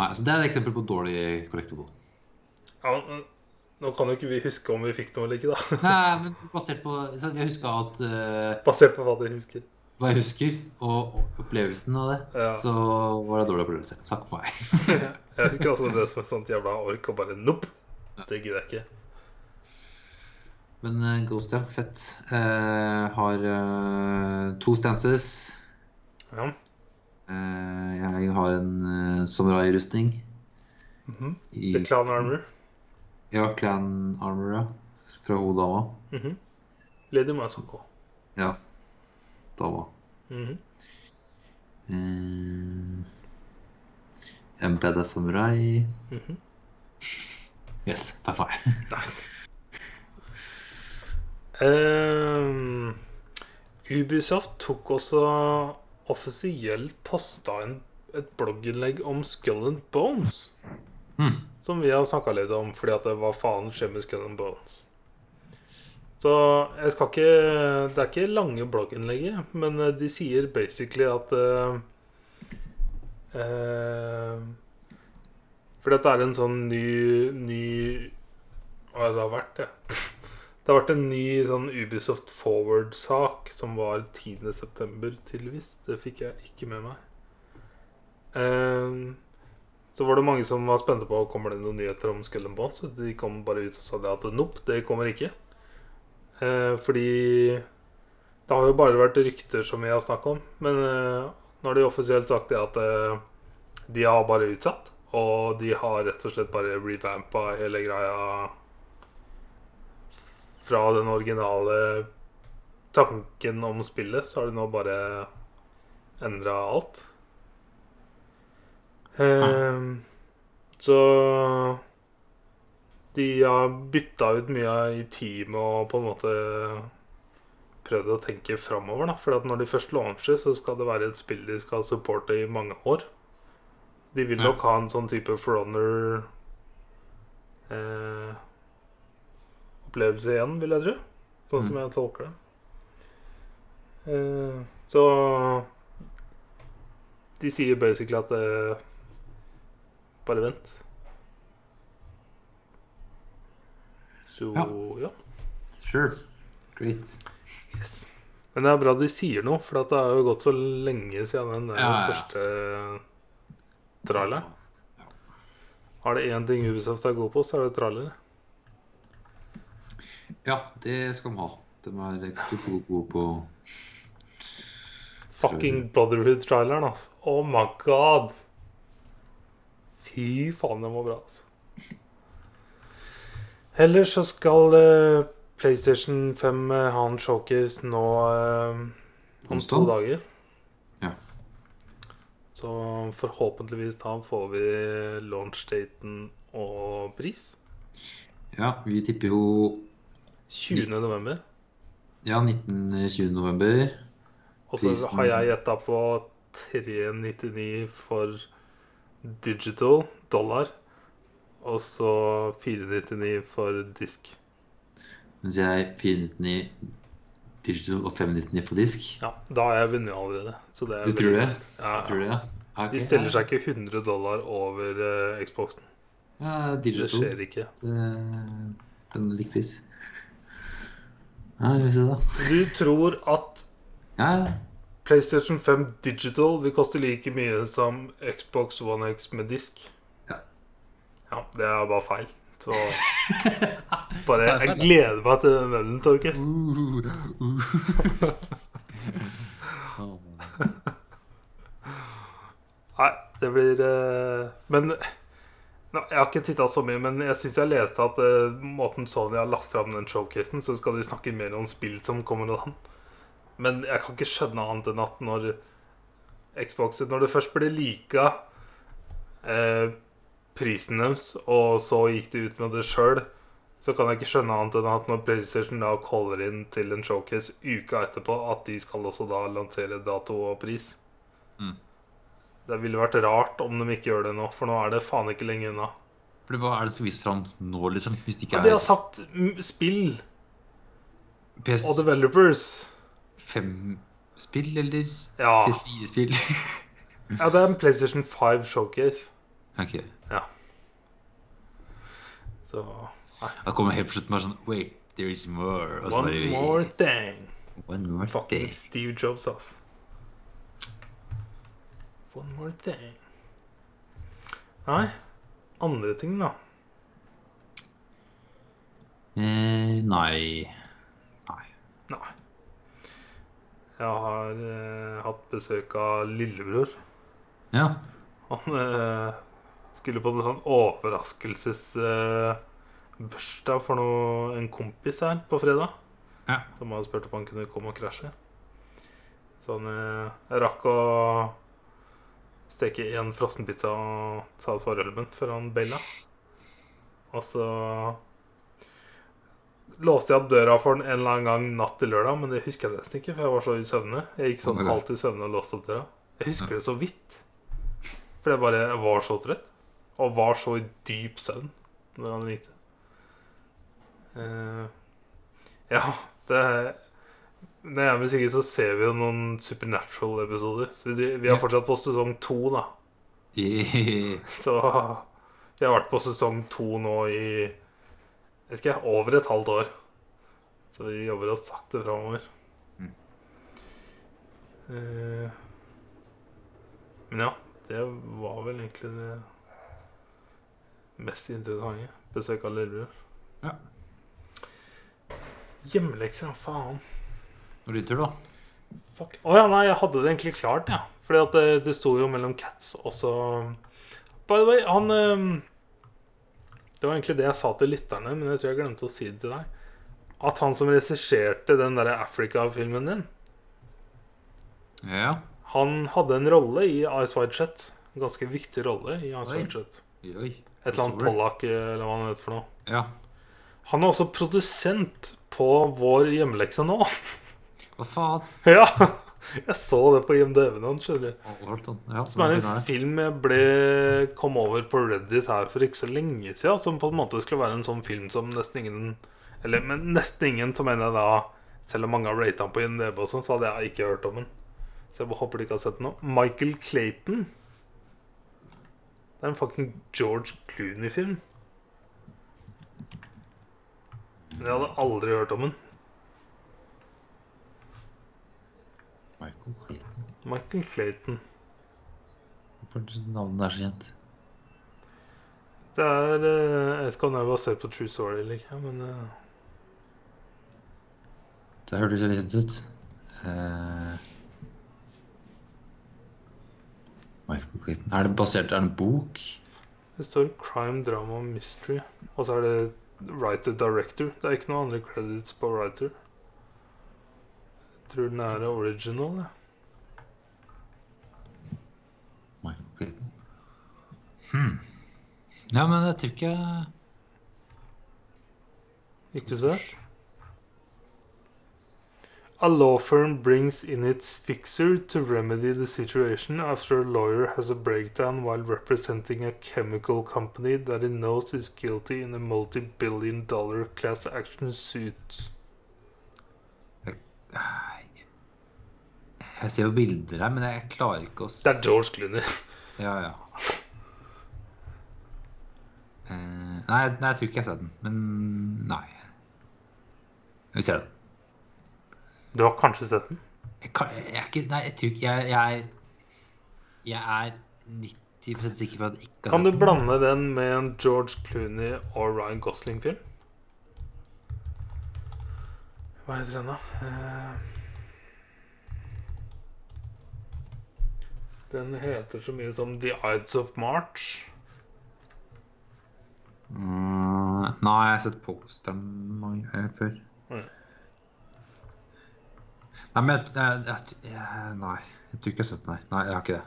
Nei, så Det er et eksempel på dårlig collectible. Ja, men nå kan jo ikke vi huske om vi fikk noe eller ikke, da. Nei, men basert på Jeg huska at uh, Basert på hva du husker. hva jeg husker, og opplevelsen av det, Ja. så var det dårlig opplevelse. Takk for meg. <laughs> Jeg husker også det som et sånt jævla ork og bare Nope. Det gidder jeg ikke. Men uh, Ghost, ja. Fett. Uh, har to stances. Ja. Jeg har en uh, samurai-rustning. Mhm. i The Clown Armor. Ja, clan armor, ja. Fra hun dama. Leder Lady Masako. Ja. Dama. Mhm. -hmm. en MBD samurai. Mhm. Yes, det er meg. Nice. Ehm, Ubisoft tok også offisielt posta en, et blogginnlegg om Skull and Bones. Hmm. Som vi har snakka litt om, fordi at det var faen skjer med and Bones. Så jeg skal ikke Det er ikke lange blogginnlegget, men eh, de sier basically at uh, uh, Fordi at det er en sånn ny Ny Hva det har vært, det. <laughs> Det har vært en ny sånn Ubisoft Forward-sak som var 10.9., tydeligvis. Det fikk jeg ikke med meg. Ehm, så var det mange som var spente på Kommer det noen nyheter om Skull and Bones. Så de kom bare ut og sa det at nope, det kommer ikke. Eh, fordi det har jo bare vært rykter som vi har snakket om. Men eh, nå har de offisielt sagt det at eh, de har bare utsatt. Og de har rett og slett bare revampa hele greia fra den originale tanken om spillet, så har de nå bare endra alt. Ehm, så de har bytta ut mye i teamet og på en måte prøvd å tenke framover. For når de først launcher, så skal det være et spill de skal supporte i mange år. De vil nok ha en sånn type forrunner eh, opplevelse igjen, vil jeg tro. Sånn som Mm. jeg tolker det. Eh, så de sier basically at eh, Bare vent. Så Ja. ja. Sure. Great. Yes. Men det er bra de sier noe, for det har jo gått så lenge siden den Ja, første traileren. Har det én ting Ubisoft er god på, så er det trailere. Ja, det skal de ha. De er ekstremt gode på Fucking Brotherhood-traileren, altså. Oh my god! Fy faen, den var bra, altså. Ellers så skal uh, PlayStation 5 uh, ha en showcase nå uh, om to dager. Ja. Så forhåpentligvis da får vi launch-daten og pris. Ja, vi tipper jo 20. november. ja, 19.20. november. Og så har jeg gjetta på 399 for digital dollar. Og så 499 for disk. Mens jeg 499 digital og 599 på disk. Ja, Da har jeg vunnet allerede. Så det er Du tror det? Ja, Ja, tror det, ja. Okay. De stiller seg ikke 100 dollar over uh, Xboxen. Ja, digital. Det skjer ikke. Det- Den er lik pris. Ja, vi får se, da. Du tror at Ja, ja. PlayStation 5 Digital vil koste like mye som Xbox One X med disk? Ja. Ja, det er bare feil. Så <laughs> bare Jeg gleder meg til den ølen, Torgeir. <laughs> Nei, det blir eh, Men Jeg har ikke titta så mye, men jeg syns jeg leste at eh, måten Sony har lagt fram den showcasen, så skal de snakke mer om spill som kommer og sånn. Men jeg kan ikke skjønne annet enn at når Xbox Når det først ble lika eh, prisen deres, og så gikk de ut med det sjøl, så kan jeg ikke skjønne annet enn at når PlayStation da caller inn til en showcase uka etterpå, at de skal også da lansere dato og pris. Mm. Det ville vært rart om de ikke gjør det nå, for nå er det faen ikke lenge unna. For hva er det som viser fram nå, liksom? Hvis det Ja, de har satt sagt PS... spill og PS5-spill eller Ja. PS4-spill? <laughs> ja, det er en PlayStation 5 showcase. ok. Ja. Så Da kommer helt på slutten bare sånn Wait, there is more. One bare more thing. One more Fucking thing. Steve Jobs, ass. One more thing. Nei, andre ting, da. Eh, nei Nei. Nei. Jeg har eh, hatt besøk av lillebror. Ja. Han eh, skulle på en sånn overraskelsesbursdag eh, for noe, en kompis her på fredag. Ja. Som hadde spurt om han kunne komme og krasje. Så han eh, rakk å steke én frossenpizza og ta et par før han beila. Og så låste jeg opp døra for den en eller annen gang natt til lørdag, men det husker jeg nesten ikke, for jeg var så i søvne. Jeg gikk sånn halvt i søvne og låste opp døra. Jeg husker det så vidt. For jeg bare jeg var så trøtt. Og var så i dyp søvn når han ringte. Uh, ja, det Når jeg er med Sigurd, så ser vi jo noen Supernatural-episoder. Så vi, vi er fortsatt på sesong to, da. <laughs> Så vi har vært på sesong to nå i vet ikke, over et halvt år. Så vi jobber oss sakte framover. Mm. Eh, men ja, det var vel egentlig det mest interessante. Besøk av lillebror. Ja. Hjemmelekser, ja, faen. Når din tur, da? Fuck. Å ja, nei, jeg hadde det egentlig klart, ja. Fordi at det, det sto jo mellom Cats og så By the way, han ehm, Det var egentlig det jeg sa til lytterne, men jeg tror jeg glemte å si det til deg. At han som regisserte den derre Africa-filmen din, Ja. han hadde en rolle i Ice Wide Shut. En ganske viktig rolle i Ice Wide Shut. Et eller annet Pollak eller hva han heter for noe. Ja. Han er også produsent på vår hjemmelekse nå. Hva faen? ja! Jeg så det på IMDv-en hans, skjønner du. Overalt. Ja, Som er en film jeg ble kom over på Reddit her for ikke så lenge siden. Som på en måte skulle være en sånn film som nesten ingen Eller men nesten ingen, som mener jeg da Selv om mange har rata den på IMDv, og sånn, så hadde jeg ikke hørt om den. Så jeg håper de ikke har sett den nå. Michael Clayton. Det er en fucking George Clooney-film. Jeg hadde aldri hørt om den. Michael Clayton. Michael Clayton. Hvorfor navnet er så kjent? Det er eh, Jeg vet ikke om det er basert på True Story eller ikke, men eh, Det hørtes veldig kjent ut. Uh, Michael Clayton. Er det basert Er det en bok? Det står crime, drama mystery. Og så er det writer-director. Det er ikke noen andre credits på writer. Jeg tror den er original. Ja. Michael Clayton. Hmm. Ja, men jeg tror ikke Ikke sett? A law firm brings in its fixer to remedy the situation after a lawyer has a breakdown while representing a chemical company that it knows is guilty in a multi-billion dollar class action suit. Jeg ser jo bilder her, men jeg klarer ikke å s- Det er George Clooney. Ja, ja. Eh, nei, nei, jeg tror ikke jeg har sett den. Men nei. Vi ser den. Du har kanskje sett den? Jeg, kan, jeg er ikke Nei, jeg tror ikke Jeg, jeg er Jeg er 90 sikker på at jeg ikke har Kan du sett den. blande den med en George Clooney og Ryan Gosling-film? Hva heter den, da? Eh, Den heter så mye som The Ides of March. Mm, nei, jeg har sett posteren mange ganger før. Mm. Nei, men jeg, jeg, jeg, Nei, jeg tror ikke jeg har sett den. Nei jeg har ikke det.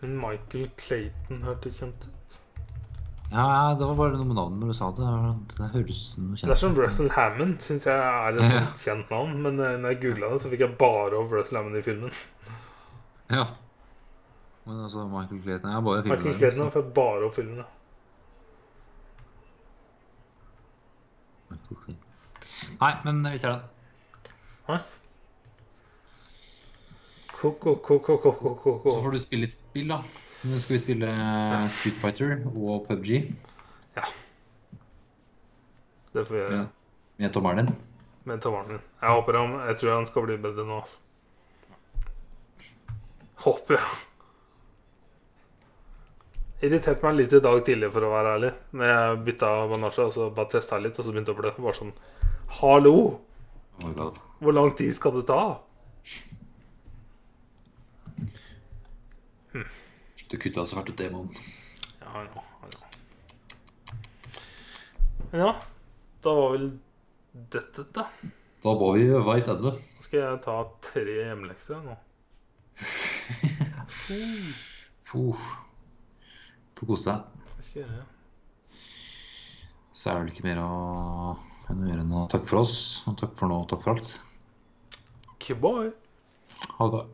Men Michael Clayton hørtes kjent ut. Ja, det var bare noe med navnet når du sa det. Det høres noe kjent Det er som Russell Hammond, syns jeg er et <laughs> sånt kjent navn. Men eh, når jeg googla det, så fikk jeg bare opp Russell Hammond i filmen. <laughs> Ja. Men altså, Michael Clayton Jeg har bare filmen. Michael. Clayton har fått bare opp filmen. ja. Nei, men vi ser den. Nice. Ko-ko, ko-ko, ko-ko, ko Så får du spille litt spill, da. Nå skal vi spille Street Fighter og PubG Ja. Det får vi gjøre. med tommelen din. Med tommelen min. Jeg håper han Jeg tror han skal bli bedre nå, altså. Håper jeg. Irriterte meg litt i dag tidlig, for å være ærlig. Når jeg bytta bandasje og så bare testa litt, og så begynte å blø. Bare sånn Hallo! Oh. Hvor lang tid skal det ta? Du kutta så fælt ut demoen. Ja, ja, ja. Men ja, da var vel dette, da. Da var vi ved veis ende. Skal jeg ta tre hjemmelekser nå. <laughs> Puh. Få kose deg. Jeg skal gjøre. Så er det vel ikke mer å gjøre enn å takke for oss. Og takk for nå, takk for alt. Kiboy! Ha det bra.